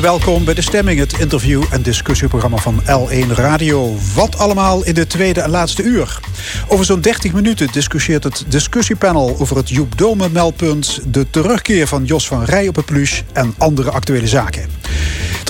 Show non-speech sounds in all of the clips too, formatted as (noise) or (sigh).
Welkom bij De Stemming, het interview- en discussieprogramma van L1 Radio. Wat allemaal in de tweede en laatste uur. Over zo'n 30 minuten discussieert het discussiepanel over het Joep Dome meldpunt, de terugkeer van Jos van Rij op het Plus en andere actuele zaken.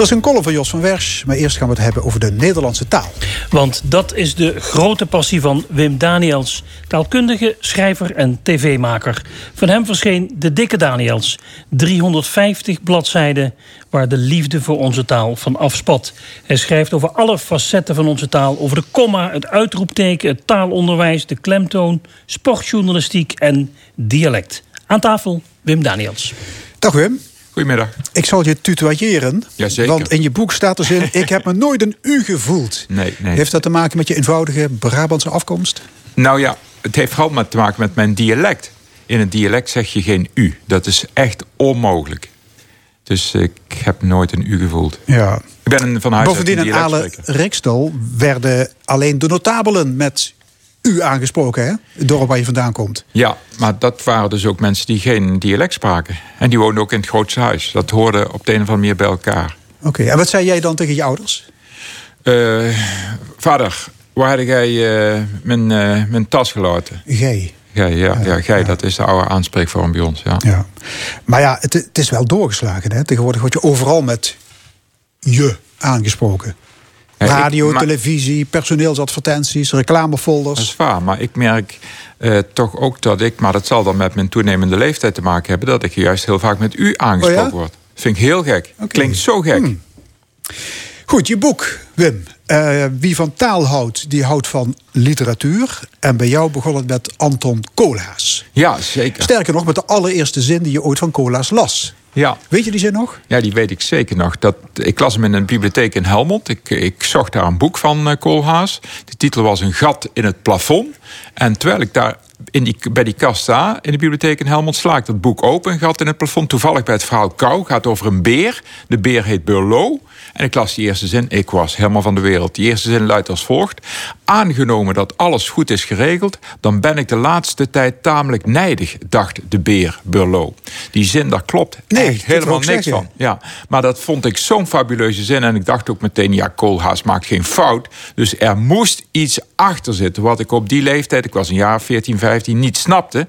Er is een column van Jos van Wersch, maar eerst gaan we het hebben over de Nederlandse taal. Want dat is de grote passie van Wim Daniels, taalkundige, schrijver en tv-maker. Van hem verscheen De Dikke Daniels, 350 bladzijden waar de liefde voor onze taal van afspat. Hij schrijft over alle facetten van onze taal, over de komma, het uitroepteken, het taalonderwijs, de klemtoon, sportjournalistiek en dialect. Aan tafel Wim Daniels. Dag Wim. Goedemiddag. Ik zal je tutoyeren. Jazeker. Want in je boek staat er zin... ik heb me nooit een u gevoeld. Nee, nee. Heeft dat te maken met je eenvoudige Brabantse afkomst? Nou ja, het heeft vooral met te maken met mijn dialect. In het dialect zeg je geen u. Dat is echt onmogelijk. Dus ik heb nooit een u gevoeld. Ja. Ik ben een van huis Bovendien in Ale werden alleen de notabelen met u aangesproken, hè? Het dorp waar je vandaan komt. Ja, maar dat waren dus ook mensen die geen dialect spraken. En die woonden ook in het grootste huis. Dat hoorde op de een of andere manier bij elkaar. Oké, en wat zei jij dan tegen je ouders? Eh, vader, waar heb jij eh, mijn, eh, mijn tas gelaten? Gij. Gij, ja, ja, gij, dat is de oude aanspreekvorm bij ons. Ja. Ja. Maar ja, het, het is wel doorgeslagen, hè? Tegenwoordig word je overal met je aangesproken. Ik- Radio, maar- televisie, personeelsadvertenties, reclamefolders. Dat is waar, maar ik merk eh, toch ook dat ik, maar dat zal dan met mijn toenemende leeftijd te maken hebben, dat ik juist heel vaak met u aangesproken Oh ja? word. vind ik heel gek. Klinkt zo gek. Hmm. Goed, je boek, Wim. Eh, wie van taal houdt, die houdt van literatuur. En bij jou begon het met Anton Koolhaas. Ja, zeker. Sterker nog, met de allereerste zin die je ooit van Koolhaas las. Ja. Weet je die zin nog? Ja, die weet ik zeker nog. Dat, ik las hem in een bibliotheek in Helmond. Ik, ik zocht daar een boek van eh, Koolhaas. De titel was Een gat in het plafond. En terwijl ik daar in die, bij die kast sta in de bibliotheek in Helmond... sla ik dat boek open, gat in het plafond. Toevallig bij het verhaal Kou. gaat over een beer. De beer heet Burlo. En ik las die eerste zin. Ik was helemaal van de wereld. Die eerste zin luidt als volgt. Aangenomen dat alles goed is geregeld... dan ben ik de laatste tijd tamelijk nijdig, dacht de beer Burlo. Die zin, daar klopt Nee, echt helemaal ik niks zeggen. van. Ja, maar dat vond ik zo'n fabuleuze zin. En ik dacht ook meteen, ja, Koolhaas maakt geen fout. Dus er moest iets achter zitten. Wat ik op die leeftijd, ik was een jaar 14, 15, niet snapte.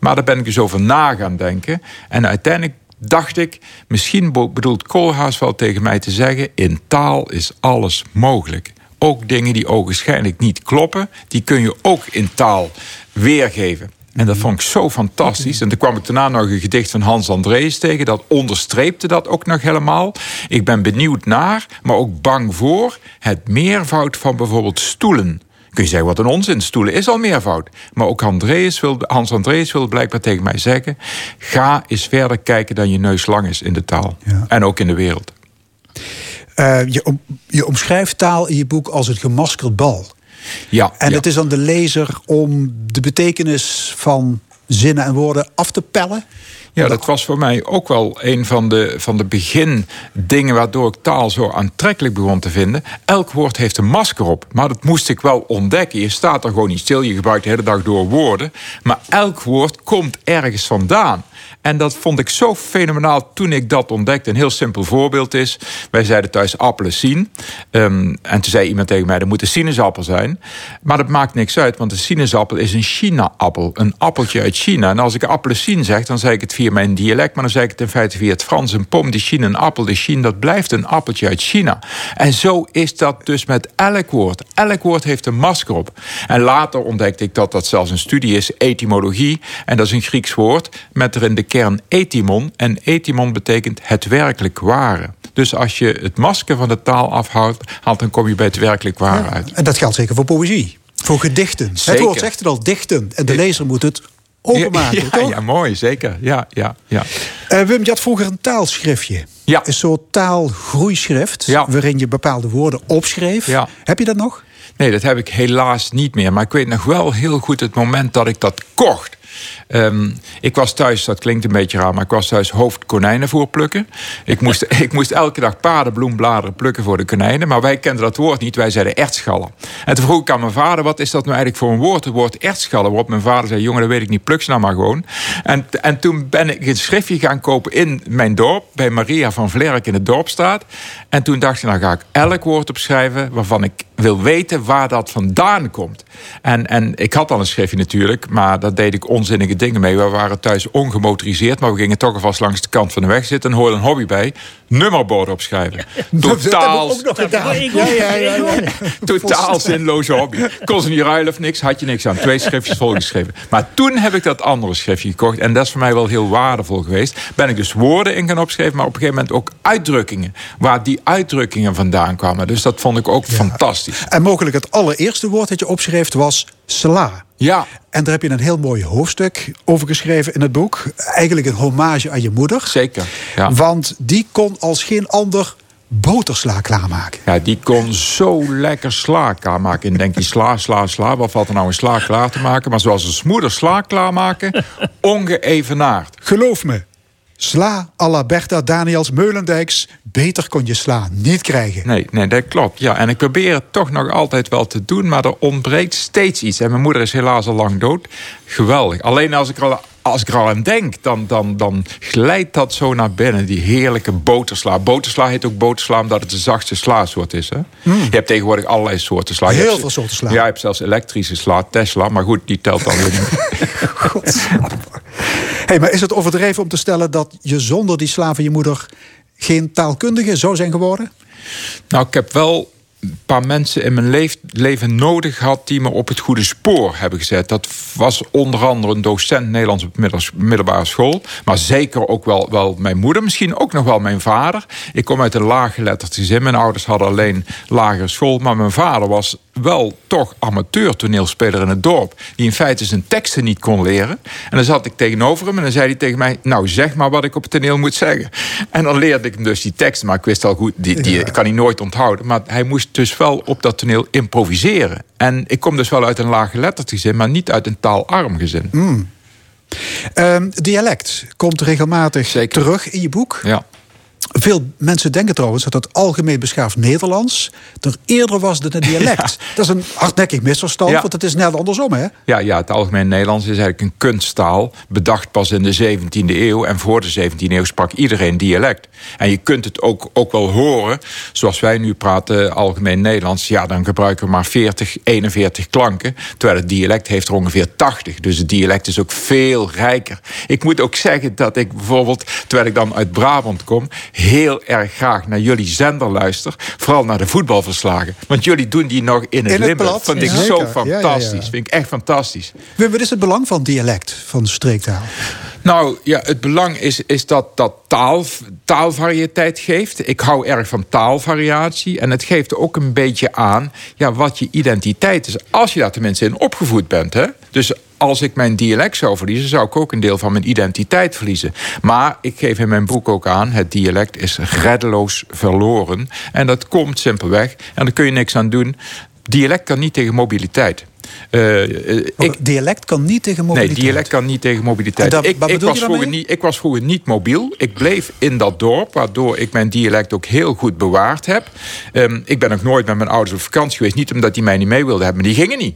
Maar daar ben ik dus over na gaan denken. En uiteindelijk dacht ik, misschien bedoelt Koolhaas wel tegen mij te zeggen... in taal is alles mogelijk. Ook dingen die ogenschijnlijk niet kloppen... die kun je ook in taal weergeven. En dat vond ik zo fantastisch. En toen kwam ik daarna nog een gedicht van Hans Andrees tegen. Dat onderstreepte dat ook nog helemaal. Ik ben benieuwd naar, maar ook bang voor... het meervoud van bijvoorbeeld stoelen. Kun je zeggen, wat een onzin, stoelen is al meervoud. Maar ook Andreas wilde, Hans Andrees wilde blijkbaar tegen mij zeggen... ga eens verder kijken dan je neus lang is in de taal. Ja. En ook in de wereld. Eh, je, je omschrijft taal in je boek als het gemaskerd bal. Ja, En ja. het is aan de lezer om de betekenis van zinnen en woorden af te pellen. Ja, dat was voor mij ook wel een van de, van de begindingen waardoor ik taal zo aantrekkelijk begon te vinden. Elk woord heeft een masker op, maar dat moest ik wel ontdekken. Je staat er gewoon niet stil, je gebruikt de hele dag door woorden. Maar elk woord komt ergens vandaan. En dat vond ik zo fenomenaal toen ik dat ontdekte. Een heel simpel voorbeeld is: wij zeiden thuis appelen zien. Ehm, en toen zei iemand tegen mij: dat moet een sinaasappel zijn. Maar dat maakt niks uit, want een sinaasappel is een China-appel. Een appeltje uit China. En als ik appelsien zeg, dan zeg ik het via mijn dialect, maar dan zeg ik het in feite via het Frans. Een pom de Chine, een appel de Chine, dat blijft een appeltje uit China. En zo is dat dus met elk woord. Elk woord heeft een masker op. En later ontdekte ik dat dat zelfs een studie is, etymologie. En dat is een Grieks woord met erin de kern etymon. En etymon betekent het werkelijk ware. Dus als je het masker van de taal afhaalt, haalt, dan kom je bij het werkelijk ware uit. En dat geldt zeker voor poëzie. Voor gedichten. Het woord zegt het al, dichten. En de lezer moet het openmaken, ja, toch? ja, mooi, zeker. Ja, ja, ja. Eh, Wim, je had vroeger een taalschriftje. Ja. Een soort taalgroeischrift. Ja. Waarin je bepaalde woorden opschreef. Ja. Heb je dat nog? Nee, dat heb ik helaas niet meer. Maar ik weet nog wel heel goed het moment dat ik dat kocht. Ehm, ik was thuis, dat klinkt een beetje raar, maar ik was thuis hoofd konijnenvoer plukken. Ik moest, (laughs) ik moest elke dag paardenbloembladeren plukken voor de konijnen. Maar wij kenden dat woord niet, wij zeiden ertschallen. En toen vroeg ik aan mijn vader, wat is dat nou eigenlijk voor een woord? Het woord ertschallen. Waarop mijn vader zei, jongen, dat weet ik niet, pluk ze nou maar gewoon. En, en toen ben ik een schriftje gaan kopen in mijn dorp, bij Maria van Vlerk in de Dorpstraat. En toen dacht ik, nou ga ik elk woord opschrijven waarvan ik wil weten waar dat vandaan komt. En, en ik had al een schriftje natuurlijk, maar daar deed ik onzinnige dingen mee. We waren thuis ongemotoriseerd, maar we gingen toch alvast langs de kant van de weg zitten. En hoorde een hobby bij, nummerborden opschrijven. Totaal, ja, ja, ja, Totaal zinloze hobby. Kon ze niet ruilen of niks, had je niks aan. Twee schriftjes volgeschreven. Maar toen heb ik dat andere schriftje gekocht. En dat is voor mij wel heel waardevol geweest. Ben ik dus woorden in gaan opschrijven, maar op een gegeven moment ook uitdrukkingen. Waar die uitdrukkingen vandaan kwamen. Dus dat vond ik ook fantastisch. En mogelijk het allereerste woord dat je opschreef was sla. Ja. En daar heb je een heel mooi hoofdstuk over geschreven in het boek. Eigenlijk een hommage aan je moeder. Zeker. Ja. Want die kon als geen ander botersla klaarmaken. Ja, die kon zo lekker sla klaarmaken. En denk je, sla, sla, sla. Wat valt er nou een sla klaar te maken? Maar zoals een moeder sla klaarmaken, (laughs) ongeëvenaard. Geloof me, Sla à la Bertha Daniels Meulendijks. Beter kon je sla niet krijgen. Nee, nee, dat klopt. Ja, en ik probeer het toch nog altijd wel te doen, maar er ontbreekt steeds iets. En mijn moeder is helaas al lang dood. Geweldig. Alleen als ik er al, als ik er al aan denk, dan, dan, dan glijdt dat zo naar binnen. Die heerlijke botersla. Botersla heet ook botersla omdat het de zachtste slasoort is. Hè? Hmm. Je hebt tegenwoordig allerlei soorten sla. Heel hebt- veel soorten sla. Ja, je hebt zelfs elektrische sla, Tesla. Maar goed, die telt dan weer niet. (laughs) Hey, maar is het overdreven om te stellen dat je zonder die sla van je moeder geen taalkundige zou zijn geworden? Nou, ik heb wel een paar mensen in mijn leven nodig gehad die me op het goede spoor hebben gezet. Dat was onder andere een docent Nederlands op middelbare school. Maar zeker ook wel, wel mijn moeder, misschien ook nog wel mijn vader. Ik kom uit een laaggeletterd gezin. Mijn ouders hadden alleen lagere school. Maar mijn vader was wel toch amateur toneelspeler in het dorp. Die in feite zijn teksten niet kon leren. En dan zat ik tegenover hem en dan zei hij tegen mij... nou, zeg maar wat ik op het toneel moet zeggen. En dan leerde ik hem dus die teksten. Maar ik wist al goed, die, die ik kan hij nooit onthouden. Maar hij moest dus wel op dat toneel improviseren. En ik kom dus wel uit een laaggeletterd gezin... maar niet uit een taalarm gezin. Ehm, dialect komt regelmatig Zeker. terug in je boek. Ja. Veel mensen denken trouwens dat het algemeen beschaafd Nederlands er eerder was dan een dialect. (laughs) Dat is een hardnekkig misverstand, Ja. want het is net andersom, hè? Ja, ja, het algemeen Nederlands is eigenlijk een kunsttaal. Bedacht pas in de 17e eeuw. En voor de 17e eeuw sprak iedereen dialect. En je kunt het ook, ook wel horen. Zoals wij nu praten, algemeen Nederlands. Ja, dan gebruiken we maar 40, 41 klanken. Terwijl het dialect heeft er ongeveer 80. Dus het dialect is ook veel rijker. Ik moet ook zeggen dat ik bijvoorbeeld, terwijl ik dan uit Brabant kom... heel erg graag naar jullie zender luister. Vooral naar de voetbalverslagen. Want jullie doen die nog in het, het Limburg. plat, Vind ik ja. zo. Ja, ja, fantastisch. Vind ik echt fantastisch. Wim, Wat is het belang van dialect, van streektaal? Nou ja, het belang is, is dat dat taal, taalvariëteit geeft. Ik hou erg van taalvariatie. En het geeft ook een beetje aan ja, wat je identiteit is. Als je daar tenminste in opgevoed bent. Hè? Dus als ik mijn dialect zou verliezen, zou ik ook een deel van mijn identiteit verliezen. Maar ik geef in mijn boek ook aan: het dialect is reddeloos verloren. En dat komt simpelweg. En daar kun je niks aan doen. Dialect kan niet tegen mobiliteit. Eh, eh, ik, dialect kan niet tegen mobiliteit. Nee, dialect kan niet tegen mobiliteit. Dat- ik, wat ik, was vroeger niet, ik was vroeger niet mobiel. Ik bleef in dat dorp, waardoor ik mijn dialect ook heel goed bewaard heb. Ehm, ik ben ook nooit met mijn ouders op vakantie geweest. Niet omdat die mij niet mee wilden hebben, maar die gingen niet.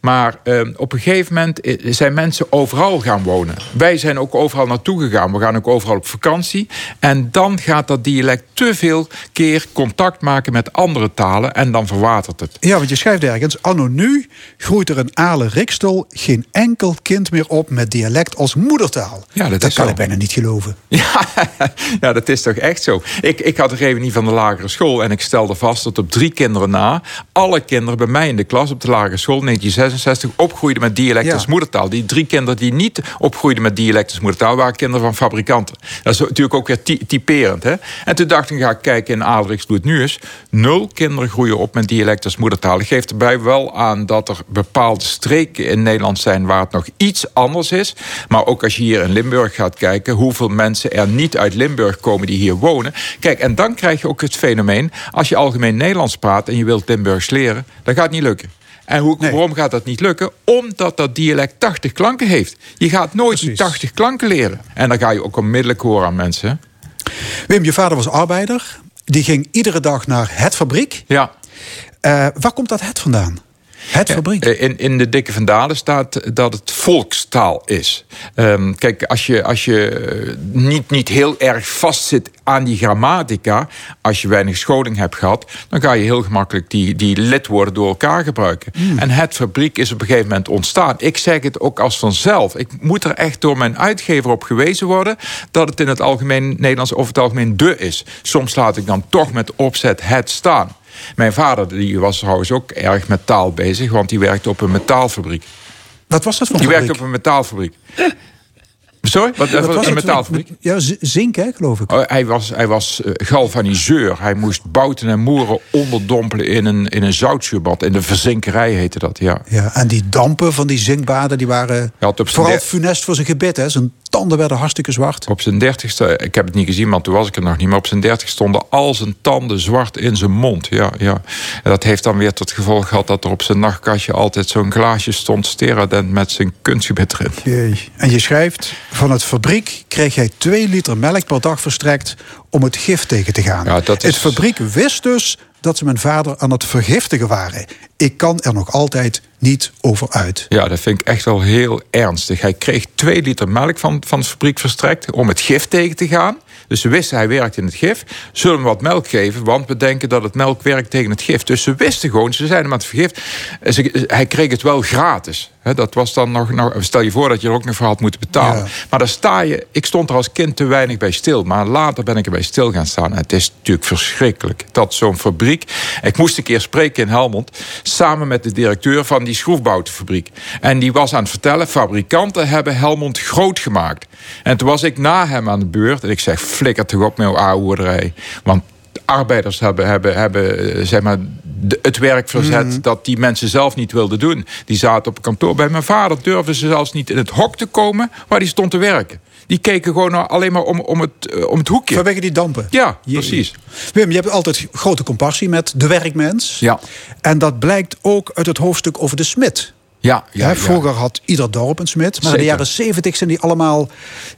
Maar ehm, op een gegeven moment zijn mensen overal gaan wonen. Wij zijn ook overal naartoe gegaan. We gaan ook overal op vakantie. En dan gaat dat dialect te veel keer contact maken met andere talen. En dan verwatert het. Ja, want je schrijft ergens... Anno nu groeit er in Ale Rikstel geen enkel kind meer op met dialect als moedertaal. Ja, dat is kan zo. ik bijna niet geloven. (laughs) Ja, ja, dat is toch echt zo. Ik, ik had een reunie van de lagere school en ik stelde vast dat op drie kinderen na... alle kinderen bij mij in de klas op de lagere school 1966 opgroeiden met dialect Ja. als moedertaal. Die drie kinderen die niet opgroeiden met dialect als moedertaal... waren kinderen van fabrikanten. Dat is natuurlijk ook weer ty- typerend. Hè? En toen dacht ik, ga ik kijken in Adelriks hoe het nu is. Nul kinderen groeien op met dialect als moedertaal. Ik geef erbij wel aan dat er bepaalde streken in Nederland zijn... waar het nog iets anders is. Maar ook als je hier in Limburg gaat kijken... hoeveel mensen er niet uit Limburg komen die hier wonen. Kijk, en dan krijg je ook het fenomeen... als je algemeen Nederlands praat en je wilt Limburgs leren... dan gaat het niet lukken. En hoe, waarom gaat dat niet lukken? Omdat dat dialect 80 klanken heeft. Je gaat nooit die 80 klanken leren. En dan ga je ook onmiddellijk horen aan mensen. Wim, je vader was arbeider. Die ging iedere dag naar het fabriek. Ja. Uh, waar komt dat het vandaan? Het fabriek. Eh, in, in de Dikke Vandalen staat dat het volkstaal is. Um, kijk, als je, als je eh, niet, niet heel erg vastzit aan die grammatica... als je weinig scholing hebt gehad... dan ga je heel gemakkelijk die, die lidwoorden door elkaar gebruiken. Hmm. En het fabriek is op een gegeven moment ontstaan. Ik zeg het ook als vanzelf. Ik moet er echt door mijn uitgever op gewezen worden... dat het in het algemeen Nederlands over het algemeen de is. Soms laat ik dan toch met opzet het staan. Mijn vader die was trouwens ook erg met taal bezig, want die werkte op een metaalfabriek. Wat was dat voor een Die werkte op een metaalfabriek. Sorry? Wat, was een metaalfabriek? Ja, zink, hè, geloof ik. Oh, hij was, hij was uh, galvaniseur. Hij moest bouten en moeren onderdompelen in een, in een zoutzuurbad. In de verzinkerij heette dat, ja. ja. En die dampen van die zinkbaden, die waren vooral funest voor zijn gebit. Hè. Zijn tanden werden hartstikke zwart. Op zijn dertigste, ik heb het niet gezien, want toen was ik er nog niet. Maar op zijn dertig stonden al zijn tanden zwart in zijn mond. Ja, ja. En dat heeft dan weer tot gevolg gehad dat er op zijn nachtkastje altijd zo'n glaasje stond. Steradent met zijn kunstgebit erin. Jee. En je schrijft, van het fabriek kreeg hij twee liter melk per dag verstrekt om het gif tegen te gaan. Ja, dat is... Het fabriek wist dus dat ze mijn vader aan het vergiftigen waren. Ik kan er nog altijd niet over uit. Ja, dat vind ik echt wel heel ernstig. Hij kreeg twee liter melk van, van de fabriek verstrekt om het gif tegen te gaan. Dus ze wisten hij werkt in het gif. Zullen we wat melk geven, want we denken dat het melk werkt tegen het gif. Dus ze wisten gewoon, ze zijn hem aan het vergiften. Hij kreeg het wel gratis. dat was dan nog, nog, stel je voor dat je er ook nog voor had moeten betalen. Maar daar sta je, ik stond er als kind te weinig bij stil. Maar later ben ik er bij stil gaan staan. En het is natuurlijk verschrikkelijk dat zo'n fabriek. Ik moest een keer spreken in Helmond. Samen met de directeur van die schroefboutenfabriek. En die was aan het vertellen: fabrikanten hebben Helmond groot gemaakt. En toen was ik na hem aan de beurt. En ik zeg: flikker toch op met jouw oude Want arbeiders hebben, hebben, hebben eh, zeg maar, het werk verzet mhm. dat die mensen zelf niet wilden doen. Die zaten op kantoor. Bij mijn vader durfden ze zelfs niet in het hok te komen waar die stond te werken. Die keken gewoon alleen maar om, om, het, eh, om het hoekje. Vanwege die dampen. Ja, precies. Wim, je hebt altijd grote compassie met de werkmens. Ja. En dat blijkt ook uit het hoofdstuk over de smid. Ja, ja, vroeger had ieder dorp een smid. Maar in de jaren zeventig zijn die allemaal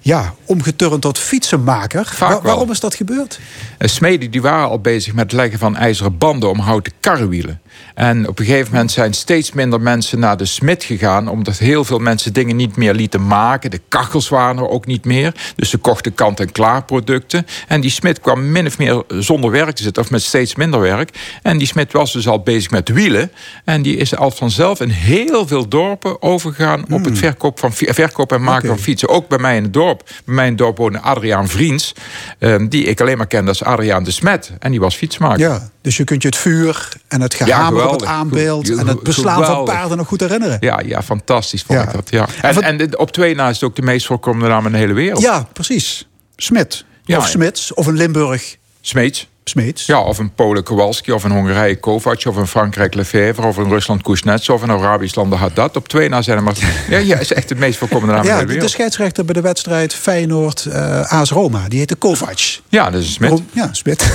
ja, omgeturnd tot fietsenmaker. waarom is dat gebeurd? Eh, smeden die waren al bezig met het leggen van ijzeren banden om houten karrewielen. En op een gegeven moment zijn steeds minder mensen naar de smid gegaan... omdat heel veel mensen dingen niet meer lieten maken. De kachels waren er ook niet meer. Dus ze kochten kant-en-klaar producten. En die smid kwam min of meer zonder werk te zitten... of met steeds minder werk. En die smid was dus al bezig met wielen. En die is al vanzelf in heel veel dorpen overgegaan... op het hmm. verkoop, van, verkoop en maken van fietsen. Ook bij mij in het dorp. Bij mij in het dorp woonde Adriaan Vriends... Ehm, die ik alleen maar kende als Adriaan de Smet. En die was fietsmaker. Ja, dus je kunt je het vuur en het op het aanbeeld... en het beslaan van paarden nog goed herinneren. Ja, ja fantastisch vond ik dat. Ja. En, en, op twee na is het ook de meest voorkomende naam in de hele wereld. Ja, precies. Smit. of Smits. Of een Limburg. Smeets. Smeets. Ja, of een Polen Kowalski, of een Hongarije Kovac, of een Frankrijk Lefevre, of een Rusland Kuznetsov, of een Arabisch land Haddad. Op twee na zijn er maar... (laughs) ja, ja, is echt het meest voorkomende naam ja, in de wereld. De scheidsrechter bij de wedstrijd Feyenoord uh, AS Roma, die heette Kovac. Ja, dat is Smit. Ja, Smit. (laughs)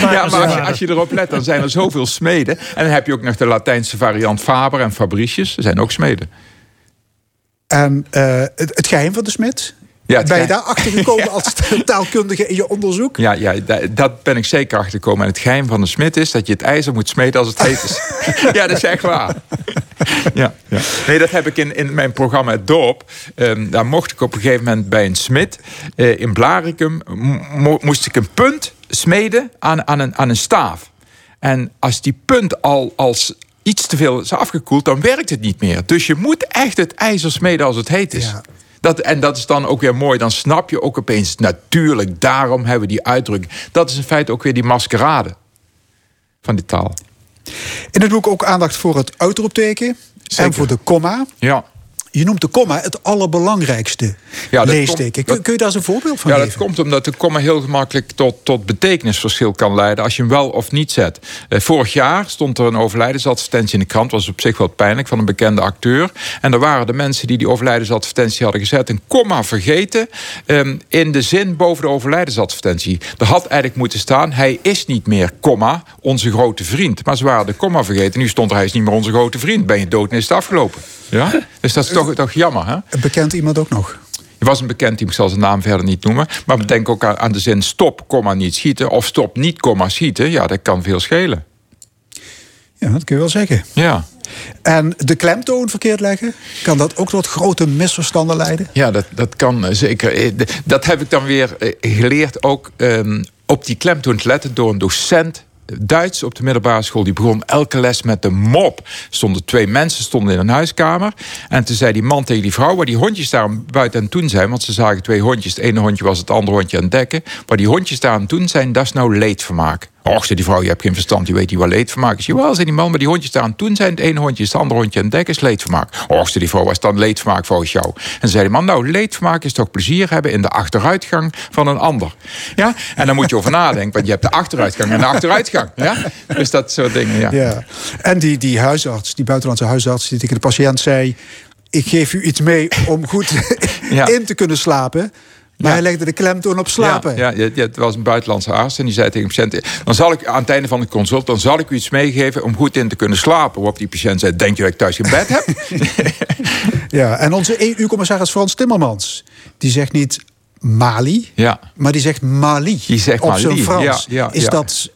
ja, maar als je, als je, erop let, dan zijn er zoveel smeden. En dan heb je ook nog de Latijnse variant Faber en Fabricius. Er zijn ook smeden. En uh, het, het geheim van de Smit? Ja, ben je daar achter gekomen (laughs) als taalkundige in je onderzoek? Ja, ja, dat ben ik zeker achter gekomen. En het geheim van de smid is dat je het ijzer moet smeden als het heet is. (laughs) ja, dat is echt waar. ja, ja. Nee, dat heb ik in, in mijn programma Het Dorp. Um, daar mocht ik op een gegeven moment bij een smid uh, in Blaricum... moest ik een punt smeden aan, aan, een, aan een staaf. En als die punt al als iets te veel is afgekoeld, dan werkt het niet meer. Dus je moet echt het ijzer smeden als het heet is. Ja. Dat, en dat is dan ook weer mooi. Dan snap je ook opeens natuurlijk. Daarom hebben we die uitdrukking. Dat is in feite ook weer die maskerade van die taal. In het boek ook aandacht voor het uitroepteken. En voor de komma. Ja. Je noemt de komma het allerbelangrijkste ja, leesteken. Kun, kun, je daar eens een voorbeeld van ja, geven? Ja, dat komt omdat de komma heel gemakkelijk tot, tot betekenisverschil kan leiden... als je hem wel of niet zet. Eh, vorig jaar stond er een overlijdensadvertentie in de krant... was op zich wel pijnlijk, van een bekende acteur. En er waren de mensen die die overlijdensadvertentie hadden gezet... een komma vergeten ehm, in de zin boven de overlijdensadvertentie. Er had eigenlijk moeten staan... hij is niet meer, komma, onze grote vriend. Maar ze waren de komma vergeten. Nu stond er, hij is niet meer onze grote vriend. Ben je dood en is het afgelopen. Ja? Dus dat is toch, toch jammer, hè? Bekend iemand ook nog? Je was een bekend team, ik zal zijn naam verder niet noemen. Maar denk ook aan, de zin stop, komma, niet schieten. Of stop, niet, komma, schieten. Ja, dat kan veel schelen. Ja, dat kun je wel zeggen. Ja. En de klemtoon verkeerd leggen, kan dat ook tot grote misverstanden leiden? Ja, dat, dat kan eh, zeker. Eh, dat heb ik dan weer eh, geleerd ook um, op die klemtoon te letten door een docent Duits op de middelbare school. Die begon elke les met de mop. Stonden twee mensen stonden in een huiskamer. En toen zei die man tegen die vrouw... waar die hondjes daar buiten aan toen zijn... want ze zagen twee hondjes. Het ene hondje was het andere hondje aan het dekken. Waar die hondjes daar aan toen zijn, dat is nou leedvermaak. Och, zei die vrouw, je hebt geen verstand, je weet niet wat leedvermaak is. Jawel, zei die man, maar die hondjes staan toen zijn. Het ene hondje is het andere hondje en dek is leedvermaak. Och, zei die vrouw, was dan leedvermaak volgens jou? En zei die man, nou, leedvermaak is toch plezier hebben in de achteruitgang van een ander. Ja, en dan moet je over nadenken, want je hebt de achteruitgang en de achteruitgang. Ja, dus dat soort dingen, ja. ja. En die, die huisarts, die buitenlandse huisarts, die tegen de patiënt zei ik geef u iets mee om goed (laughs) in te kunnen slapen. Maar hij legde de klemtoon op slapen. Ja, ja, het was een buitenlandse arts en die zei tegen de patiënt... dan zal ik aan het einde van de consult dan zal ik u iets meegeven... om goed in te kunnen slapen. Waarop die patiënt zei, denk je dat ik thuis geen bed heb? (laughs) ja, en onze EU-commissaris Frans Timmermans... die zegt niet Mali, ja. maar die zegt Mali. Die zegt op zijn Frans. Ja, Is dat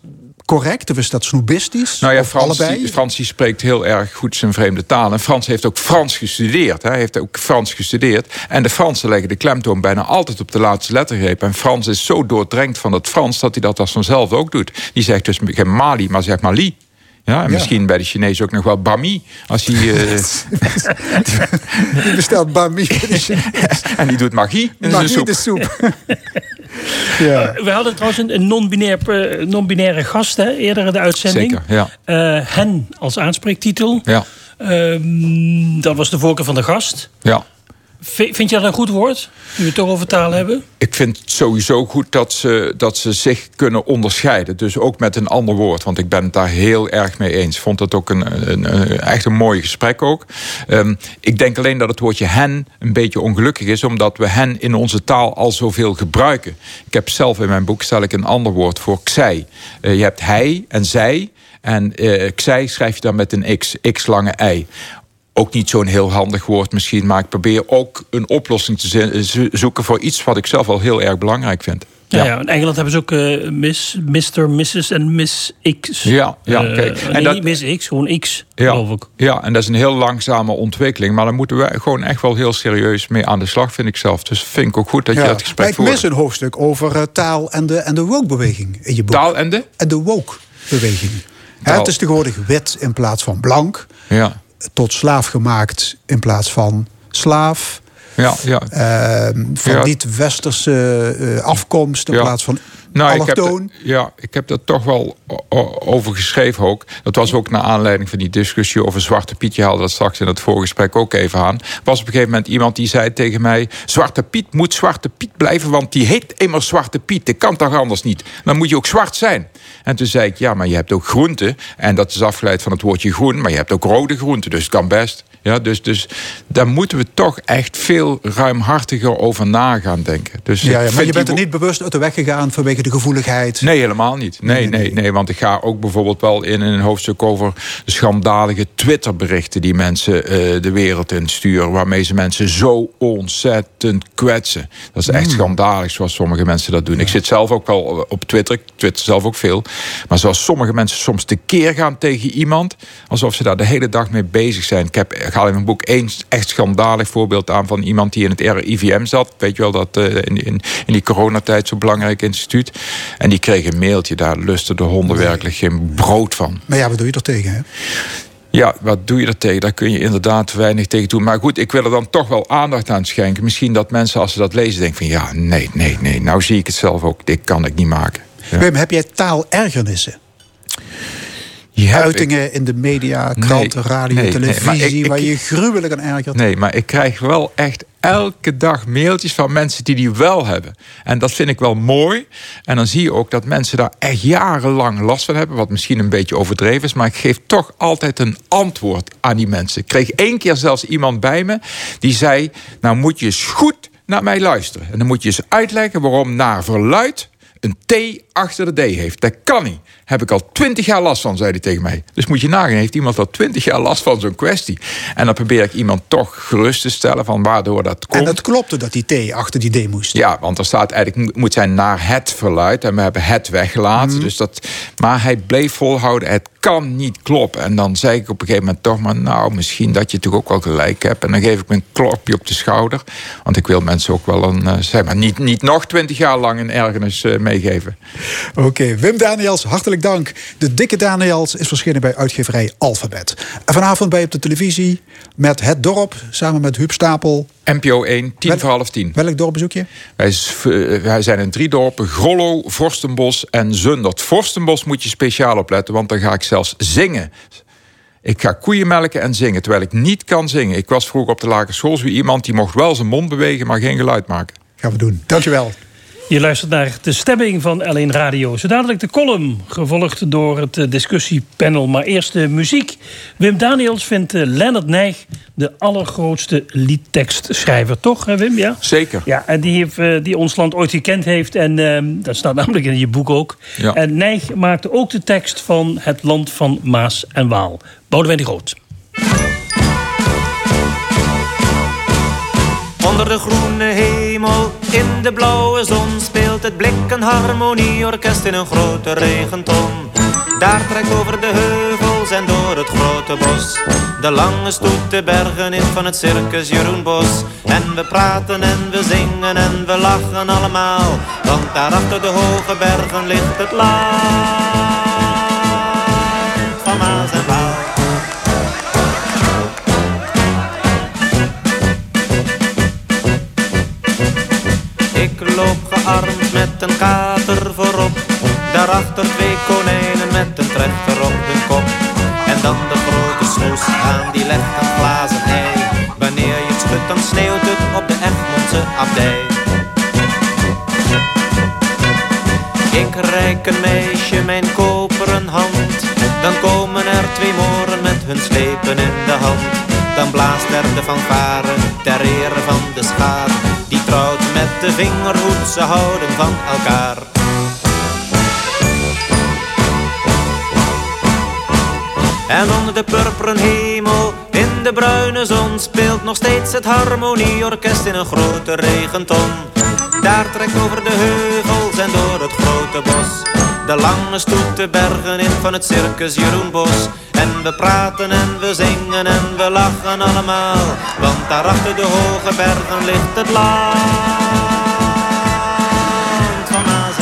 correct of is dat snoebistisch? Nou ja, Frans, allebei? Frans die spreekt heel erg goed zijn vreemde taal. En Frans heeft ook Frans gestudeerd. Hij heeft ook Frans gestudeerd. En de Fransen leggen de klemtoon bijna altijd op de laatste lettergreep. En Frans is zo doordrenkt van het Frans dat hij dat als vanzelf ook doet. Die zegt dus geen Mali, maar zegt Mali. Ja, en misschien bij de Chinezen ook nog wel bami. Als hij, uh... (laughs) die bestelt bami. (laughs) en die doet magie in magie soep. de soep. (laughs) ja. We hadden trouwens een non-binaire non gast hè, eerder in de uitzending. Zeker, ja. Uh, hen als aanspreektitel. Ja. Uh, dat was de voorkeur van de gast. Ja. Vind je dat een goed woord? Nu we het toch over taal hebben? Ik vind het sowieso goed dat ze, dat ze zich kunnen onderscheiden. Dus ook met een ander woord. Want ik ben het daar heel erg mee eens. Vond het ook een, een, echt een mooi gesprek ook. Um, ik denk alleen dat het woordje hen een beetje ongelukkig is. Omdat we hen in onze taal al zoveel gebruiken. Ik heb zelf in mijn boek stel ik een ander woord voor zij. Uh, je hebt hij en zij. En uh, zij schrijf je dan met een x, x lange ei ook niet zo'n heel handig woord misschien. Maar ik probeer ook een oplossing te zoeken voor iets wat ik zelf wel heel erg belangrijk vind. Ja, ja. in Engeland hebben ze ook uh, Miss, Mr., Mrs. en Miss X. Ja, ja uh, kijk. En dat, niet Miss X, gewoon X, ja, geloof ik. Ja, en dat is een heel langzame ontwikkeling. Maar daar moeten we gewoon echt wel heel serieus mee aan de slag, vind ik zelf. Dus vind ik ook goed dat je dat gesprek voert. Ik mis een hoofdstuk over uh, taal en de, en de woke-beweging in je boek. Taal en de? En de woke-beweging. Het is tegenwoordig wit in plaats van blank. Ja tot slaaf gemaakt in plaats van slaaf. Ja, ja. Uh, van ja. niet-westerse uh, afkomst in ja. plaats van nou, ik heb, ja, ik heb daar toch wel over geschreven ook. Dat was ook naar aanleiding van die discussie over Zwarte Piet. Je haalde dat straks in het voorgesprek ook even aan. was op een gegeven moment iemand die zei tegen mij... Zwarte Piet moet Zwarte Piet blijven, want die heet immers Zwarte Piet. Dat kan toch anders niet? Dan moet je ook zwart zijn. En toen zei ik, ja, maar je hebt ook groenten. En dat is afgeleid van het woordje groen. Maar je hebt ook rode groenten, dus het kan best. Ja, dus, dus daar moeten we toch echt veel ruimhartiger over na gaan denken. Dus ja, ja maar je bent er niet bewust uit de weg gegaan vanwege de gevoeligheid? Nee, helemaal niet. Nee, nee, nee, nee, want ik ga ook bijvoorbeeld wel in een hoofdstuk over de schandalige Twitterberichten die mensen uh, de wereld in sturen, waarmee ze mensen zo ontzettend kwetsen. Dat is echt mm. schandalig zoals sommige mensen dat doen. Ik zit zelf ook wel op Twitter, ik twitter zelf ook veel. Maar zoals sommige mensen soms tekeer gaan tegen iemand, alsof ze daar de hele dag mee bezig zijn. Ik heb ik haal in mijn boek één echt schandalig voorbeeld aan van iemand die in het RIVM zat. Weet je wel, dat uh, in, in, in, die coronatijd zo'n belangrijk instituut. En die kreeg een mailtje, daar lusten de honden werkelijk geen brood van. Maar ja, wat doe je er tegen, hè? Ja, wat doe je er tegen? Daar kun je inderdaad weinig tegen doen. Maar goed, ik wil er dan toch wel aandacht aan schenken. Misschien dat mensen, als ze dat lezen, denken van... ja, nee, nee, nee, nou zie ik het zelf ook. Dit kan ik niet maken. Ja. Wim, heb jij taalergernissen? Uitingen in de media, kranten, radio, televisie... waar je gruwelijk aan ergert. Nee, maar ik krijg wel echt elke dag mailtjes van mensen die die wel hebben. En dat vind ik wel mooi. En dan zie je ook dat mensen daar echt jarenlang last van hebben. Wat misschien een beetje overdreven is. Maar ik geef toch altijd een antwoord aan die mensen. Ik kreeg één keer zelfs iemand bij me die zei... nou moet je eens goed naar mij luisteren. En dan moet je eens uitleggen waarom naar verluid een T achter de D heeft. Dat kan niet. Heb ik al twintig jaar last van, zei hij tegen mij. Dus moet je nagaan, heeft iemand al twintig jaar last van zo'n kwestie. En dan probeer ik iemand toch gerust te stellen van waardoor dat komt. En dat klopte dat die T achter die D moest. Ja, want er staat eigenlijk, moet zijn naar het verluid. En we hebben het weggelaten. Mhm. dus dat, maar hij bleef volhouden, het kan niet kloppen. En dan zei ik op een gegeven moment toch maar... nou, misschien dat je toch ook wel gelijk hebt. En dan geef ik me een klopje op de schouder. Want ik wil mensen ook wel een... Uh, zeg maar, niet, niet nog twintig jaar lang een ergernis uh, meegeven. Oké, Wim Daniels, hartelijk dank. De dikke Daniels is verschenen bij uitgeverij Alphabet. En vanavond bij op de televisie met Het Dorp... samen met Huub Stapel... NPO 1, tien voor half tien. Welk dorp bezoek je? Wij, eh, wij, zijn in drie dorpen. Grollo, Vorstenbos en Zundert. Vorstenbos moet je speciaal opletten, want dan ga ik zelfs zingen. Ik ga koeien melken en zingen, terwijl ik niet kan zingen. Ik was vroeger op de lagere school zo iemand die mocht wel zijn mond bewegen, maar geen geluid maken. Gaan we doen. Dankjewel. Je luistert naar de stemming van L1 Radio. Zo dadelijk de column, gevolgd door het eh, discussiepanel. Maar eerst de muziek. Wim Daniels vindt uh, Leonard Nijg de allergrootste liedtekstschrijver. Toch, Wim? Ja? Zeker. Ja, en die, heeft, uh, die ons land ooit gekend heeft. En uh, dat staat namelijk in je boek ook. Ja. En Nijg maakte ook de tekst van Het Land van Maas en Waal. Boudewijn de Groot. Onder de groene hemel, in de blauwe zon Speelt het blik een harmonieorkest in een grote regenton. Daar trekt over de heuvels en door het grote bos De lange stoet de bergen in van het circus Jeroen Bos. En we praten en we zingen en we lachen allemaal Want daar achter de hoge bergen ligt het land gearmd met een kater voorop. Daarachter twee konijnen met een trechter op hun kop. En dan de grote snoes aan die legt een glazen ei. Wanneer je het schudt dan sneeuwt het op de Egmondse abdij. Ik reik een meisje mijn koperen hand. Dan komen er twee moren met hun slepen in de hand. Dan blaast er de fanfare ter ere van de schaar die trouwt met de vingerhoed, ze houden van elkaar. En onder de purperen hemel, in de bruine zon, speelt nog steeds het harmonieorkest in een grote regenton. Daar trekt over de heuvels en door het grote bos de lange stoet de bergen in van het circus Jeroen Bos. En we praten en we zingen en we lachen allemaal. Want daar achter de hoge bergen ligt het land van Maas.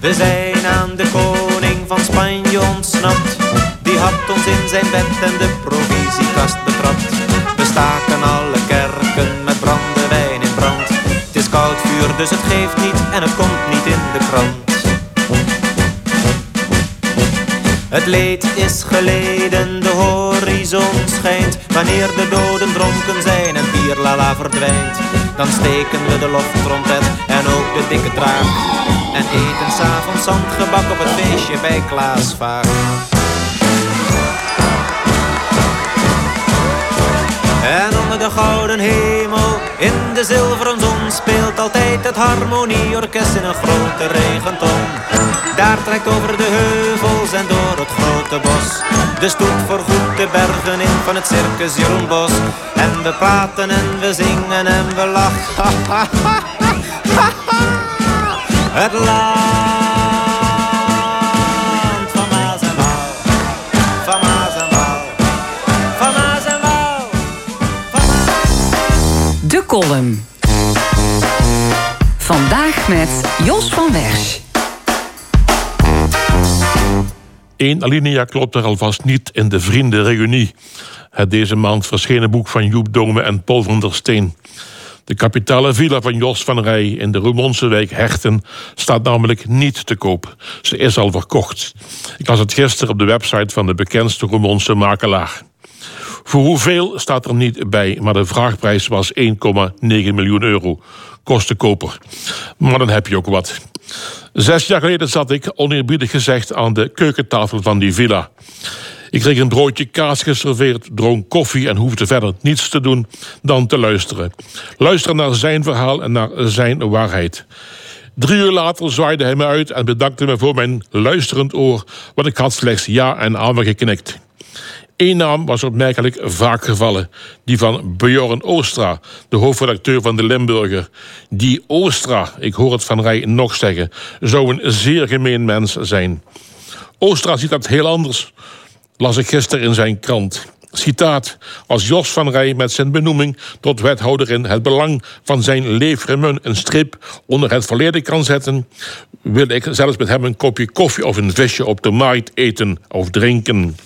We zijn aan de koning van Spanje ontsnapt. Die had ons in zijn bed en de provisiekast betrapt. We staken alle koud vuur, dus het geeft niet en het komt niet in de krant. Het leed is geleden, de horizon schijnt. Wanneer de doden dronken zijn en bierlala verdwijnt. Dan steken we de loftrompet en ook de dikke draak. En eten s'avonds zandgebak op het feestje bij Klaas. En onder de gouden hemel, in de zilveren zon, speelt altijd het harmonieorkest in een grote regenton. Daar trekt over de heuvels en door het grote bos. De stoet voorgoed de bergen in van het circus Jeroen Bos. En we praten en we zingen en we lachen. (laughs) Het lachen. Vandaag met Jos van Wersch. Eén alinea klopt er alvast niet in de Vriendenreunie. Het deze maand verschenen boek van Joep Dome en Paul van der Steen. De kapitale villa van Jos van Rij in de Roermondse wijk Herten staat namelijk niet te koop. Ze is al verkocht. Ik las het gisteren op de website van de bekendste Roermondse makelaar. Voor hoeveel staat er niet bij, maar de vraagprijs was 1,9 miljoen euro. Kost de koper. Maar dan heb je ook wat. Zes jaar geleden zat ik, oneerbiedig gezegd, aan de keukentafel van die villa. Ik kreeg een broodje kaas geserveerd, dronk koffie en hoefde verder niets te doen dan te luisteren. Luisteren naar zijn verhaal en naar zijn waarheid. Drie uur later zwaaide hij me uit en bedankte me voor mijn luisterend oor, want ik had slechts ja en amen geknikt. Eén naam was opmerkelijk vaak gevallen. Die van Bjorn Oostra, de hoofdredacteur van de Limburger. Die Oostra, ik hoor het van Rij nog zeggen, zou een zeer gemeen mens zijn. Oostra ziet dat heel anders, las ik gisteren in zijn krant. Citaat, als Jos van Rij met zijn benoeming tot wethouder in het belang van zijn leefremun een strip onder het verleden kan zetten, wil ik zelfs met hem een kopje koffie of een visje op de markt eten of drinken.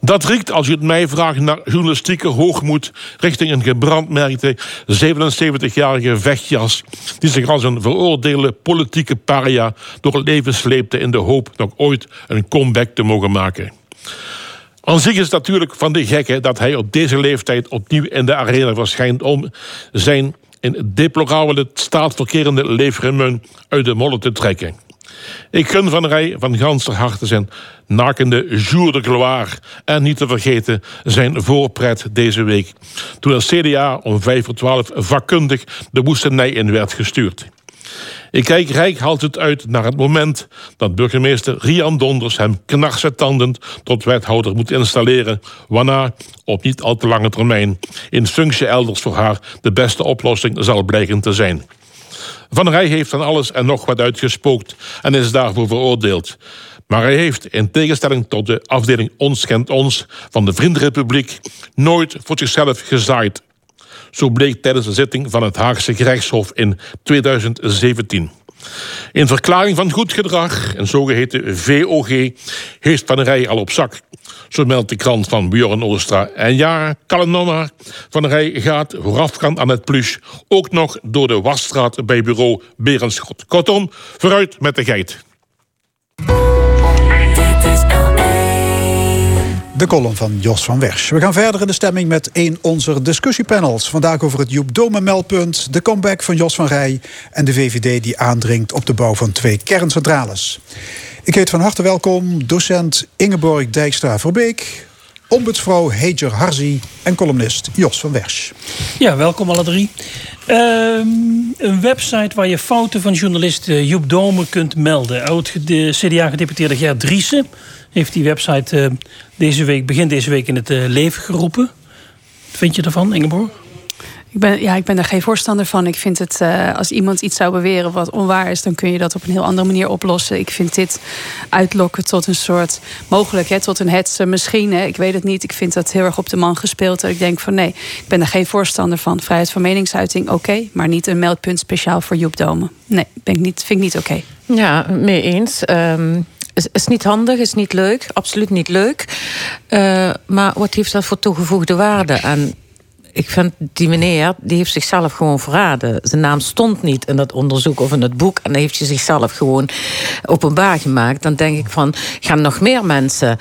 Dat riekt, als u het mij vraagt, naar journalistieke hoogmoed richting een gebrandmerkte 77-jarige vechtjas die zich als een veroordeelde politieke paria door het leven sleepte in de hoop nog ooit een comeback te mogen maken. Aan zich is het natuurlijk van de gekke dat hij op deze leeftijd opnieuw in de arena verschijnt om zijn in deplorabele staat verkerende leefremun uit de molen te trekken. Ik gun van Rij van ganser harte zijn nakende jour de gloire. En niet te vergeten zijn voorpret deze week. Toen het CDA om vijf voor twaalf vakkundig de woestenij in werd gestuurd. Ik kijk rijk haalt het uit naar het moment dat burgemeester Rian Donders hem knarsetandend tot wethouder moet installeren, waarna op niet al te lange termijn in functie elders voor haar de beste oplossing zal blijken te zijn. Van Rij heeft van alles en nog wat uitgespookt en is daarvoor veroordeeld. Maar hij heeft, in tegenstelling tot de afdeling Ons kent ons van de Vriendenrepubliek, nooit voor zichzelf gezaaid. Zo bleek tijdens de zitting van het Haagse gerechtshof in 2017. In verklaring van goed gedrag, een zogeheten VOG, heeft Van Rij al op zak. Zo meldt de krant van Bjorn Oostra. En ja, Kalenoma Van Rij gaat voorafgaand aan het plus... ook nog door de wasstraat bij bureau Berenschot. Kortom, vooruit met de geit. De column van Jos van Wersch. We gaan verder in de stemming met een onze discussiepanels. Vandaag over het Joep Dome meldpunt, de comeback van Jos van Rij... en de VVD die aandringt op de bouw van twee kerncentrales. Ik heet van harte welkom docent Ingeborg Dijkstra-Verbeek... ombudsvrouw Heger Harzi en columnist Jos van Wersch. Ja, welkom alle drie. Ehm, een website waar je fouten van journalist Joep Dome kunt melden. Oud de CDA-gedeputeerde Gert Driessen heeft die website uh, deze week, begin deze week in het uh, leven geroepen. Wat vind je ervan, Ingeborg? Ik ben, ja, ik ben daar geen voorstander van. Ik vind het, uh, als iemand iets zou beweren wat onwaar is, dan kun je dat op een heel andere manier oplossen. Ik vind dit uitlokken tot een soort, mogelijk, hè, tot een hetze misschien. Hè, ik weet het niet. Ik vind dat heel erg op de man gespeeld. Ik denk van nee, ik ben daar geen voorstander van. Vrijheid van meningsuiting, oké. maar niet een meldpunt speciaal voor Joep Domen. Nee, ben ik niet, vind ik niet oké. Ja, mee eens. Um is, is niet handig, is niet leuk, absoluut niet leuk. Uh, maar wat heeft dat voor toegevoegde waarde? En ik vind die meneer, die heeft zichzelf gewoon verraden. Zijn naam stond niet in dat onderzoek of in het boek. En dan heeft hij zichzelf gewoon openbaar gemaakt. Dan denk ik van, gaan nog meer mensen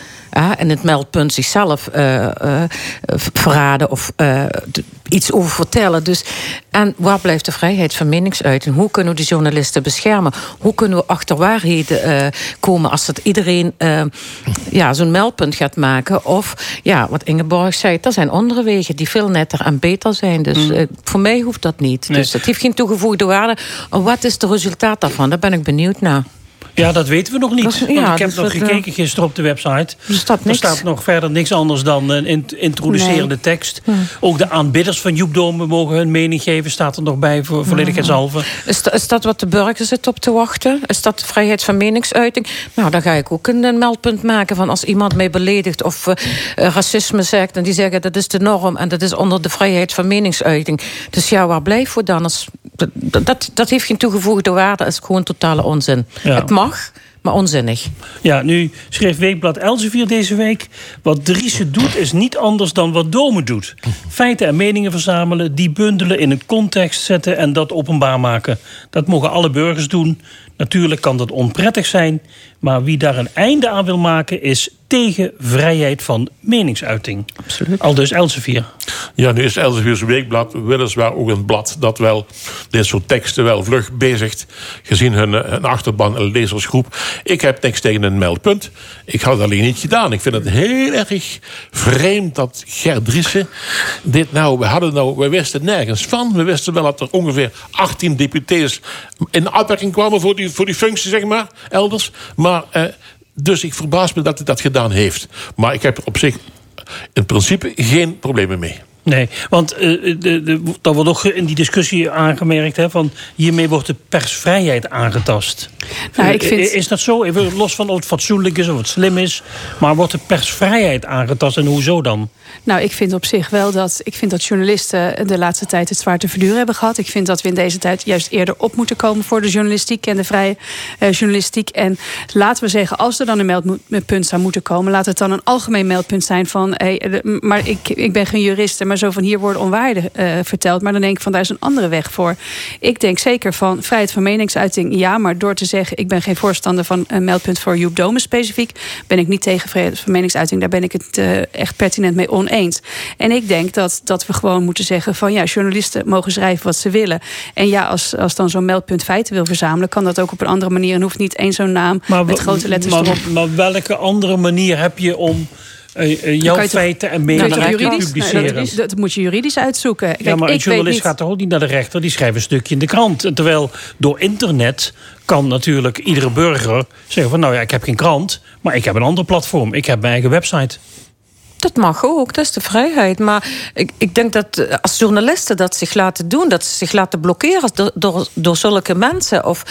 in het meldpunt zichzelf uh, uh, verraden of iets over vertellen. Dus, en waar blijft de vrijheid van meningsuiting? Hoe kunnen we die journalisten beschermen? Hoe kunnen we achter waarheden komen als dat iedereen ja, zo'n meldpunt gaat maken? Of, ja, wat Ingeborg zei, er zijn andere wegen die veel netter en beter zijn. Dus mm. voor mij hoeft dat niet. Nee. Dus het heeft geen toegevoegde waarde. En wat is het resultaat daarvan? Daar ben ik benieuwd naar. Ja, dat weten we nog niet. Ja, ik heb nog gekeken gisteren op de website. Er staat, niks. er staat nog verder niks anders dan een introducerende nee. tekst. Ook de aanbidders van Joep Dome mogen hun mening geven. Staat er nog bij voor volledigheidshalve. Is, is dat wat de burger zit op te wachten? Is dat vrijheid van meningsuiting? Nou, dan ga ik ook een, een meldpunt maken van als iemand mij beledigt of uh, racisme zegt. En die zeggen dat is de norm en dat is onder de vrijheid van meningsuiting. Dus ja, waar blijf voor dan? Als, dat, dat, dat heeft geen toegevoegde waarde. Dat is gewoon totale onzin. Ja. Het mag maar onzinnig. Ja, nu schreef Weekblad Elsevier deze week... wat Driessen doet is niet anders dan wat Dome doet. Feiten en meningen verzamelen, die bundelen in een context zetten... en dat openbaar maken. Dat mogen alle burgers doen. Natuurlijk kan dat onprettig zijn... maar wie daar een einde aan wil maken... is tegen vrijheid van meningsuiting. Absoluut. Al dus Elsevier. Ja, nu is Elsevier's Weekblad weliswaar ook een blad dat wel dit soort teksten wel vlug bezigt. Gezien hun, eh, hun achterban en lezersgroep. Ik heb niks tegen een meldpunt. Ik had het alleen niet gedaan. Ik vind het heel erg vreemd dat Gert Driessen dit nou... We, hadden nou, we wisten nergens van. We wisten wel dat er ongeveer 18 deputés in aanmerking kwamen voor die, voor die functie, zeg maar, elders. Maar... Eh, dus ik verbaas me dat hij dat gedaan heeft. Maar ik heb er op zich in principe geen problemen mee. Nee, want uh, de, de, dat wordt ook in die discussie aangemerkt... Hè, van hiermee wordt de persvrijheid aangetast. Nou, ik vind... Is dat zo? Even los van of het fatsoenlijk is of het slim is... maar wordt de persvrijheid aangetast en hoezo dan? Nou, ik vind op zich wel dat... ik vind dat journalisten de laatste tijd het zwaar te verduren hebben gehad. Ik vind dat we in deze tijd juist eerder op moeten komen... voor de journalistiek en de vrije uh, journalistiek. En laten we zeggen, als er dan een meldpunt zou moeten komen... laat het dan een algemeen meldpunt zijn van... Hey, maar ik, ik ben geen jurist, maar zo van hier worden onwaarden uh, verteld. Maar dan denk ik van daar is een andere weg voor. Ik denk zeker van vrijheid van meningsuiting, ja. Maar door te zeggen, ik ben geen voorstander van een meldpunt voor Joep Domen specifiek... ben ik niet tegen vrijheid van meningsuiting. Daar ben ik het uh, echt pertinent mee oneens. En ik denk dat, dat we gewoon moeten zeggen van ja, journalisten mogen schrijven wat ze willen. En ja, als, als dan zo'n meldpunt feiten wil verzamelen, kan dat ook op een andere manier. En hoeft niet één zo'n naam maar, met grote letters maar, erop. Maar welke andere manier heb je om uh, uh, jouw feiten en meningen te publiceren. Nee, dat, is, dat, moet je juridisch uitzoeken. Kijk, ja, maar een journalist gaat toch ook niet naar de rechter? Die schrijft een stukje in de krant. Terwijl door internet kan natuurlijk iedere burger zeggen van... nou ja, ik heb geen krant, maar ik heb een ander platform. Ik heb mijn eigen website. Dat mag ook, dat is de vrijheid. Maar ik, ik denk dat als journalisten dat zich laten doen... dat ze zich laten blokkeren door, door, door zulke mensen... Of,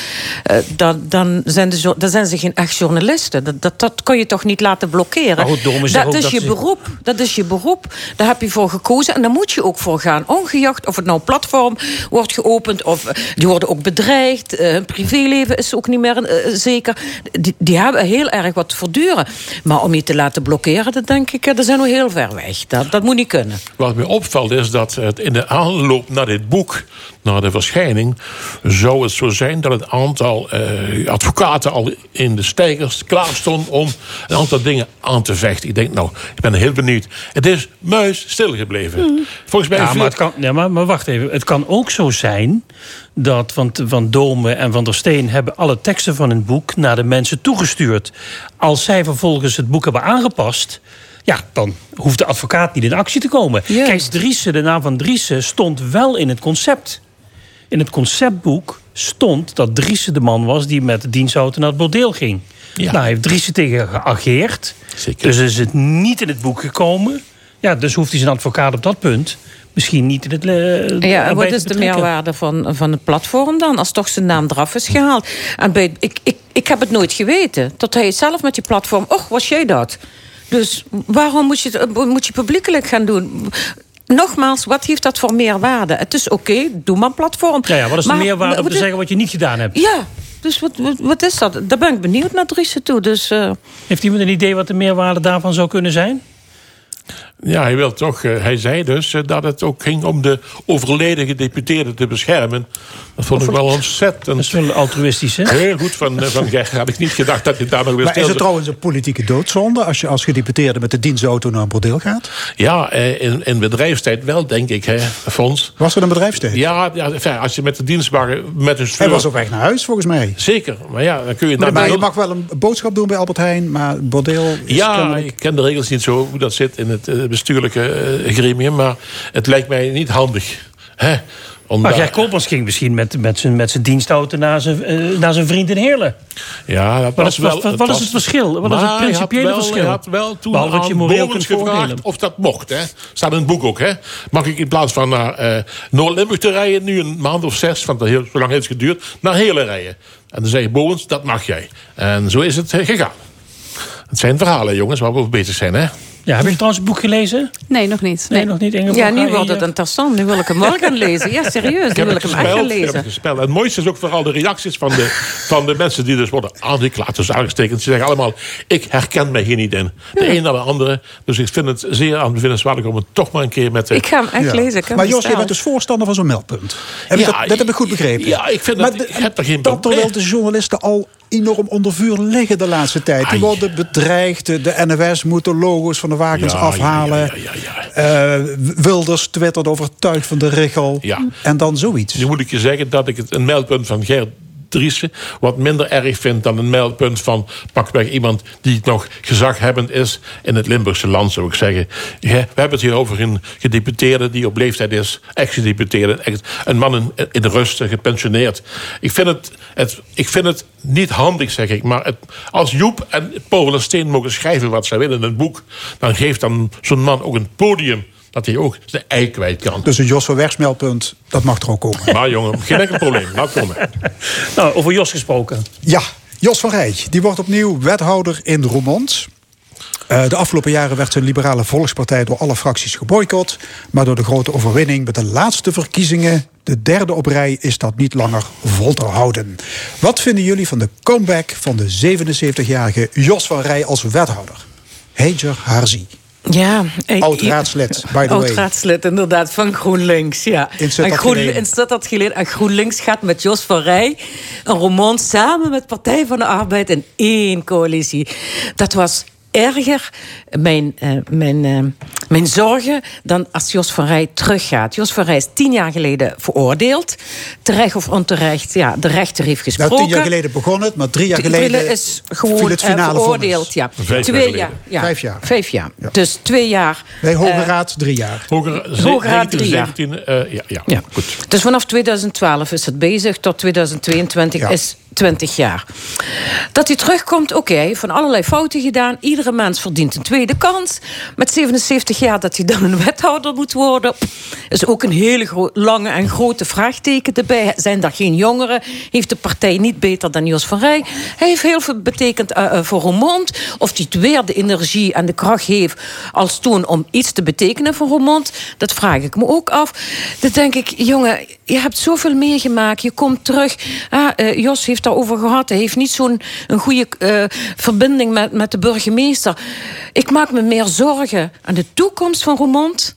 uh, dan, dan, zijn de, dan zijn ze geen echt journalisten. Dat, dat, dat kun je toch niet laten blokkeren. Goed, dat is dat je ze... beroep. Dat is je beroep. Daar heb je voor gekozen en daar moet je ook voor gaan. Ongeacht of het nou platform wordt geopend... of die worden ook bedreigd. Hun privéleven is ook niet meer uh, zeker. Die, die hebben heel erg wat te verduren. Maar om je te laten blokkeren, dat denk ik... er zijn nog heel ver weg. Dat, dat moet niet kunnen. Wat me opvalt is dat het in de aanloop naar dit boek, naar de verschijning, zou het zo zijn dat het aantal uh, advocaten al in de stijgers klaar stond om een aantal dingen aan te vechten. Ik denk, nou, ik ben heel benieuwd. Het is muis stilgebleven. Mm. Volgens mij. Ja, maar, het kan, ja maar, maar wacht even. Het kan ook zo zijn dat van, van Dome en Van der Steen hebben alle teksten van het boek naar de mensen toegestuurd. Als zij vervolgens het boek hebben aangepast. Ja, dan hoeft de advocaat niet in actie te komen. Kijk, Driessen, de naam van Driessen stond wel in het concept. In het conceptboek stond dat Driessen de man was die met de dienstauto naar het bordeel ging. Ja. Nou, heeft Driessen tegen geageerd. Zeker. Dus is het niet in het boek gekomen. Ja, dus hoeft hij zijn advocaat op dat punt misschien niet in het uh, Ja, en wat is de meerwaarde van, van het platform dan? Als toch zijn naam eraf is gehaald. En bij, ik, ik, ik heb het nooit geweten. Tot hij zelf met die platform... Och, was jij dat? Dus waarom moet je het moet je publiekelijk gaan doen? Nogmaals, wat heeft dat voor meerwaarde? Het is oké, okay, doe maar een platform. Ja, ja, wat is de maar, meerwaarde om te zeggen wat je niet gedaan hebt? Ja, dus wat, wat, wat is dat? Daar ben ik benieuwd naar Driessen toe. Dus, uh... Heeft iemand een idee wat de meerwaarde daarvan zou kunnen zijn? Ja, hij, wil toch, uh, hij zei dus uh, dat het ook ging om de overleden gedeputeerde te beschermen. Dat vond ik wel ontzettend. Dat is wel altruïstisch, hè? Heel goed van, uh, van Ger. Had ik niet gedacht dat je daar nog weer Maar is het trouwens een politieke doodzonde als je als gedeputeerde met de dienstauto naar een bordeel gaat? Ja, in, in bedrijfstijd wel, denk ik, hè, Fons. Was er een bedrijfstijd? Ja, ja als je met de dienstwagen met een stuur... Hij was op weg naar huis, volgens mij. Zeker, maar ja, dan kun je... Maar, maar je mag wel een boodschap doen bij Albert Heijn, maar bordeel is Ja, kennelijk... ik ken de regels niet zo, hoe dat zit in het bestuurlijke uh, gremium. Maar het lijkt mij niet handig. Hè? Maar Gert Koopmans ging misschien met, met, zijn, met zijn dienstauto naar zijn, uh, naar zijn vriend in Heerlen. Ja, dat wat was is, wel... Wat, wat is het verschil? Wat is het principiële wel, verschil? Hij had wel toen Behalve kunt gevraagd of dat mocht. Hè? Staat in het boek ook. Hè? Mag ik in plaats van naar uh, Noord-Limburg te rijden... nu een maand of zes, want heel, zo lang heeft het geduurd... naar Heerlen rijden. En dan zei Bowens, dat mag jij. En zo is het gegaan. Het zijn verhalen, jongens, waar we over bezig zijn, hè? Ja, heb je trouwens het boek gelezen? Nee, nog niet. Nee, nog niet. Ingeborg? Ja, nu je wordt het interessant. Nu wil ik hem wel gaan lezen. Ja, serieus. Ik Nu wil het ik hem echt gaan gespeeld. Ik heb lezen. het gespeeld. En het mooiste is ook vooral de reacties van de, van de mensen die dus worden aangeklaagd. Dus aangestekend. Ze zeggen allemaal, ik herken mij hier niet in. De een naar de andere. Dus ik vind het zeer aanbevinnenswaardig om het toch maar een keer met de... Ik ga hem echt Ja. lezen. Maar Jos, je bent dus voorstander van zo'n meldpunt. Heb ik Ja, dat, dat heb ik goed begrepen. ja, ik vind maar dat- de- ik heb er geen dat probleem. terwijl de journalisten al enorm onder vuur liggen de laatste tijd. Die worden bedreigd. De NOS moet de logo's van de wakens Ja, afhalen. ja, Eh, Wilders twittert overtuigd van de richel. En dan zoiets. Nu moet ik je zeggen dat ik het een mijlpunt van Gert Wat minder erg vind dan een mijlpunt van pakweg iemand die nog gezaghebbend is in het Limburgse land, zou ik zeggen. We hebben het hier over een gedeputeerde die op leeftijd is, ex-gedeputeerde, ex- een man in, in rust, gepensioneerd. Ik vind het, het, ik vind het niet handig, zeg ik, maar als Joep en Paul en Steen mogen schrijven wat zij willen in een boek, dan geeft dan zo'n man ook een podium dat hij ook zijn ei kwijt kan. Dus een Jos van Wegs meldpunt, dat mag er ook komen. Maar jongen, geen enkel probleem. Laat komen. (laughs) Nou, over Jos gesproken. Ja, Jos van Rij, die wordt opnieuw wethouder in Roermond. Eh, de afgelopen jaren werd zijn liberale volkspartij door alle fracties geboycott. Maar door de grote overwinning bij de laatste verkiezingen, de derde op rij, is dat niet langer vol te houden. Wat vinden jullie van de comeback van de 77-jarige Jos van Rij als wethouder? Heijer Harzi. Ja, ik- Oud-raadslid, by the way. Oud-raadslid, inderdaad, van GroenLinks. Ja. In En Groen-. En GroenLinks gaat met Jos van Rij een roman samen met Partij van de Arbeid in één coalitie. Dat was erger, mijn, eh, mijn, eh, mijn zorgen, dan als Jos van Rij teruggaat. Jos van Rij is tien jaar geleden veroordeeld. Terecht of onterecht, ja, de rechter heeft Nou, gesproken. tien jaar geleden begon het, maar drie jaar geleden is gewoon viel het eh, finale veroordeeld. vonnis. Ja. Vijf jaar Twee jaar, ja. Vijf jaar. Vijf jaar. Ja. Dus twee jaar. Bij Hoge eh, Raad drie jaar. Hoge Raad drie jaar. 17, eh, ja, ja, Ja. goed. Dus vanaf 2012 is het bezig, tot 2022 Ja. is 20 jaar. Dat hij terugkomt, oké, van allerlei fouten gedaan. Iedere mens verdient een tweede kans. Met 77 dat hij dan een wethouder moet worden... is ook een hele lange en grote vraagteken erbij. Zijn er geen jongeren? Heeft de partij niet beter dan Jos van Rij? Hij heeft heel veel betekend eh, eh, voor Roermond. Of hij het weer de energie en de kracht heeft als toen... om iets te betekenen voor Roermond, dat vraag ik me ook af. Dan denk ik, jongen, je hebt zoveel meegemaakt. Je komt terug. Ah, eh, Jos heeft daarover gehad. Hij heeft niet zo'n goede verbinding met, met de burgemeester. Ik maak me meer zorgen aan de toekomst van Roermond...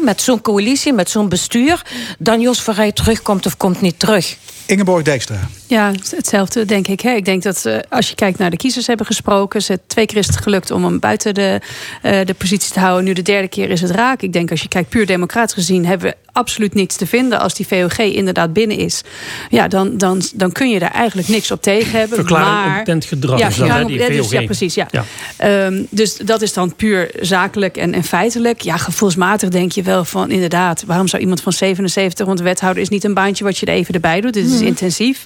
met zo'n coalitie, met zo'n bestuur... dan Jos van Rij terugkomt of komt niet terug. Ingeborg Dijkstra. Ja, hetzelfde denk ik. Hè. Ik denk dat eh, als je kijkt naar de kiezers hebben gesproken... Ze, twee keer is het gelukt om hem buiten de, eh, de positie te houden. Nu de derde keer is het raak. Ik denk als je kijkt puur democratisch gezien... hebben we absoluut niets te vinden. Als die VOG inderdaad binnen is... Ja, dan, dan, dan kun je daar eigenlijk niks op tegen hebben. Verklaring maar, onbekend gedrag Ja, verklaring die onbekend- VOG. ja, precies. Ja. Ja. Ehm, dus dat is dan puur zakelijk en, en feitelijk. Ja, gevoelsmatig denk je wel van inderdaad... waarom zou iemand van 77... want wethouder is niet een baantje wat je er even erbij doet. Dit is intensief.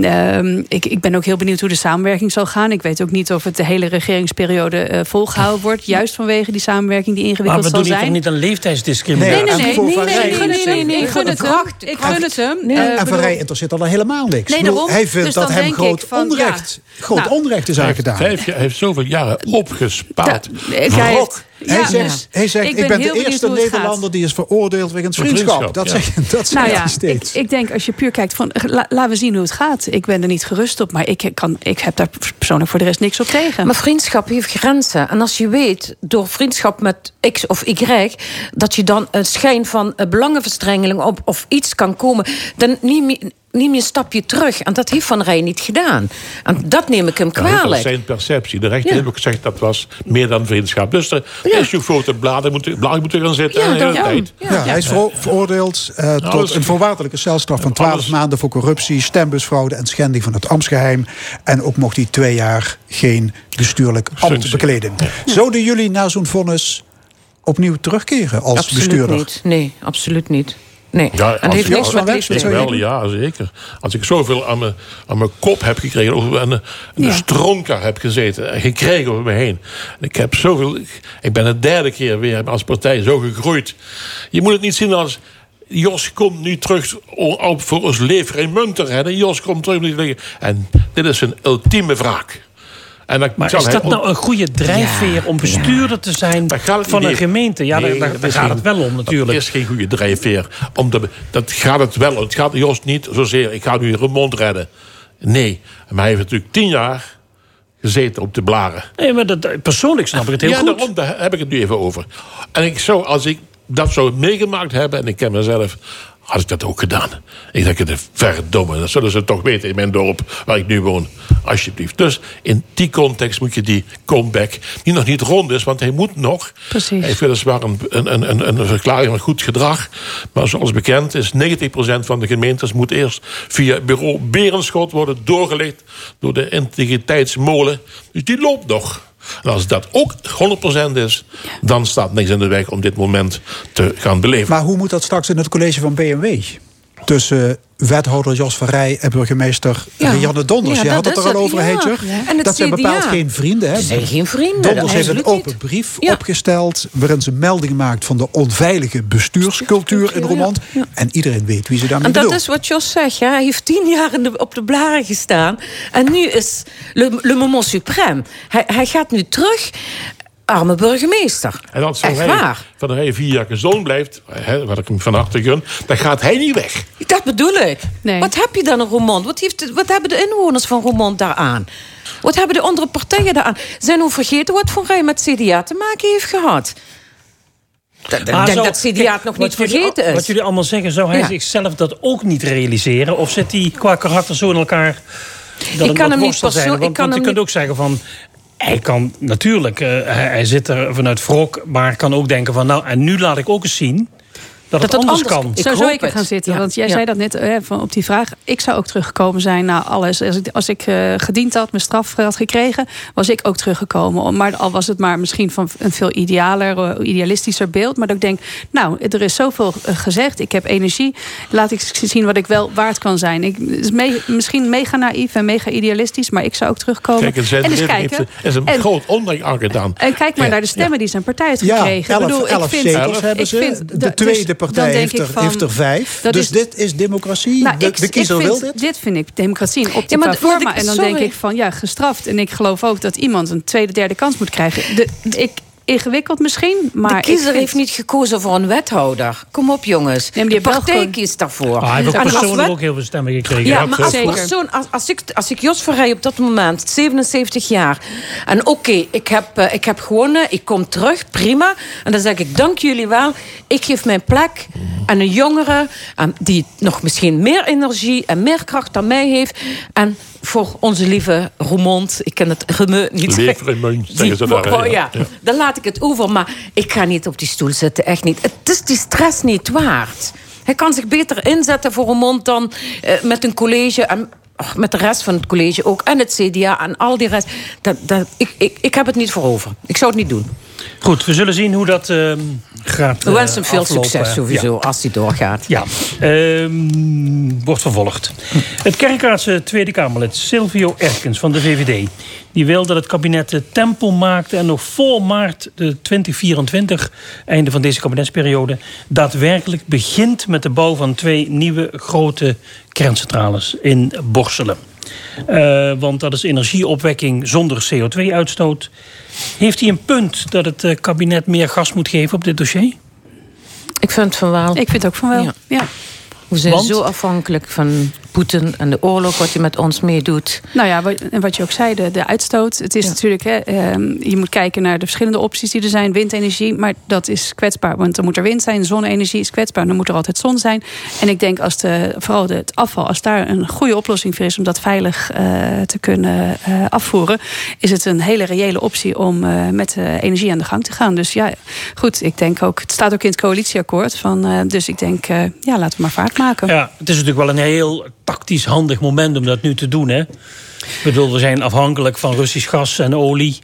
Ehm, ik, ik ben ook heel benieuwd hoe de samenwerking zal gaan. Ik weet ook niet of het de hele regeringsperiode eh, volgehouden (laughs) wordt. Juist vanwege die samenwerking die Maar ingewikkeld we zal doen hier toch zijn. niet aan leeftijdsdiscriminatie? Nee, nee, nee. ik gun het Nee, hem. nee, Ik gun het hem. Kracht, Ik gun het hem. En, Eh, en Van Rij interesseert al helemaal niks. Nee, Ik bedoel, daarom. hij vindt Dus dat dan hem groot ik van, onrecht, ja. groot Nou, onrecht is Hij heeft, aangedaan. hij heeft zoveel jaren opgespaard. Ja, ik- hij ja. zegt, hij zegt Ik ik ben de eerste. Nederlander die is veroordeeld wegens vriendschap. vriendschap, Dat, ja. zeg, (laughs) dat zegt Nou ja, hij ik, steeds. ik denk als je puur kijkt van la- laten we zien hoe het gaat. Ik ben er niet gerust op, maar ik, kan, ik heb daar persoonlijk voor de rest niks op tegen. Maar vriendschap heeft grenzen. En als je weet, door vriendschap met X of Y... dat je dan een schijn van belangenverstrengeling op of iets kan komen... dan je, neem je een stapje terug. En dat heeft Van Rij niet gedaan. En dat neem ik hem Ja, dat was kwalijk. zijn perceptie. De rechter Ja. heeft ook gezegd dat was meer dan vriendschap. Dus er Ja. is je voor de bladen moeten, bladen moeten gaan zitten. Ja, en de hele daarom. tijd. Ja, hij is vero- veroordeeld eh, tot alles- een voorwaardelijke celstraf van 12 alles- maanden voor corruptie, stembusfraude en schending van het ambtsgeheim. En ook mocht hij twee jaar geen bestuurlijk ambt Functie. bekleden. Zouden jullie na zo'n vonnis opnieuw terugkeren als Absoluut bestuurder? niet. Nee, absoluut niet. Nee. Ja, en als heeft niks met wel, ja, zeker. Als ik zoveel aan mijn, aan mijn kop heb gekregen... of en een, een Ja. stronker heb gezeten en gekregen over me heen. En ik heb zoveel... Ik ben de derde keer weer als partij zo gegroeid. Je moet het niet zien als... Jos komt nu terug op voor ons lever in Munter. Hè. Jos komt terug om te liggen. En dit is een ultieme wraak. En dan Maar is dat nou een goede drijfveer om bestuurder te zijn het van een gemeente? Ja, Nee, daar, gaat geen- het wel om natuurlijk. Dat is geen goede drijfveer. Om de, dat gaat het wel. om. Het gaat Jos niet zozeer, ik ga nu Remond redden. Nee, maar hij heeft natuurlijk tien jaar gezeten op de blaren. Nee, maar dat, persoonlijk snap ik het heel ja, goed. daarom daar heb ik het nu even over. En ik zou, als ik dat zou meegemaakt hebben, en ik ken mezelf, had ik dat ook gedaan. Ik denk, het verdomme, dat zullen ze toch weten in mijn dorp waar ik nu woon. Alsjeblieft. Dus in die context moet je die comeback, die nog niet rond is, want hij moet nog. Precies. Hij heeft weliswaar een, een, een, een verklaring van goed gedrag. Maar zoals bekend is 90% van de gemeentes moet eerst via bureau Berenschot worden doorgelicht door de integriteitsmolen. Dus die loopt nog. En als dat ook 100% is, dan staat niks in de weg om dit moment te gaan beleven. Maar hoe moet dat straks in het college van BMW? Tussen wethouder Jos van Rij en burgemeester Ja. Rianne Donders. Ja, Je had dat het er al over, ja. Heetje. Ja. En het Dat zijn bepaald geen vrienden. Hè? Ze zijn geen vrienden. Donders heeft een open niet. brief Ja. opgesteld... waarin ze melding maakt van de onveilige bestuurscultuur in ja. En iedereen weet wie ze daarmee En dat bedoelt. is wat Jos zegt. Ja. Hij heeft tien jaar in de, op de blaren gestaan. En nu is le, le moment suprême. Hij, hij gaat nu terug. Arme burgemeester. En als Van Echt Rij, waar. van vier jaar gezond blijft, hè, wat ik hem van harte gun, dan gaat hij niet weg. Dat bedoel ik. Nee. Wat heb je dan in Roermond? Wat, heeft, wat hebben de inwoners van Roermond daaraan? Wat hebben de andere partijen daaraan? Zijn we vergeten wat Van Rij met CDA te maken heeft gehad? Dat- Ik Maar denk zou- dat CDA kijk, het nog niet vergeten is. Wat jullie allemaal zeggen, zou hij Ja. zichzelf dat ook niet realiseren? Of zit hij qua karakter zo in elkaar dat het kan wat hem niet worstel zijn? persoon- ik Want, kan want je kunt niet- ook zeggen van... Hij kan natuurlijk, eh, hij, hij zit er vanuit wrok... maar kan ook denken van, nou, en nu laat ik ook eens zien... dat, het anders, anders- kan. Ik Zo zou ik er gaan zitten. Ja, Want jij ja. zei dat net eh, van op die vraag. Ik zou ook teruggekomen zijn na alles. Als ik, als ik eh, gediend had, mijn straf had gekregen, was ik ook teruggekomen. Om- Maar al was het maar misschien van een veel idealer, eh, idealistischer beeld. Maar dat ik denk, nou, er is zoveel gezegd. Ik heb energie. Laat ik zien wat ik wel waard kan zijn. Ik, is me- misschien mega naïef en mega idealistisch, maar ik zou ook terugkomen. Kijk, en eens leven kijken. heeft er- is een En- groot onrecht aangedaan. en kijk maar Ja, naar de stemmen die zijn partij heeft Ja, gekregen. elf, ik bedoel, elf ik vind, zetels ik hebben ze. vind- de dus tweede partij denk heeft ik er, van- heeft er vijf. dat Dus is- dit is democratie. Nou, de, ik, de kiezer wil dit. dit vind ik democratie in Ja, optima maar- forma. en dan sorry. denk ik van ja, gestraft. En ik geloof ook dat iemand een tweede, derde kans moet krijgen. De, ik, ingewikkeld misschien, maar de kiezer vind- heeft niet gekozen voor een wethouder. Kom op, jongens. die de wel partij gewoon- kiest daarvoor. Ah, hij heeft ook persoonlijk wet- ook heel veel stemmen gekregen. Ja, Ja, maar als persoon, als, als, ik, als ik Jos Verrij op dat moment, 77 jaar... en oké, ik, heb, eh, ik heb gewonnen, ik kom terug, prima. En dan zeg ik, dank jullie wel. Ik geef mijn plek aan een jongere... eh, die nog misschien meer energie en meer kracht dan mij heeft. En voor onze lieve Roermond, ik ken het Remeu niet... Leef Remeu, (laughs) zeggen ze daar, oh, ja. ja. Ja. Dan laat ik het over, maar ik ga niet op die stoel zitten, echt niet. Het is die stress niet waard. Hij kan zich beter inzetten voor een mond dan eh, met een college... En, met de rest van het college ook. En het CDA en al die rest. Dat, dat, ik, ik, ik heb het niet voor over. Ik zou het niet doen. Goed, we zullen zien hoe dat ehm, gaat We wensen hem veel succes sowieso, Ja. als hij doorgaat. Ja, ehm, wordt vervolgd. Het Kerkraadse Tweede Kamerlid Silvio Erkens van de VVD... die wil dat het kabinet eh, tempo maakt... en nog voor maart de 2024, einde van deze kabinetsperiode... daadwerkelijk begint met de bouw van twee nieuwe grote kerncentrales in Borselen. Eh, want dat is energieopwekking zonder CO2-uitstoot. Heeft hij een punt dat het eh, kabinet meer gas moet geven op dit dossier? Ik vind van wel. Ik vind ook van wel. Ja. Ja. We zijn Want? zo afhankelijk van Poetin en de oorlog... wat hij met ons meedoet. Nou ja, wat, en wat je ook zei, de, de uitstoot. Het is Ja. natuurlijk, hè, ehm, je moet kijken naar de verschillende opties die er zijn. Windenergie, maar dat is kwetsbaar. Want dan moet er wind zijn, zonne-energie is kwetsbaar. Dan moet er altijd zon zijn. En ik denk als de, vooral de, het afval, als daar een goede oplossing voor is... om dat veilig eh, te kunnen eh, afvoeren... is het een hele reële optie om eh, met de energie aan de gang te gaan. Dus ja, goed, ik denk ook... Het staat ook in het coalitieakkoord. Van, eh, dus ik denk, eh, ja, laten we maar vaart maken. Ja, het is natuurlijk wel een heel tactisch handig moment om dat nu te doen. Hè? Ik bedoel, we zijn afhankelijk van Russisch gas en olie.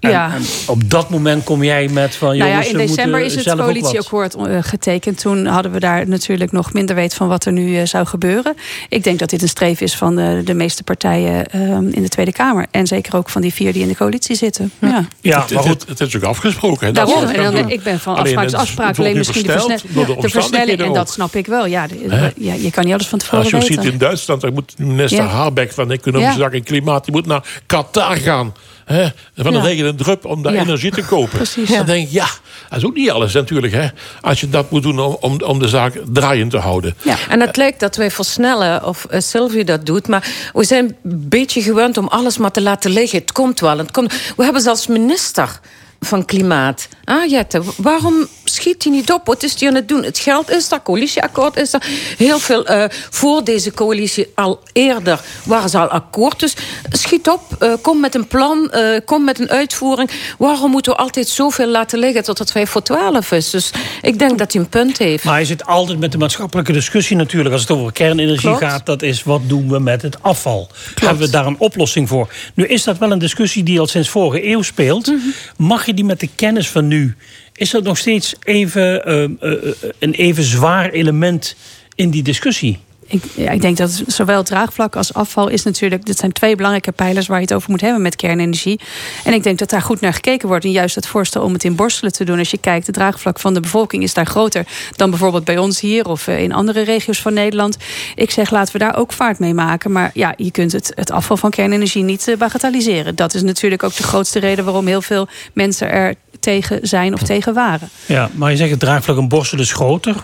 En, Ja. en op dat moment kom jij met van... Nou ja, in december is het coalitieakkoord eh, getekend. Toen hadden we daar natuurlijk nog minder weet van wat er nu eh, zou gebeuren. Ik denk dat dit een streef is van de, de meeste partijen ehm, in de Tweede Kamer. En zeker ook van die vier die in de coalitie zitten. Ja. Ja, Het, maar het, goed. het is ook afgesproken. hè, Daarom. En dan, ik ben van afspraak tot afspraak. Alleen misschien de, versteld versne- door de de versnelling. En dat snap ik wel. Ja, de- ja, je kan niet alles van tevoren Als je weten. ziet in Duitsland, daar moet minister Ja. Habeck van Economische Ja. Zaken en Klimaat... die moet naar Qatar gaan. Hè, van de Ja. regen en drup om daar Ja. energie te kopen. Precies. Dan denk ik, ja, dat is ook niet alles natuurlijk. Hè, als je dat moet doen om, om, om de zaak draaiend te houden. Ja. En het lijkt dat wij versnellen, of uh, Sylvie dat doet... maar we zijn een beetje gewend om alles maar te laten liggen. Het komt wel. Het komt. We hebben zelfs minister van Klimaat. Ah, Jette, waarom schiet hij niet op? Wat is hij aan het doen? Het geld is daar, coalitieakkoord is er. Heel veel uh, voor deze coalitie al eerder waren ze al akkoord. Dus schiet op, uh, kom met een plan, uh, kom met een uitvoering. Waarom moeten we altijd zoveel laten liggen tot het 5 voor 12 is? Dus ik denk dat hij een punt heeft. Maar je zit altijd met de maatschappelijke discussie natuurlijk... als het over kernenergie Klopt. gaat. Dat is, wat doen we met het afval? Hebben we daar een oplossing voor? Nu is dat wel een discussie die al sinds vorige eeuw speelt. Mhm. Mag je die met de kennis van nu... is dat nog steeds even, uh, uh, een even zwaar element in die discussie? Ik, ik denk dat zowel draagvlak als afval is natuurlijk... dit zijn twee belangrijke pijlers waar je het over moet hebben met kernenergie. En ik denk dat daar goed naar gekeken wordt. En juist het voorstel om het in borstelen te doen. Als je kijkt, het draagvlak van de bevolking is daar groter... dan bijvoorbeeld bij ons hier of in andere regio's van Nederland. Ik zeg, laten we daar ook vaart mee maken. Maar ja, je kunt het, het afval van kernenergie niet bagatelliseren. Dat is natuurlijk ook de grootste reden waarom heel veel mensen er tegen zijn of tegen waren. Ja, maar je zegt het draagvlak een borstel is groter.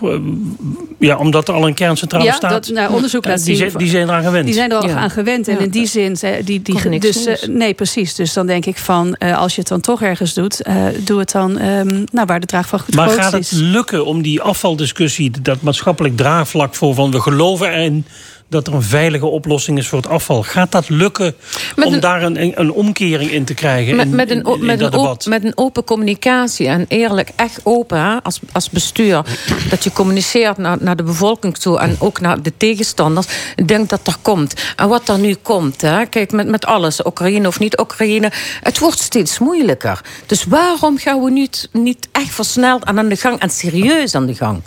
Ja, omdat er al een kerncentrale ja, staat. Dat, nou, onderzoek laat die zien. Zijn, die zijn eraan gewend. Die zijn er al ja. aan gewend. En ja. in die zin, die, die, dus, uh, nee, precies. Dus dan denk ik van, uh, als je het dan toch ergens doet, uh, doe het dan um, nou, waar de draagvlak het maar grootst gaat het is. lukken om die afvaldiscussie, dat maatschappelijk draagvlak voor van we geloven erin dat er een veilige oplossing is voor het afval. Gaat dat lukken met om een, daar een, een omkering in te krijgen met, in, met, een, in, met, dat een debat? met een open communicatie en eerlijk, echt open hè, als, als bestuur. dat je communiceert naar, naar de bevolking toe en ook naar de tegenstanders. Ik denk dat dat komt. En wat er nu komt, hè, kijk, met, met alles, Oekraïne of niet Oekraïne, het wordt steeds moeilijker. Dus waarom gaan we niet, niet echt versneld aan de gang en serieus aan de gang?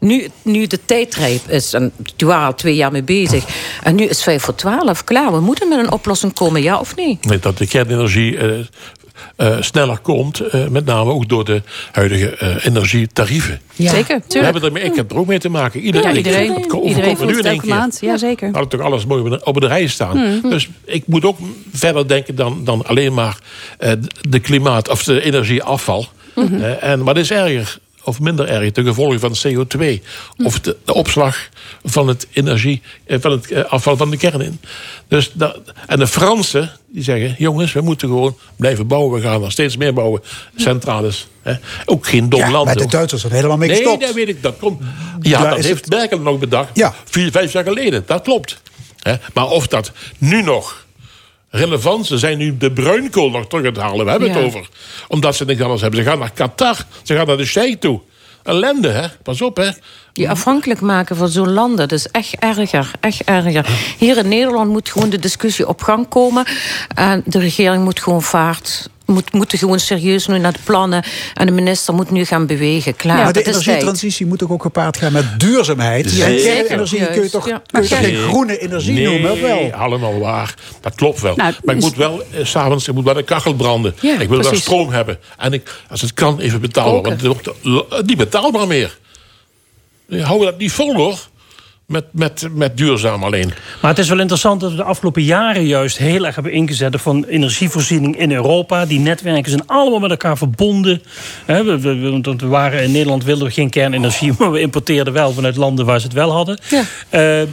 Nu, nu de tijd rijp is, en waren al twee jaar mee bezig... en nu is vijf voor twaalf, klaar. We moeten met een oplossing komen, ja of nee? Nee, dat de kernenergie uh, uh, sneller komt... Uh, met name ook door de huidige energietarieven. Ja. Zeker, tuurlijk. We hebben ermee, ik heb er ook mee te maken. Iedereen, ja, iedereen, ik, iedereen voelt het elke maand. Ja, zeker. Had toch alles mooi op de rij staan. Hmm. Dus ik moet ook verder denken dan, dan alleen maar de klimaat... of de energieafval. Mhm. en wat is erger of minder erg, de gevolgen van CO2. Of de, de, opslag van het energie, van het afval van de kern in. Dus dat, en de Fransen die zeggen: jongens, we moeten gewoon blijven bouwen. We gaan er steeds meer bouwen. Centrales. Hè. Ook geen dom ja, land. Maar de Duitsers zijn helemaal mee nee, gestopt. dat weet ik. Dat komt. Ja, Daar dat heeft het- Merkel nog bedacht. Ja. Vier, vijf jaar geleden. Dat klopt. Hè. Maar of dat nu nog relevant. Ze zijn nu de bruinkool nog terug aan het halen. We hebben Ja. het over. Omdat ze niks anders hebben. Ze gaan naar Qatar. Ze gaan naar de Sheikh toe. Ellende, hè? Pas op, hè? Je afhankelijk maken van zo'n landen, dat is echt erger, echt erger. Hier in Nederland moet gewoon de discussie op gang komen. En de regering moet gewoon vaart... Moet, moeten gewoon serieus nu naar de plannen. En de minister moet nu gaan bewegen. Klaar, maar de dat is tijd. energietransitie moet ook, ook gepaard gaan met duurzaamheid. Zeker. En kernenergie kun je toch, ja. kun je toch geen groene energie nee, noemen? Of wel? allemaal waar. Dat klopt wel. Nou, maar ik is- moet wel, eh, s'avonds, ik moet wel een kachel branden. Ja, ik wil wel stroom hebben. En ik, als het kan, even betalen. Koken. Want het wordt eh, niet betaalbaar meer. We houden dat niet vol, hoor. Met, met, met duurzaam alleen. Maar het is wel interessant dat we de afgelopen jaren juist heel erg hebben ingezet van energievoorziening in Europa. Die netwerken zijn allemaal met elkaar verbonden. Hè, we, we, waren in Nederland wilden we geen kernenergie, (laughs) maar we importeerden wel vanuit landen waar ze het wel hadden. Ja. Eh, eh,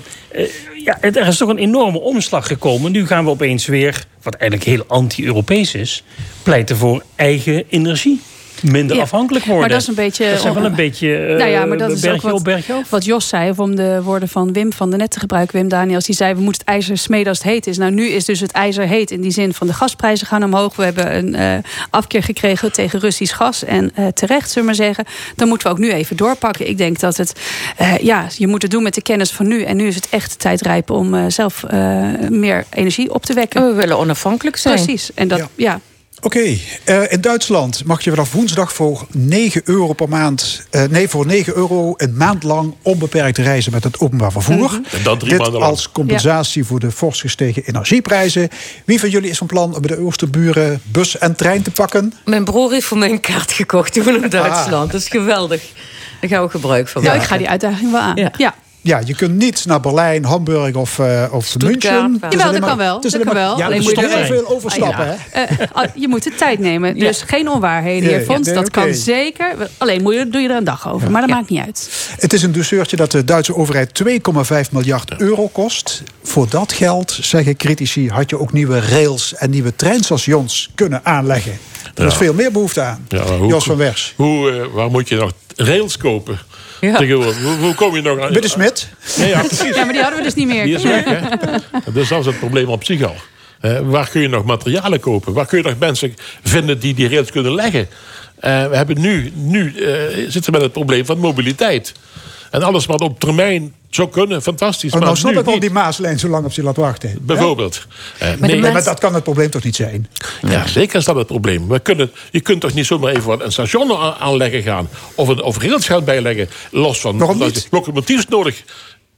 ja, er is toch een enorme omslag gekomen. Nu gaan we opeens weer, wat eigenlijk heel anti-Europees is, pleiten voor eigen energie. Minder Ja, afhankelijk worden. Maar dat is een beetje... Dat zijn wel een beetje eh, nou ja, maar dat is ook bergje wat, op, bergje af. wat Jos zei, of om de woorden van Wim van de Net te gebruiken. Wim Daniels, die zei, we moeten het ijzer smeden als het heet is. Nou, nu is dus het ijzer heet in die zin van de gasprijzen gaan omhoog. We hebben een eh, afkeer gekregen tegen Russisch gas. En eh, terecht, zullen we maar zeggen. Dan moeten we ook nu even doorpakken. Ik denk dat het, eh, ja, je moet het doen met de kennis van nu. En nu is het echt tijd rijp om eh, zelf eh, meer energie op te wekken. En we willen onafhankelijk zijn. Precies. En dat, Ja. ja. Oké, eh, in Duitsland mag je vanaf woensdag voor 9 euro per maand... eh, nee, voor 9 euro een maand lang onbeperkt reizen met het openbaar vervoer. En dat drie Dit maanden lang. als compensatie voor de fors gestegen energieprijzen. Wie van jullie is van plan om bij de Oosterburen bus en trein te pakken? Mijn broer heeft voor mij een kaart gekocht toen in Duitsland. Dat is geweldig. Daar gaan we gebruik van Nou, maken. ik ga die uitdaging wel aan. Ja. ja. Ja, je kunt niet naar Berlijn, Hamburg of, uh, of München. is Jawel, alleen dat kan wel. is Dat kan wel. Ja, Alleen moet je moet heel er- veel overstappen, Ja. hè? Eh, ah, je moet de tijd nemen. (laughs) Dus geen onwaarheden, Ja, heer Fons. ja, dat kan zeker. Alleen moet je, doe je er een dag over. Maar dat maakt niet uit. Het is een douceurtje dat de Duitse overheid 2,5 miljard euro kost. Voor dat geld, zeggen critici, had je ook nieuwe rails en nieuwe treinstations kunnen aanleggen. Er is Ja. veel meer behoefte aan. Ja, hoe- Jos van Wers. Hoe, eh, waar moet je nog rails kopen? Ja. Tegenwoordig. Hoe, hoe kom je nog aan? Bij de Smit. Ja, ja, precies. Ja, maar die hadden we dus niet meer. Die is weg, hè? Dus dat is het probleem op zich al. Eh, waar kun je nog materialen kopen? Waar kun je nog mensen vinden die die rails kunnen leggen? Eh, we hebben nu, nu eh, zitten we met het probleem van mobiliteit. En alles wat op termijn zou kunnen, fantastisch. Oh, maar nou snap ik niet. die Maaslijn zo lang op zich laat wachten. Bijvoorbeeld. Eh, de nee, maar dat kan het probleem toch niet zijn? ja, zeker is dat het probleem. We kunnen, je kunt toch niet zomaar even wat een station aan- aanleggen gaan. Of een of rails gaan bijleggen. Los van niet? je locomotiefs nodig.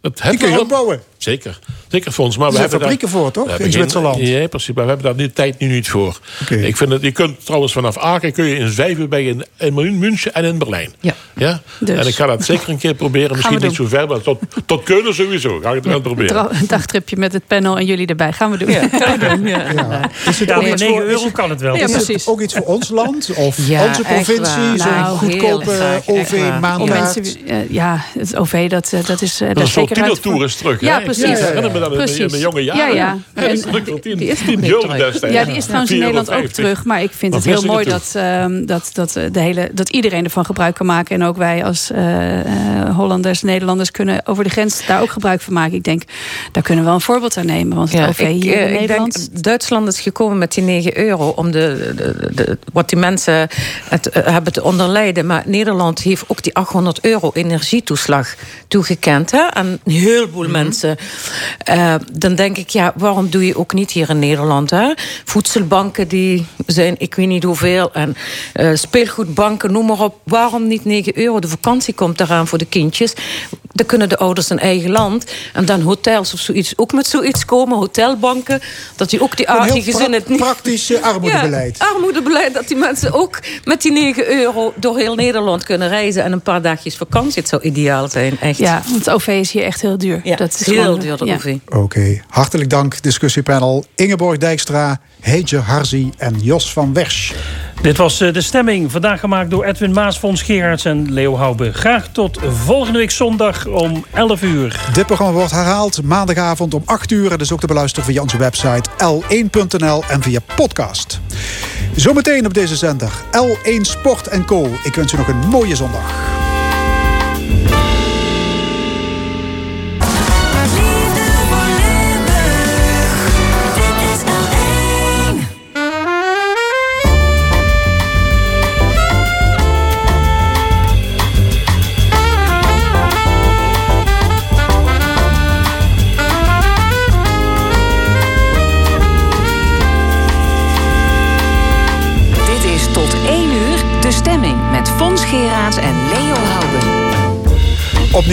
Dat hebben kun je. Zeker. Zeker voor ons. Maar Er we zijn hebben fabrieken daar, voor, toch? we In Zwitserland. Ja, precies. Maar we hebben daar nu tijd nu niet voor. Ik vind het, je kunt trouwens vanaf Aken kun je in Vijven bij in, in München en in Berlijn. Ja. ja? Dus. En ik ga dat zeker een keer proberen. Misschien we niet zo ver, maar tot, tot Keulen sowieso. Ga ik het wel proberen. Een dagtripje met het panel en jullie erbij. Gaan we doen. Ja. (laughs) Ja. Is het Ja, ook voor iets 9 voor, is euro kan het wel. Ja, is het precies. ook iets voor ons land? (laughs) Of Ja, onze provincie? Zo'n Nou, goedkope OV-maandkaart? mensen, eh, ja, het OV, dat, eh, dat is, eh, Dat dat is is zo'n zeker is terug. Ja? Precies. Ik herinner me dat in de- in Precies. de jonge jaren. Ja, ja. En die is nog niet terug. Ja, die is trouwens in Nederland ook 4,50. terug. Maar ik vind het heel mooi toe. dat, ehm, dat, dat, eh, de hele, dat iedereen ervan gebruik kan maken. En ook wij als eh, eh, Hollanders, Nederlanders kunnen over de grens daar ook gebruik van maken. Ik denk, daar kunnen we wel een voorbeeld aan nemen. Want het Ja, OV ik, hier eh, in ik Nederland... denk, Duitsland is gekomen met die 9 euro om de, de, de- wat die mensen het, hebben te onderlijden. Maar Nederland heeft ook die 800 euro energietoeslag toegekend hè, aan een heleboel mensen. Eh, dan denk ik, ja, waarom doe je ook niet hier in Nederland? Hè? Voedselbanken die zijn, ik weet niet hoeveel, en eh, speelgoedbanken, noem maar op. Waarom niet 9 euro? De vakantie komt eraan voor de kindjes. Dan kunnen de ouders een eigen land. En dan hotels of zoiets ook met zoiets komen. Hotelbanken. Dat die ook die aardige gezinnen... pra- het niet- praktisch (laughs) armoedebeleid. Ja, armoedebeleid. Dat die mensen ook met die 9 euro door heel Nederland kunnen reizen. En een paar dagjes vakantie. Het zou ideaal zijn, echt. Ja, want het OV is hier echt heel duur. Ja, dat is heel Oké, hartelijk dank discussiepanel Ingeborg Dijkstra, Heetje Harzi en Jos van Wersch. Dit was eh, de stemming. Vandaag gemaakt door Edwin Maas, Fons Gerards en Leo Hoube. Graag tot volgende week zondag om 11 uur. Dit programma wordt herhaald maandagavond om 8 uur. En is ook te beluisteren via onze website l1.nl en via podcast. Zometeen op deze zender L1 Sport Co. Ik wens u nog een mooie zondag.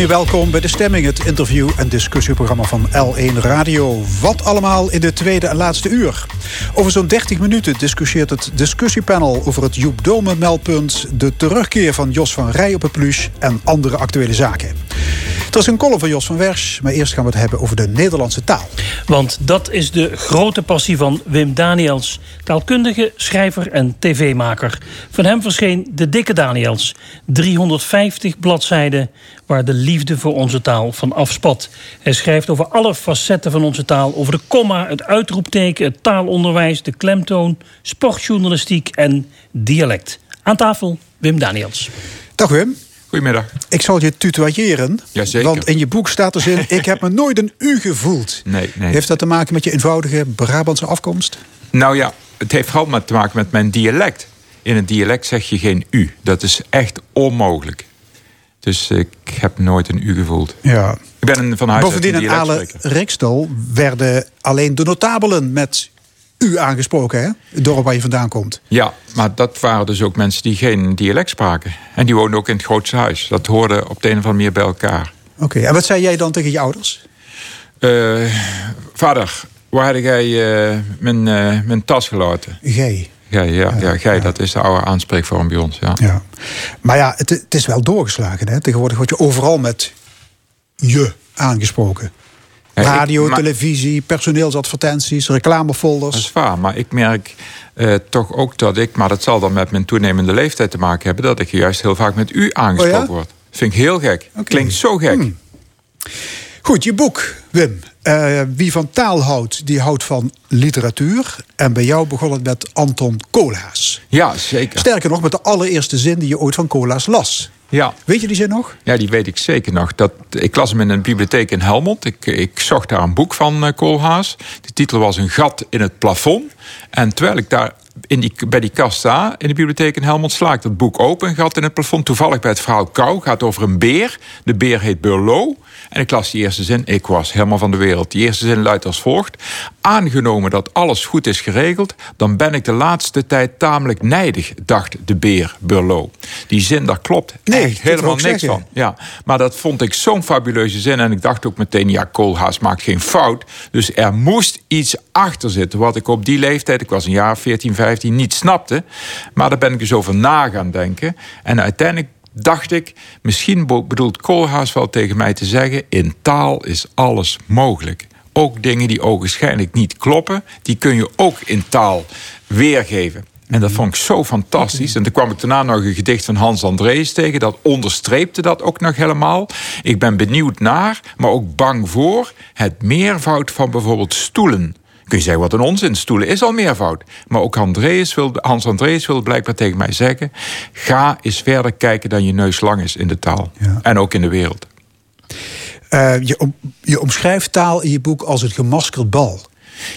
Welkom bij De Stemming, het interview- en discussieprogramma van L1 Radio. Wat allemaal in de tweede en laatste uur. Over zo'n 30 minuten discussieert het discussiepanel over het Joep Dome meldpunt, de terugkeer van Jos van Rij op het Plus en andere actuele zaken. Er is een column van Jos van Wersch, maar eerst gaan we het hebben over de Nederlandse taal. Want dat is de grote passie van Wim Daniels. Taalkundige, schrijver en tv-maker. Van hem verscheen De Dikke Daniels. 350 bladzijden waar de liefde voor onze taal van afspat. Hij schrijft over alle facetten van onze taal. Over de komma, het uitroepteken, het taalonderwijs, de klemtoon... sportjournalistiek en dialect. Aan tafel Wim Daniels. Dag Wim. Goedemiddag. Ik zal je tutoyeren. Jazeker. Want in je boek staat er zin... (laughs) ik heb me nooit een u gevoeld. Nee, nee. Heeft dat te maken met je eenvoudige Brabantse afkomst? Nou ja, het heeft vooral met te maken met mijn dialect. In het dialect zeg je geen u. Dat is echt onmogelijk. Dus ik heb nooit een u gevoeld. Ja. Ik ben een van huis uit Bovendien een in Ale. Riksdal werden alleen de notabelen met u aangesproken, hè? Het dorp waar je vandaan komt. Ja, maar dat waren dus ook mensen die geen dialect spraken. En die woonden ook in het grootste huis. Dat hoorde op de een of andere manier bij elkaar. Oké, en wat zei jij dan tegen je ouders? Eh, vader, waar heb jij eh, mijn, eh, mijn tas gelaten? Gij. Gij, ja, ja, gij, dat is de oude aanspreekvorm bij ons. Ja. Ja. Maar ja, het, het is wel doorgeslagen, hè? Tegenwoordig word je overal met je aangesproken. Ik- Radio, televisie, personeelsadvertenties, reclamefolders. Dat is waar, maar ik merk eh, toch ook dat ik, maar dat zal dan met mijn toenemende leeftijd te maken hebben, dat ik juist heel vaak met u aangesproken Oh ja? word. Vind ik heel gek. Klinkt zo gek. Hmm. Goed, je boek, Wim. Eh, wie van taal houdt, die houdt van literatuur. En bij jou begon het met Anton Koolhaas. Ja, zeker. Sterker nog, met de allereerste zin die je ooit van Koolhaas las. Ja. Weet je die zin nog? Ja, die weet ik zeker nog. Dat, ik las hem in een bibliotheek in Helmond. Ik, ik zocht daar een boek van eh, Koolhaas. De titel was Een gat in het plafond. En terwijl ik daar in die, bij die kast sta in de bibliotheek in Helmond... sla ik dat boek open, gat in het plafond. Toevallig bij het verhaal Kou. gaat over een beer. De beer heet Burlo. En ik las die eerste zin. Ik was helemaal van de wereld. Die eerste zin luidt als volgt. Aangenomen dat alles goed is geregeld... dan ben ik de laatste tijd tamelijk nijdig, dacht de beer Burlo. Die zin, daar klopt Nee, echt helemaal ik niks zeggen. van. Ja, maar dat vond ik zo'n fabuleuze zin. En ik dacht ook meteen, ja, Koolhaas maakt geen fout. Dus er moest iets achter zitten. Wat ik op die leeftijd, ik was een jaar 14, 15, niet snapte. Maar daar ben ik dus over na gaan denken. En uiteindelijk dacht ik, misschien bedoelt Koolhaas wel tegen mij te zeggen... in taal is alles mogelijk. Ook dingen die ogenschijnlijk niet kloppen... die kun je ook in taal weergeven. En dat vond ik zo fantastisch. En toen kwam ik daarna nog een gedicht van Hans Andrees tegen. Dat onderstreepte dat ook nog helemaal. Ik ben benieuwd naar, maar ook bang voor... het meervoud van bijvoorbeeld stoelen. Kun je zeggen, wat een onzin, stoelen is al meervoud. Maar ook Andreas wilde, Hans Andrees wilde blijkbaar tegen mij zeggen... ga eens verder kijken dan je neus lang is in de taal. Ja. En ook in de wereld. Eh, je, je omschrijft taal in je boek als het gemaskerd bal.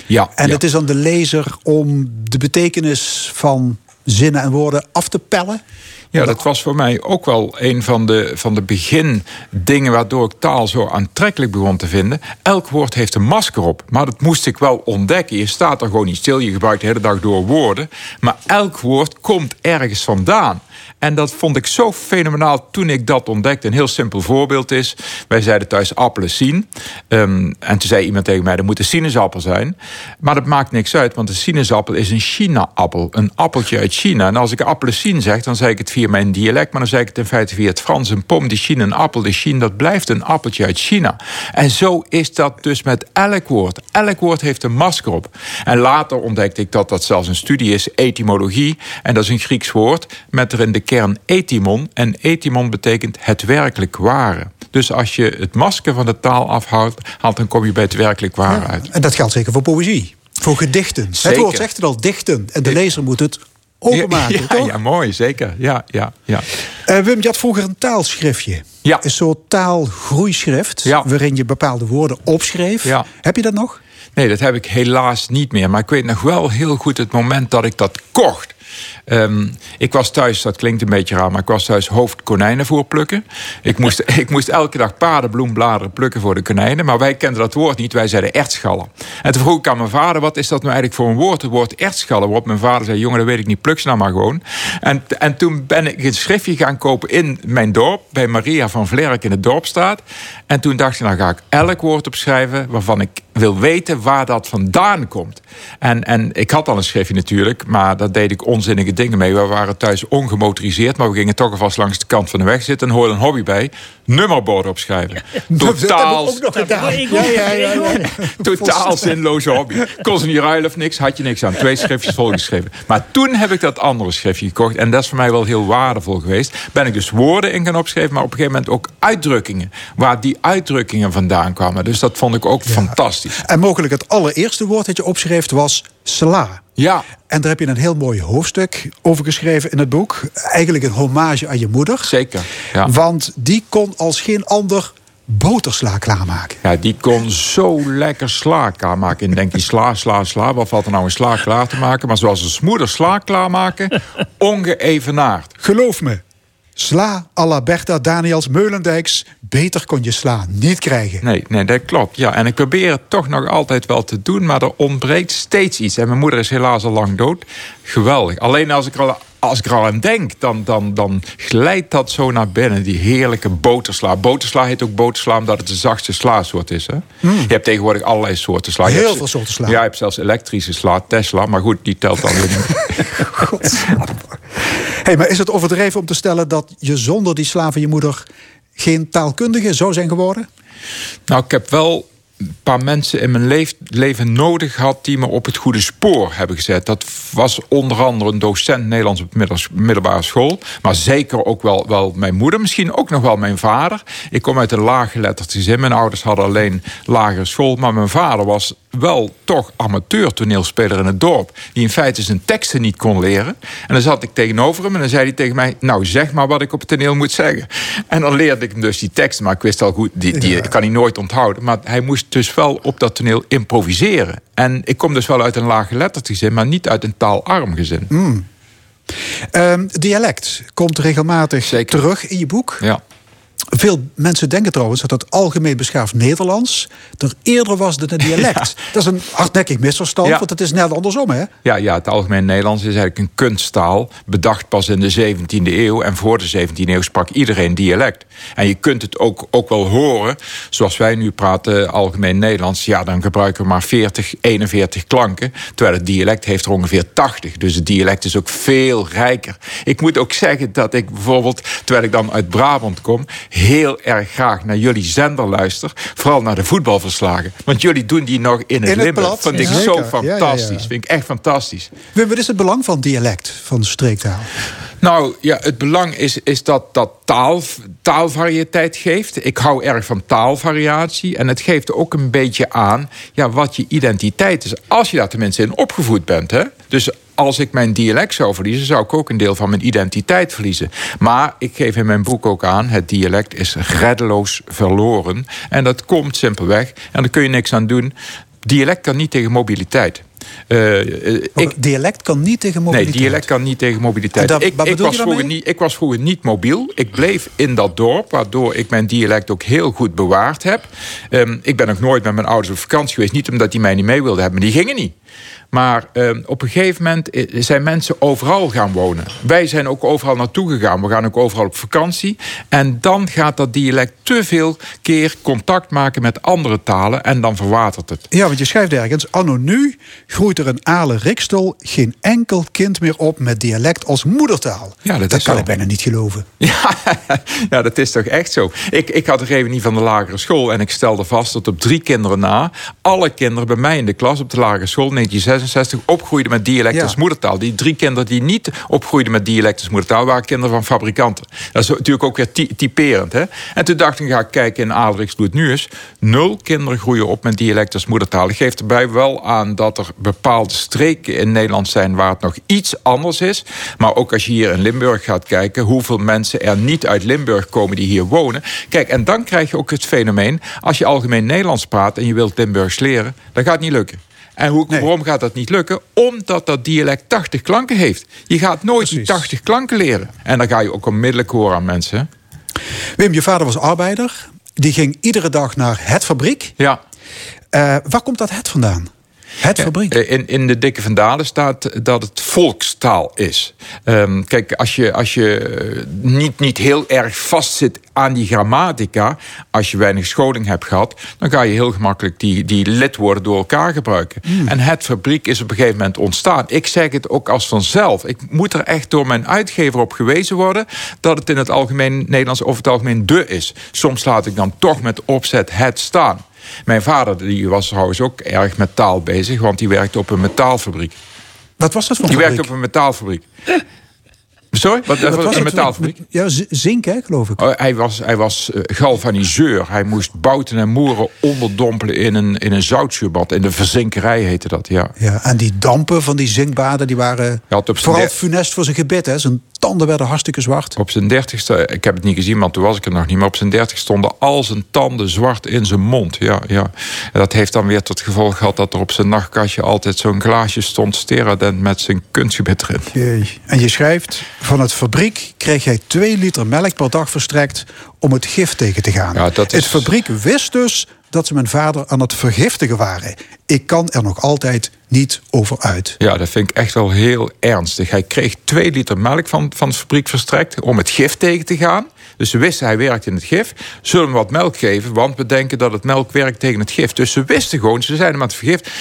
Ja, En ja. het is aan de lezer om de betekenis van zinnen en woorden af te pellen. Ja, dat was voor mij ook wel een van de, van de begindingen waardoor ik taal zo aantrekkelijk begon te vinden. Elk woord heeft een masker op, maar dat moest ik wel ontdekken. Je staat er gewoon niet stil, je gebruikt de hele dag door woorden. Maar elk woord komt ergens vandaan. En dat vond ik zo fenomenaal toen ik dat ontdekte. Een heel simpel voorbeeld is: wij zeiden thuis appelen zien. Ehm, en toen zei iemand tegen mij: er moet een sinaasappel zijn. Maar dat maakt niks uit, want een sinaasappel is een China-appel. Een appeltje uit China. En als ik appelsien zeg, dan zeg ik het via mijn dialect, maar dan zeg ik het in feite via het Frans. Een pom de Chine, een appel de Chine, dat blijft een appeltje uit China. En zo is dat dus met elk woord. Elk woord heeft een masker op. En later ontdekte ik dat dat zelfs een studie is, etymologie. En dat is een Grieks woord met erin de kern etymon. En etymon betekent het werkelijk ware. Dus als je het masker van de taal afhaalt, haalt, dan kom je bij het werkelijk ware uit. En dat geldt zeker voor poëzie. Voor gedichten. Het woord zegt het al, dichten. En de lezer moet het openmaken, ja, toch? ja, mooi, zeker. Ja, ja, ja. Eh, Wim, je had vroeger een taalschriftje. Ja. Een soort taalgroeischrift. Ja. Waarin je bepaalde woorden opschreef. Ja. Heb je dat nog? Nee, dat heb ik helaas niet meer. Maar ik weet nog wel heel goed het moment dat ik dat kocht. Ehm, ik was thuis, dat klinkt een beetje raar, maar ik was thuis hoofd konijnenvoer plukken. Ik (laughs) moest, ik moest elke dag paardenbloembladeren plukken voor de konijnen. Maar wij kenden dat woord niet, wij zeiden ertschallen. En toen vroeg ik aan mijn vader, wat is dat nou eigenlijk voor een woord? Het woord ertschallen. Waarop mijn vader zei, jongen, dat weet ik niet, pluk ze nou maar gewoon. En, en toen ben ik een schriftje gaan kopen in mijn dorp, bij Maria van Vlerk in de Dorpstraat. En toen dacht ik, nou ga ik elk woord opschrijven waarvan ik wil weten waar dat vandaan komt. En, en ik had al een schriftje natuurlijk, maar daar deed ik onzinnige dingen mee. We waren thuis ongemotoriseerd, maar we gingen toch alvast langs de kant van de weg zitten. En hoorde een hobby bij, nummerborden opschrijven. Totaal, totaal zinloze hobby. Kon ze niet ruilen of niks, had je niks aan. Twee schriftjes volgeschreven. Maar toen heb ik dat andere schriftje gekocht. En dat is voor mij wel heel waardevol geweest. Ben ik dus woorden in gaan opschrijven, maar op een gegeven moment ook uitdrukkingen. Waar die uitdrukkingen vandaan kwamen. Dus dat vond ik ook fantastisch. En mogelijk het allereerste woord dat je opschreef was sla. Ja, En daar heb je een heel mooi hoofdstuk over geschreven in het boek. Eigenlijk een hommage aan je moeder. zeker. Ja. Want die kon als geen ander botersla klaarmaken. Ja, die kon zo lekker sla klaarmaken. En denk je, sla, sla, sla. Wat valt er nou een sla klaar te maken? Maar zoals een moeder sla klaarmaken, (laughs) ongeëvenaard. Geloof me, sla à la Bertha Daniels Meulendijks... beter kon je sla niet krijgen. Nee, nee, dat klopt. Ja, en ik probeer het toch nog altijd wel te doen, maar er ontbreekt steeds iets. En mijn moeder is helaas al lang dood. Geweldig. Alleen als ik er al, als ik er al aan denk, dan, dan, dan glijdt dat zo naar binnen. Die heerlijke botersla. Botersla heet ook botersla omdat het de zachtste slasoort is. Hè? Je hebt tegenwoordig allerlei soorten sla. Je Heel hebt- veel soorten sla. Ja, je hebt zelfs elektrische sla, Tesla. Maar goed, die telt dan weer niet. (laughs) Hey, maar is het overdreven om te stellen dat je zonder die sla van je moeder geen taalkundige zou zijn geworden? Nou, ik heb wel een paar mensen in mijn leven nodig gehad die me op het goede spoor hebben gezet. Dat was onder andere een docent Nederlands op middelbare school. Maar zeker ook wel, wel mijn moeder, misschien ook nog wel mijn vader. Ik kom uit een laaggeletterd gezin. Mijn ouders hadden alleen lagere school. Maar mijn vader was wel toch amateur toneelspeler in het dorp. Die in feite zijn teksten niet kon leren. En dan zat ik tegenover hem en dan zei hij tegen mij... nou, zeg maar wat ik op het toneel moet zeggen. En dan leerde ik hem dus die teksten. Maar ik wist al goed, die, die kan hij nooit onthouden. Maar hij moest dus wel op dat toneel improviseren. En ik kom dus wel uit een laaggeletterd gezin... maar niet uit een taalarm gezin. Ehm, dialect komt regelmatig Zeker. terug in je boek. Ja. Veel mensen denken trouwens dat het algemeen beschaafd Nederlands er eerder was dan een dialect. (laughs) Dat is een hardnekkig misverstand, Ja. want het is net andersom, hè? Ja, ja, het algemeen Nederlands is eigenlijk een kunsttaal. Bedacht pas in de 17e eeuw. En voor de 17e eeuw sprak iedereen dialect. En je kunt het ook, ook wel horen. Zoals wij nu praten, algemeen Nederlands. Ja, dan gebruiken we maar 40, 41 klanken. Terwijl het dialect heeft er ongeveer 80. Dus het dialect is ook veel rijker. Ik moet ook zeggen dat ik bijvoorbeeld, terwijl ik dan uit Brabant kom... heel erg graag naar jullie zender luister. Vooral naar de voetbalverslagen. Want jullie doen die nog in het het Limburg. plat, Vind ik ja. zo. Ja, ja, fantastisch. Vind ik echt fantastisch. Wim, Wat is het belang van dialect, van streektaal? Nou ja, het belang is, is dat dat taal, taalvariëteit geeft. Ik hou erg van taalvariatie. En het geeft ook een beetje aan ja, wat je identiteit is. Als je daar tenminste in opgevoed bent. Hè? Dus als ik mijn dialect zou verliezen, zou ik ook een deel van mijn identiteit verliezen. Maar ik geef in mijn boek ook aan: het dialect is reddeloos verloren. En dat komt simpelweg. En daar kun je niks aan doen. Dialect kan niet tegen mobiliteit. Eh, eh, ik, dialect kan niet tegen mobiliteit. Nee, dialect kan niet tegen mobiliteit. Dat- ik, ik, was vroeger niet, ik was vroeger niet mobiel. Ik bleef in dat dorp, waardoor ik mijn dialect ook heel goed bewaard heb. Ehm, ik ben nog nooit met mijn ouders op vakantie geweest. Niet omdat die mij niet mee wilden hebben, maar die gingen niet. Maar ehm, op een gegeven moment zijn mensen overal gaan wonen. Wij zijn ook overal naartoe gegaan. We gaan ook overal op vakantie. En dan gaat dat dialect te veel keer contact maken met andere talen. En dan verwatert het. Ja, want je schrijft ergens... Anno nu groeit er in Ale Rikstel geen enkel kind meer op met dialect als moedertaal. Ja, dat is kan zo. ik bijna niet geloven. (laughs) Ja, ja, dat is toch echt zo. Ik, ik had een reunie van de lagere school en ik stelde vast dat op drie kinderen na... alle kinderen bij mij in de klas op de lagere school 1966 opgroeiden met dialect Ja. als moedertaal. Die drie kinderen die niet opgroeiden met dialect als moedertaal... waren kinderen van fabrikanten. Dat is natuurlijk ook weer ty- typerend. Hè? En toen dacht ik, ga ik kijken in Adrix hoe het nu is. Nul kinderen groeien op met dialect als moedertaal. Ik geef erbij wel aan dat er bepaalde streken in Nederland zijn... waar het nog iets anders is. Maar ook als je hier in Limburg gaat kijken... hoeveel mensen er niet uit Limburg komen die hier wonen. Kijk, en dan krijg je ook het fenomeen... als je algemeen Nederlands praat en je wilt Limburgs leren... dan gaat het niet lukken. En hoe, Nee. waarom gaat dat niet lukken? Omdat dat dialect 80 klanken heeft. Je gaat nooit die Precies. 80 klanken leren. En dan ga je ook onmiddellijk horen aan mensen. Wim, je vader was arbeider. Die ging iedere dag naar het fabriek. Ja. Eh, waar komt dat het vandaan? Het fabriek. Eh, In, in de dikke vandalen staat dat het volkstaal is. Ehm, kijk, als je, als je eh, niet, niet heel erg vastzit aan die grammatica... als je weinig scholing hebt gehad... dan ga je heel gemakkelijk die, die lidwoorden door elkaar gebruiken. En het fabriek is op een gegeven moment ontstaan. Ik zeg het ook als vanzelf. Ik moet er echt door mijn uitgever op gewezen worden... dat het in het algemeen Nederlands over het algemeen de is. Soms laat ik dan toch met opzet het staan. Mijn vader die was trouwens ook erg met taal bezig... want die werkte op een metaalfabriek. Wat was dat voor Die werkte op een metaalfabriek. Sorry? Wat, Wat was een metaalfabriek? Ja, zink, hè, geloof ik. Oh, hij was, hij was eh, galvaniseur. Hij moest bouten en moeren onderdompelen in een, in een zoutzuurbad. In de verzinkerij heette dat, ja. Ja, en die dampen van die zinkbaden, die waren vooral funest voor zijn gebit. Hè. Zijn tanden werden hartstikke zwart. Op zijn dertigste, ik heb het niet gezien, want toen was ik er nog niet... maar op zijn dertig stonden al zijn tanden zwart in zijn mond. Ja, ja. En dat heeft dan weer tot gevolg gehad... dat er op zijn nachtkastje altijd zo'n glaasje stond... steradent met zijn kunstgebit erin. Jee. En je schrijft, van het fabriek kreeg hij twee liter melk per dag verstrekt om het gif tegen te gaan. Ja, dat is- Het fabriek wist dus dat ze mijn vader aan het vergiftigen waren. Ik kan er nog altijd niet over uit. Ja, dat vind ik echt wel heel ernstig. Hij kreeg twee liter melk van, van de fabriek verstrekt om het gif tegen te gaan. Dus ze wisten hij werkt in het gif. Zullen we wat melk geven, want we denken dat het melk werkt tegen het gif. Dus ze wisten gewoon, ze zijn hem aan het vergiften.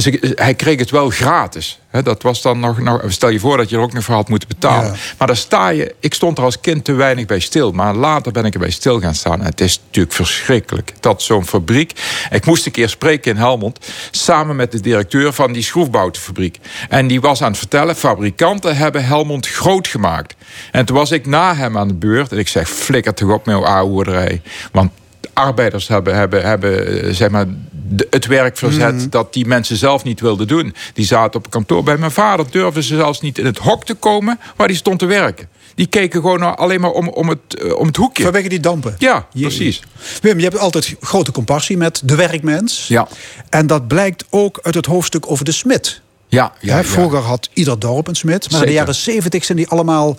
Ze- Hij kreeg het wel gratis. Dat was dan nog, nog. Stel je voor dat je er ook nog voor had moeten betalen. Ja. Maar daar sta je. Ik stond er als kind te weinig bij stil. Maar later ben ik er bij stil gaan staan. En het is natuurlijk verschrikkelijk. Dat zo'n fabriek. Ik moest een keer spreken in Helmond. Samen met de directeur van die schroefboutenfabriek. En die was aan het vertellen. Fabrikanten hebben Helmond groot gemaakt. En toen was ik na hem aan de beurt. En ik zeg: flikker toch op met jouw oude Want arbeiders hebben, hebben, hebben zeg maar, de- het werk verzet dat die mensen zelf niet wilden doen. Die zaten op kantoor. Bij mijn vader durfden ze zelfs niet in het hok te komen waar die stond te werken. Die keken gewoon alleen maar om, om, het, eh, om het hoekje. Vanwege die dampen. Ja, Jee. precies. Wim, je hebt altijd grote compassie met de werkmens. Ja. En dat blijkt ook uit het hoofdstuk over de smid. Ja, ja. Vroeger had ieder dorp een smid. Maar in de jaren zeventig zijn die allemaal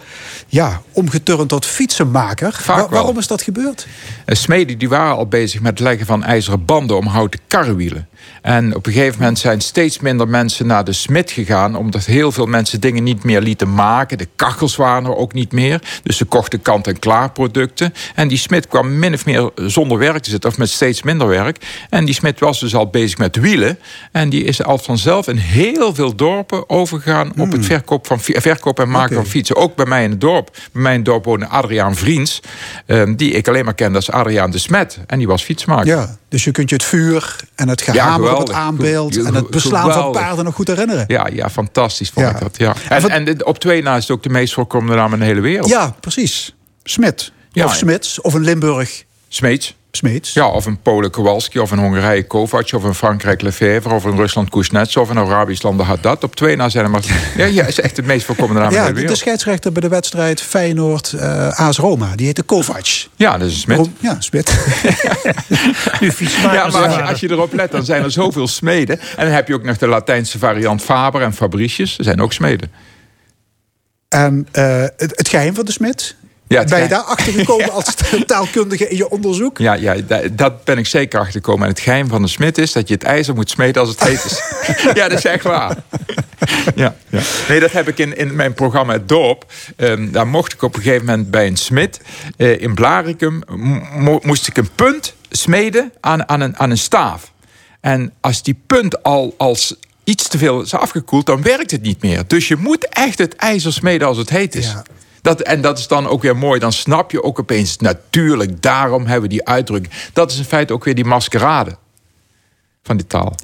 ja, omgeturnd tot fietsenmaker. Wa- waarom is dat gebeurd? Eh, Smeden die waren al bezig met het leggen van ijzeren banden om houten karrewielen. En op een gegeven moment zijn steeds minder mensen naar de smid gegaan... omdat heel veel mensen dingen niet meer lieten maken. De kachels waren er ook niet meer. Dus ze kochten kant-en-klaar producten. En die smid kwam min of meer zonder werk te zitten... of met steeds minder werk. En die smid was dus al bezig met wielen. En die is al vanzelf in heel veel dorpen overgegaan... op het verkoop, van, verkoop en maken van fietsen. Ook bij mij in het dorp. Bij mij in het dorp woonde Adriaan Vriends... eh, die ik alleen maar kende als Adriaan de Smet. En die was fietsmaker. Ja, dus je kunt je het vuur en het op het aanbeeld... En het beslaan van paarden nog goed herinneren. Ja, ja, fantastisch vond Ja. ik dat. Ja. En En, op twee na is het ook de meest voorkomende naam in de hele wereld. Ja, precies. Smit. Ja, of. Smits. Of een Limburg Smeets. Smeets. Ja, of een Polen Kowalski, of een Hongarije Kovac, of een Frankrijk Lefebvre, of een Rusland Kuznetsov, of een Arabisch land Haddad. Op twee na zijn er maar... (laughs) Ja, ja, is echt het meest voorkomende naam in de Ja, de, de scheidsrechter bij de wedstrijd Feyenoord eh AS Roma. Die heette Kovac. Ja, dat is. Waarom? Ja, Smit. (laughs) Nu Ja, maar als je, als je erop let, dan zijn er zoveel smeden. En dan heb je ook nog de Latijnse variant Faber en Fabricius. Er zijn ook smeden. en eh, het, het geheim van de Smit. Ja, ben je daar achter gekomen (laughs) als taalkundige in je onderzoek? Ja, ja da- dat ben ik zeker achtergekomen. En het geheim van de smid is dat je het ijzer moet smeden als het heet is. (laughs) ja, dat is echt waar. (laughs) Ja, ja. Nee, dat heb ik in, in mijn programma Het Dorp. Ehm, daar mocht ik op een gegeven moment bij een smid eh, in Blaricum... mo- moest ik een punt smeden aan, aan, een, aan een staaf. En als die punt al als iets te veel is afgekoeld... dan werkt het niet meer. Dus je moet echt het ijzer smeden als het heet is. Ja. Dat, en dat is dan ook weer mooi. Dan snap je ook opeens natuurlijk. Daarom hebben we die uitdrukking. Dat is in feite ook weer die maskerade van die taal.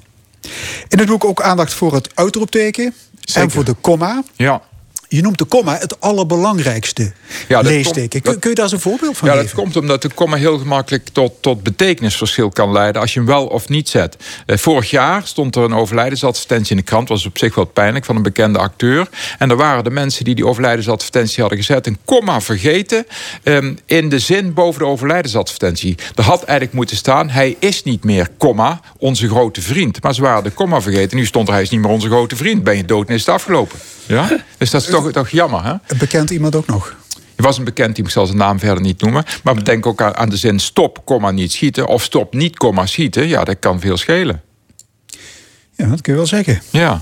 In het boek ook aandacht voor het uitroepteken. Zeker. En voor de komma. Ja. Je noemt de komma het allerbelangrijkste Ja, dat leesteken. kun, dat- kun je daar eens een voorbeeld van Ja, dat geven? komt omdat de komma heel gemakkelijk tot, tot betekenisverschil kan leiden als je hem wel of niet zet. Eh, vorig jaar stond er een overlijdensadvertentie in de krant, was op zich wel pijnlijk, van een bekende acteur. En er waren de mensen die die overlijdensadvertentie hadden gezet een komma vergeten ehm, in de zin boven de overlijdensadvertentie. Er had eigenlijk moeten staan, hij is niet meer, komma, onze grote vriend. Maar ze waren de komma vergeten. Nu stond er, hij is niet meer onze grote vriend. Ben je dood en is het afgelopen. Ja? (laughs) Dus dat is toch, toch jammer, hè? Een bekend iemand ook nog. Je was een bekend team, ik zal zijn naam verder niet noemen. Maar denk ook aan, de zin stop, komma, niet schieten. Of stop, niet, komma, schieten. Ja, dat kan veel schelen. Ja, dat kun je wel zeggen. Ja,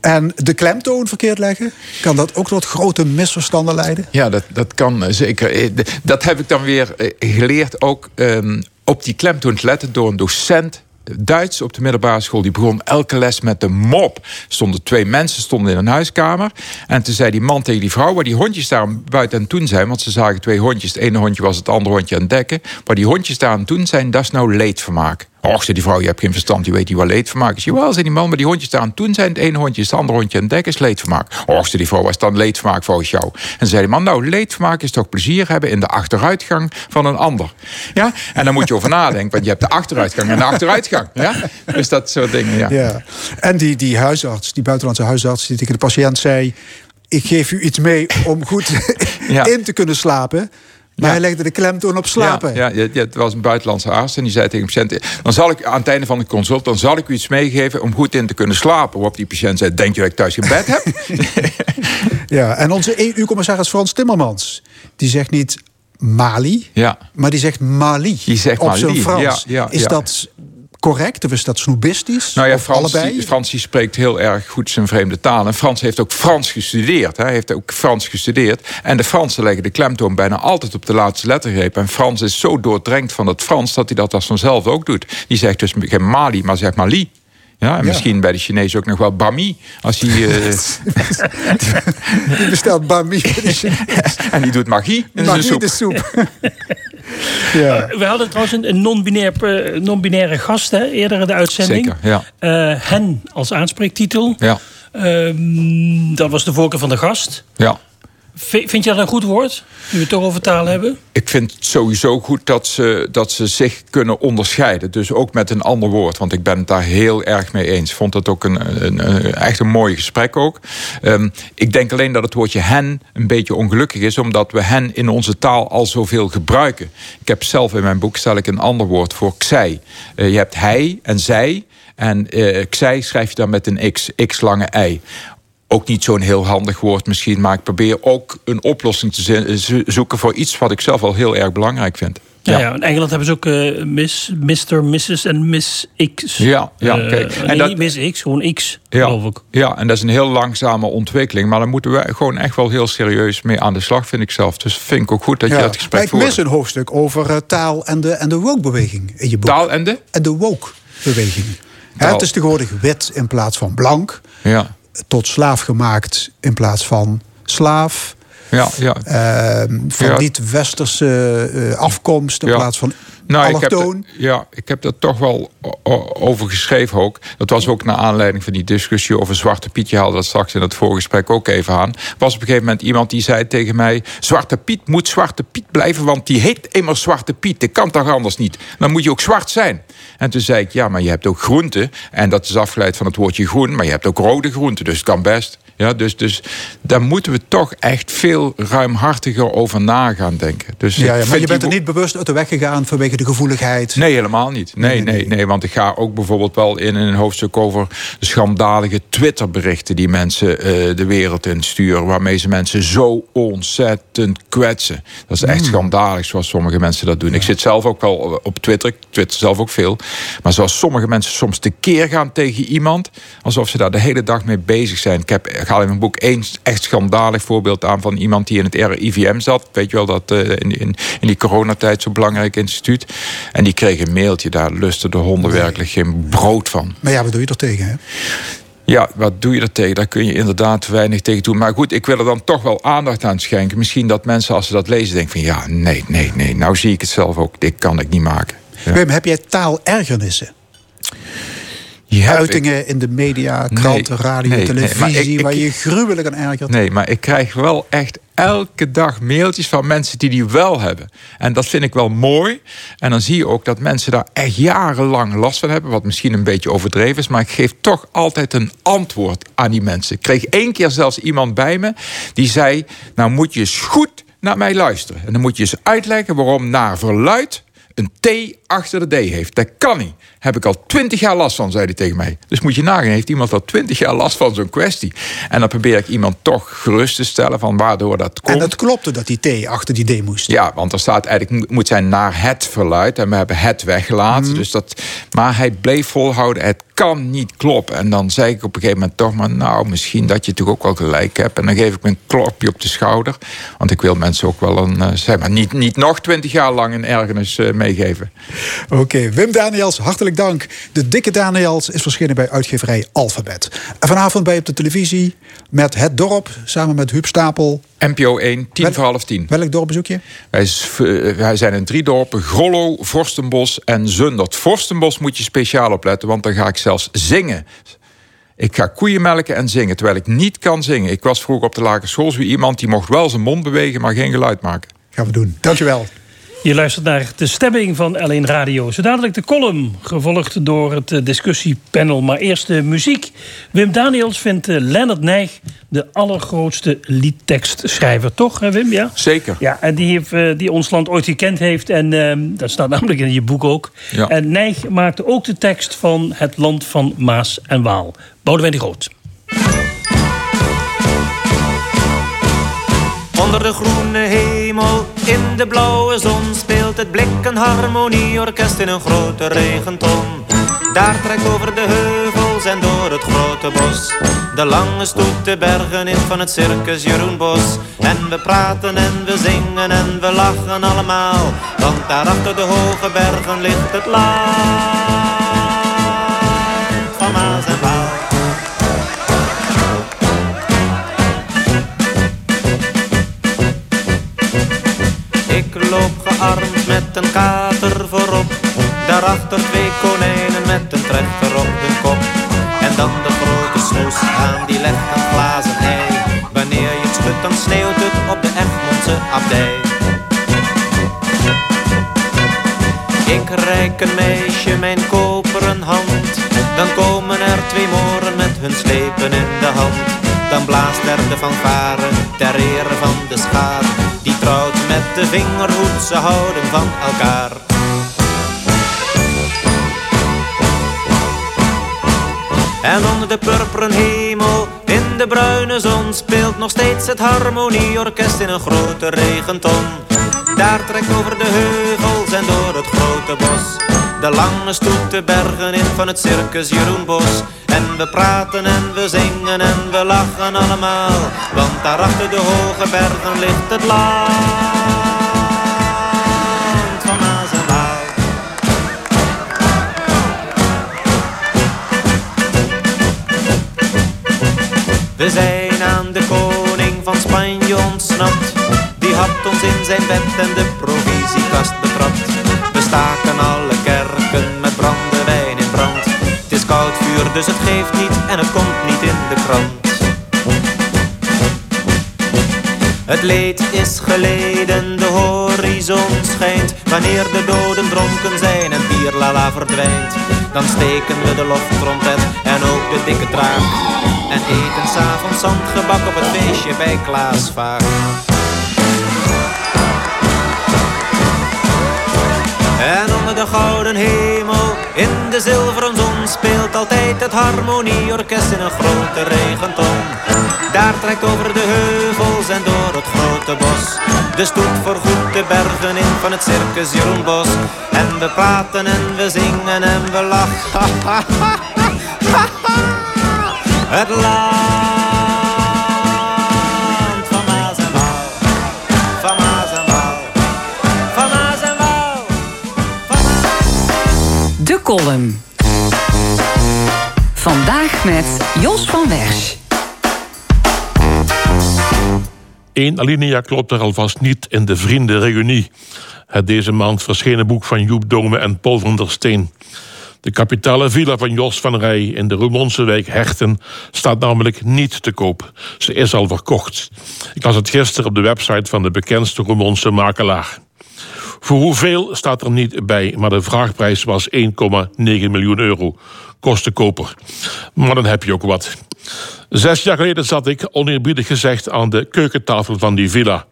En de klemtoon verkeerd leggen, kan dat ook tot grote misverstanden leiden? ja dat, dat kan eh, zeker. Eh, Dat heb ik dan weer eh, geleerd ook ehm, op die klemtoon te letten door een docent. Duits op de middelbare school. Die begon elke les met de mop. Stonden twee mensen stonden in een huiskamer. En toen zei die man tegen die vrouw... waar die hondjes daar buiten aan het doen zijn... want ze zagen twee hondjes. Het ene hondje was het andere hondje aan het dekken. Waar die hondjes daar aan het doen zijn, dat is nou leedvermaak. Och, zei die vrouw, je hebt geen verstand, je weet niet wat leedvermaak is. Jawel, zei die man, maar die hondjes daar aan het doen zijn... het ene hondje is het andere hondje het dekken, is leedvermaak. Och, zei die vrouw, was dan leedvermaak volgens jou? En zei die man, nou, leedvermaak is toch plezier hebben... in de achteruitgang van een ander. Ja? En dan moet je over (laughs) nadenken, want je hebt de achteruitgang en de achteruitgang. Ja? Dus dat soort dingen, ja. Ja. En die, die huisarts, die buitenlandse huisarts, die tegen de patiënt zei: Ik geef u iets mee om goed Ja. (laughs) in te kunnen slapen. Maar hij legde de klemtoon op slapen. Ja, ja, ja, het was een buitenlandse arts en die zei tegen de patiënt... dan zal ik aan het einde van de consult... dan zal ik u iets meegeven om goed in te kunnen slapen. Waarop die patiënt zei, denk je dat ik thuis geen bed heb? (laughs) Ja, en onze EU-commissaris Frans Timmermans, die zegt niet Mali, ja. maar die zegt Mali. Die zegt op Mali, zijn Frans. ja, ja, is dat correct of is dat snoebistisch? Nou ja, Frans, spreekt heel erg goed zijn vreemde taal. En Frans heeft ook Frans gestudeerd. Hij heeft ook Frans gestudeerd. En de Fransen leggen de klemtoon bijna altijd op de laatste lettergreep. En Frans is zo doordrenkt van het Frans... dat hij dat als vanzelf ook doet. Die zegt dus geen Mali, maar zegt Mali. Ja, en misschien bij de Chinezen ook nog wel bami. Als hij, eh, (laughs) Die bestelt bami. (laughs) en die doet magie in Mag zijn niet soep. de soep. (laughs) ja. We hadden trouwens een, eh, non-binaire gast hè, eerder in de uitzending. Zeker, ja. Eh, hen als aanspreektitel. Ja, Ehm, dat was de voorkeur van de gast. ja. Vind je dat een goed woord? Nu we het toch over taal hebben. Ik vind het sowieso goed dat ze, dat ze zich kunnen onderscheiden. Dus ook met een ander woord. Want ik ben het daar heel erg mee eens. Vond het ook een, een, een- echt een mooi gesprek ook. Ehm, ik denk alleen dat het woordje hen een beetje ongelukkig is. Omdat we hen in onze taal al zoveel gebruiken. Ik heb zelf in mijn boek stel ik een ander woord voor zij. Eh, je hebt hij en zij. En eh zij schrijf je dan met een x. X lange ei ook niet zo'n heel handig woord misschien, maar ik probeer ook een oplossing te zoeken voor iets wat ik zelf al heel erg belangrijk vind. Ja. Ja, in Engeland hebben ze ook eh, Miss, Mr., Mrs. en Miss X. Ja, ja, Eh, kijk. nee, En dat- niet Miss X, gewoon X, Ja, geloof ik. ja, en dat is een heel langzame ontwikkeling. Maar daar moeten we gewoon echt wel heel serieus mee aan de slag, vind ik zelf. Dus vind ik ook goed dat je dat gesprek ik voert. mis een hoofdstuk over eh, taal en de, en de woke-beweging in je boek. Taal en de? En de woke-beweging. Het is tegenwoordig wit in plaats van blank. Ja, Tot slaaf gemaakt in plaats van slaaf. ja, ja. Ehm, van Ja. niet-westerse eh, afkomst in plaats van Nou, ik heb, ja, ik heb er toch wel over geschreven ook. Dat was ook naar aanleiding van die discussie over Zwarte Piet. Je haalde dat straks in het voorgesprek ook even aan. was op een gegeven moment iemand die zei tegen mij... Zwarte Piet moet Zwarte Piet blijven, want die heet immers Zwarte Piet. Dat kan toch anders niet? Dan moet je ook zwart zijn. En toen zei ik, ja, maar je hebt ook groenten. En dat is afgeleid van het woordje groen. Maar je hebt ook rode groenten, dus het kan best. Ja, dus, dus daar moeten we toch echt veel ruimhartiger over na gaan denken. Dus Ja, ja, maar je bent er niet bewust uit de weg gegaan vanwege de gevoeligheid. Nee, helemaal niet. Nee, nee, nee, want ik ga ook bijvoorbeeld wel in een hoofdstuk over de schandalige Twitterberichten die mensen eh, de wereld in sturen, waarmee ze mensen zo ontzettend kwetsen. Dat is echt schandalig zoals sommige mensen dat doen. Ik zit zelf ook wel op Twitter, ik twitter zelf ook veel. Maar zoals sommige mensen soms tekeer gaan tegen iemand, alsof ze daar de hele dag mee bezig zijn. Ik, heb, haal in mijn boek één echt schandalig voorbeeld aan van iemand die in het RIVM zat. Weet je wel, dat eh, in, in, in die coronatijd zo'n belangrijk instituut. En die kreeg een mailtje, daar lusten de honden werkelijk geen brood van. Maar ja, wat doe je er tegen? Hè? Ja, wat doe je er tegen? Daar kun je inderdaad weinig tegen doen. Maar goed, ik wil er dan toch wel aandacht aan schenken. Misschien dat mensen als ze dat lezen denken van... ja, nee, nee, nee, nou zie ik het zelf ook. Dit kan ik niet maken. Ja. Wim, heb jij taalergernissen? Uitingen in de media, kranten, Nee, radio, nee, televisie... ik- waar je gruwelijk aan ergert? Nee, maar ik krijg wel echt elke dag mailtjes van mensen die die wel hebben. En dat vind ik wel mooi. En dan zie je ook dat mensen daar echt jarenlang last van hebben. Wat misschien een beetje overdreven is. Maar ik geef toch altijd een antwoord aan die mensen. Ik kreeg één keer zelfs iemand bij me die zei... nou moet je eens goed naar mij luisteren. En dan moet je eens uitleggen waarom naar verluid een T achter de D heeft. Dat kan niet. Heb ik al twintig jaar last van, zei hij tegen mij. Dus moet je nagaan, heeft iemand al twintig jaar last van zo'n kwestie. En dan probeer ik iemand toch gerust te stellen van waardoor dat komt. En het klopte dat die T achter die D moest. Ja, want er staat eigenlijk moet zijn naar het verluid. En we hebben het weggelaten. Mhm. Dus dat, maar hij bleef volhouden. Het kan niet kloppen. En dan zei ik op een gegeven moment toch maar... nou, misschien dat je toch ook wel gelijk hebt. En dan geef ik me een klopje op de schouder. Want ik wil mensen ook wel een... eh, zeg maar, niet, niet nog twintig jaar lang een ergernis eh, meegeven. Oké, Wim Daniels, hartelijk dank. De dikke Daniels is verschenen bij uitgeverij Alphabet. En vanavond bij op de televisie met Het Dorp... samen met Huub Stapel. NPO 1, tien Wel- voor half tien. Welk dorp bezoek je? Wij, eh, wij zijn in drie dorpen. Grollo, Vorstenbos en Zundert. Vorstenbos moet je speciaal opletten, want dan ga ik zelfs zingen. Ik ga koeien melken en zingen, terwijl ik niet kan zingen. Ik was vroeger op de lagere school zo iemand die mocht wel zijn mond bewegen, maar geen geluid maken. Gaan we doen. Dankjewel. Je luistert naar de stemming van L1 Radio. Zo dadelijk de column, gevolgd door het eh, discussiepanel. Maar eerst de muziek. Wim Daniels vindt eh, Leonard Nijg de allergrootste liedtekstschrijver. Toch, hè, Wim? Ja? Zeker. Ja, en die, heeft, eh, die ons land ooit gekend heeft. En ehm, dat staat namelijk in je boek ook. Ja. En Nijg maakte ook de tekst van Het Land van Maas en Waal. Boudewijn de Groot. Onder de groene hemel, in de blauwe zon speelt het blik een harmonieorkest in een grote regenton. Daar trekt over de heuvels en door het grote bos de lange stoet de bergen in van het circus Jeroen Bos. En we praten en we zingen en we lachen allemaal, want daar achter de hoge bergen ligt het land loop gearmd met een kater voorop. Daarachter twee konijnen met een trechter op de kop. En dan de grote snoes aan die legt een glazen ei. Wanneer je het dan sneeuwt het op de Egmondse abdij. Ik rijk een meisje mijn koperen hand. Dan komen er twee moren met hun slepen in de hand. Dan blaast er de fanfare ter ere van de schaar die trouwt met de vingerhoed, ze houden van elkaar. En onder de purperen hemel, in de bruine zon, speelt nog steeds het harmonieorkest in een grote regenton. Daar trekt over de heuvels en door het grote bos. De lange stoet de bergen in van het circus Jeroen Bos. En we praten en we zingen en we lachen allemaal. Want daar achter de hoge bergen ligt het land van Maas. We zijn aan de koning van Spanje ontsnapt. Die had ons in zijn bed en de provisiekast betrapt. We staken alle dus het geeft niet en het komt niet in de krant. Het leed is geleden, de horizon schijnt. Wanneer de doden dronken zijn en bierlala verdwijnt. Dan steken we de loftrompet en ook de dikke draak. En eten s'avonds zandgebak op het feestje bij Klaas. En onder de gouden hemel, in de zilveren zon, speelt altijd het harmonieorkest in een grote regenton. Daar trekt over de heuvels en door het grote bos. De stoet voorgoed de bergen in van het circus Jeroen Bos. En we praten en we zingen en we lachen. (laughs) Het land Vandaag met Jos van Wersch. Eén alinea klopt er alvast niet in de Vriendenreunie. Het deze maand verschenen boek van Joep Dome en Paul van der Steen. De kapitale villa van Jos van Rij in de Roermondse wijk Herten staat namelijk niet te koop. Ze is al verkocht. Ik las het gisteren op de website van de bekendste Roermondse makelaar. Voor hoeveel staat er niet bij, maar de vraagprijs was 1,9 miljoen euro. Kost de koper. Maar dan heb je ook wat. Zes jaar geleden zat ik, oneerbiedig gezegd, aan de keukentafel van die villa.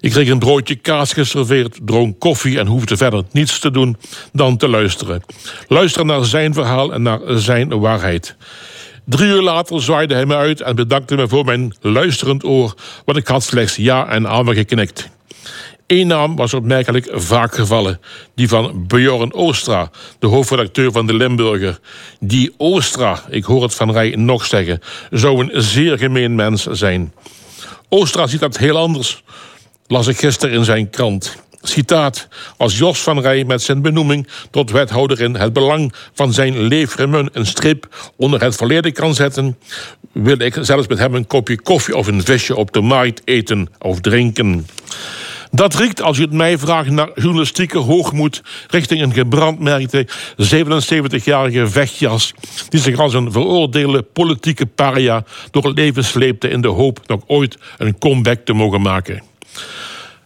Ik kreeg een broodje kaas geserveerd, dronk koffie en hoefde verder niets te doen dan te luisteren. Luisteren naar zijn verhaal en naar zijn waarheid. Drie uur later zwaaide hij me uit en bedankte me voor mijn luisterend oor, want ik had slechts ja en amen geknikt. Eén naam was opmerkelijk vaak gevallen. Die van Bjorn Oostra, de hoofdredacteur van de Limburger. Die Oostra, ik hoor het van Rij nog zeggen, zou een zeer gemeen mens zijn. Oostra ziet dat heel anders, las ik gisteren in zijn krant. Citaat, als Jos van Rij met zijn benoeming tot wethouder in het belang van zijn leefremun een strip onder het verleden kan zetten, wil ik zelfs met hem een kopje koffie of een visje op de markt eten of drinken. Dat riekt, als u het mij vraagt, naar journalistieke hoogmoed richting een gebrandmerkte 77-jarige vechtjas die zich als een veroordeelde politieke paria door het leven sleepte in de hoop nog ooit een comeback te mogen maken.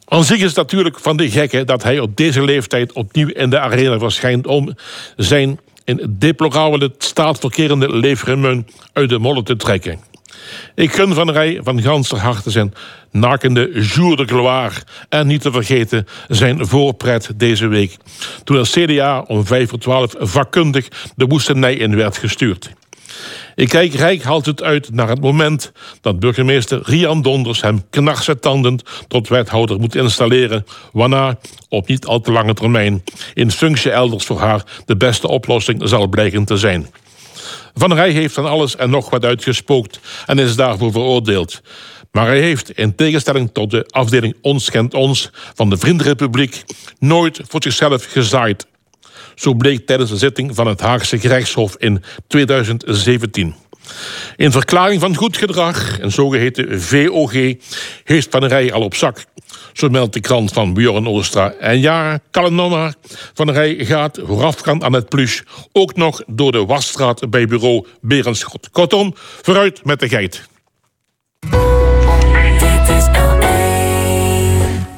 Aan zich is het natuurlijk van de gekke dat hij op deze leeftijd opnieuw in de arena verschijnt om zijn in deplorabele staat verkerende leefremun uit de modder te trekken. Ik gun Van Rij van ganser harte zijn nakende jour de gloire. En niet te vergeten zijn voorpret deze week. Toen het CDA om vijf voor twaalf vakkundig de woestenij in werd gestuurd. Ik kijk rijk het uit naar het moment dat burgemeester Rian Donders hem knarsetandend tot wethouder moet installeren, waarna op niet al te lange termijn in functie elders voor haar de beste oplossing zal blijken te zijn. Van Rij heeft van alles en nog wat uitgespookt en is daarvoor veroordeeld. Maar hij heeft, in tegenstelling tot de afdeling Ons ons van de Vriendenrepubliek, nooit voor zichzelf gezaaid. Zo bleek tijdens de zitting van het Haagse gerechtshof in 2017. In verklaring van goed gedrag, een zogeheten VOG, heeft Van Rij al op zak. Zo meldt de krant van Bjorn Oostra. En ja, kalm maar. Van Rij gaat voorafgaand aan het plus ook nog door de wasstraat bij bureau Berenschot. Kortom, vooruit met de geit. Dit is L1.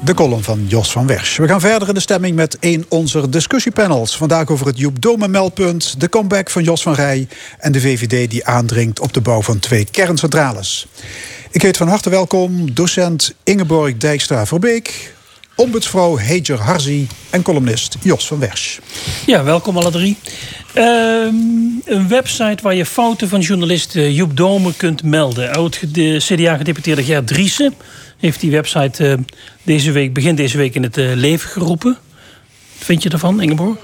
De column van Jos van Wersch. We gaan verder in de stemming met een onze discussiepanels. Vandaag over het Joep Dome meldpunt, de comeback van Jos van Rij... en de VVD die aandringt op de bouw van twee kerncentrales. Ik heet van harte welkom docent Ingeborg Dijkstra-Verbeek... ombudsvrouw Heger Harzi en columnist Jos van Wersch. Ja, welkom alle drie. Ehm, een website waar je fouten van journalist eh, Joep Dome kunt melden. Oud de CDA-gedeputeerde Gert Driessen heeft die website eh, deze week, begin deze week in het eh, leven geroepen. Wat vind je ervan, Ingeborg?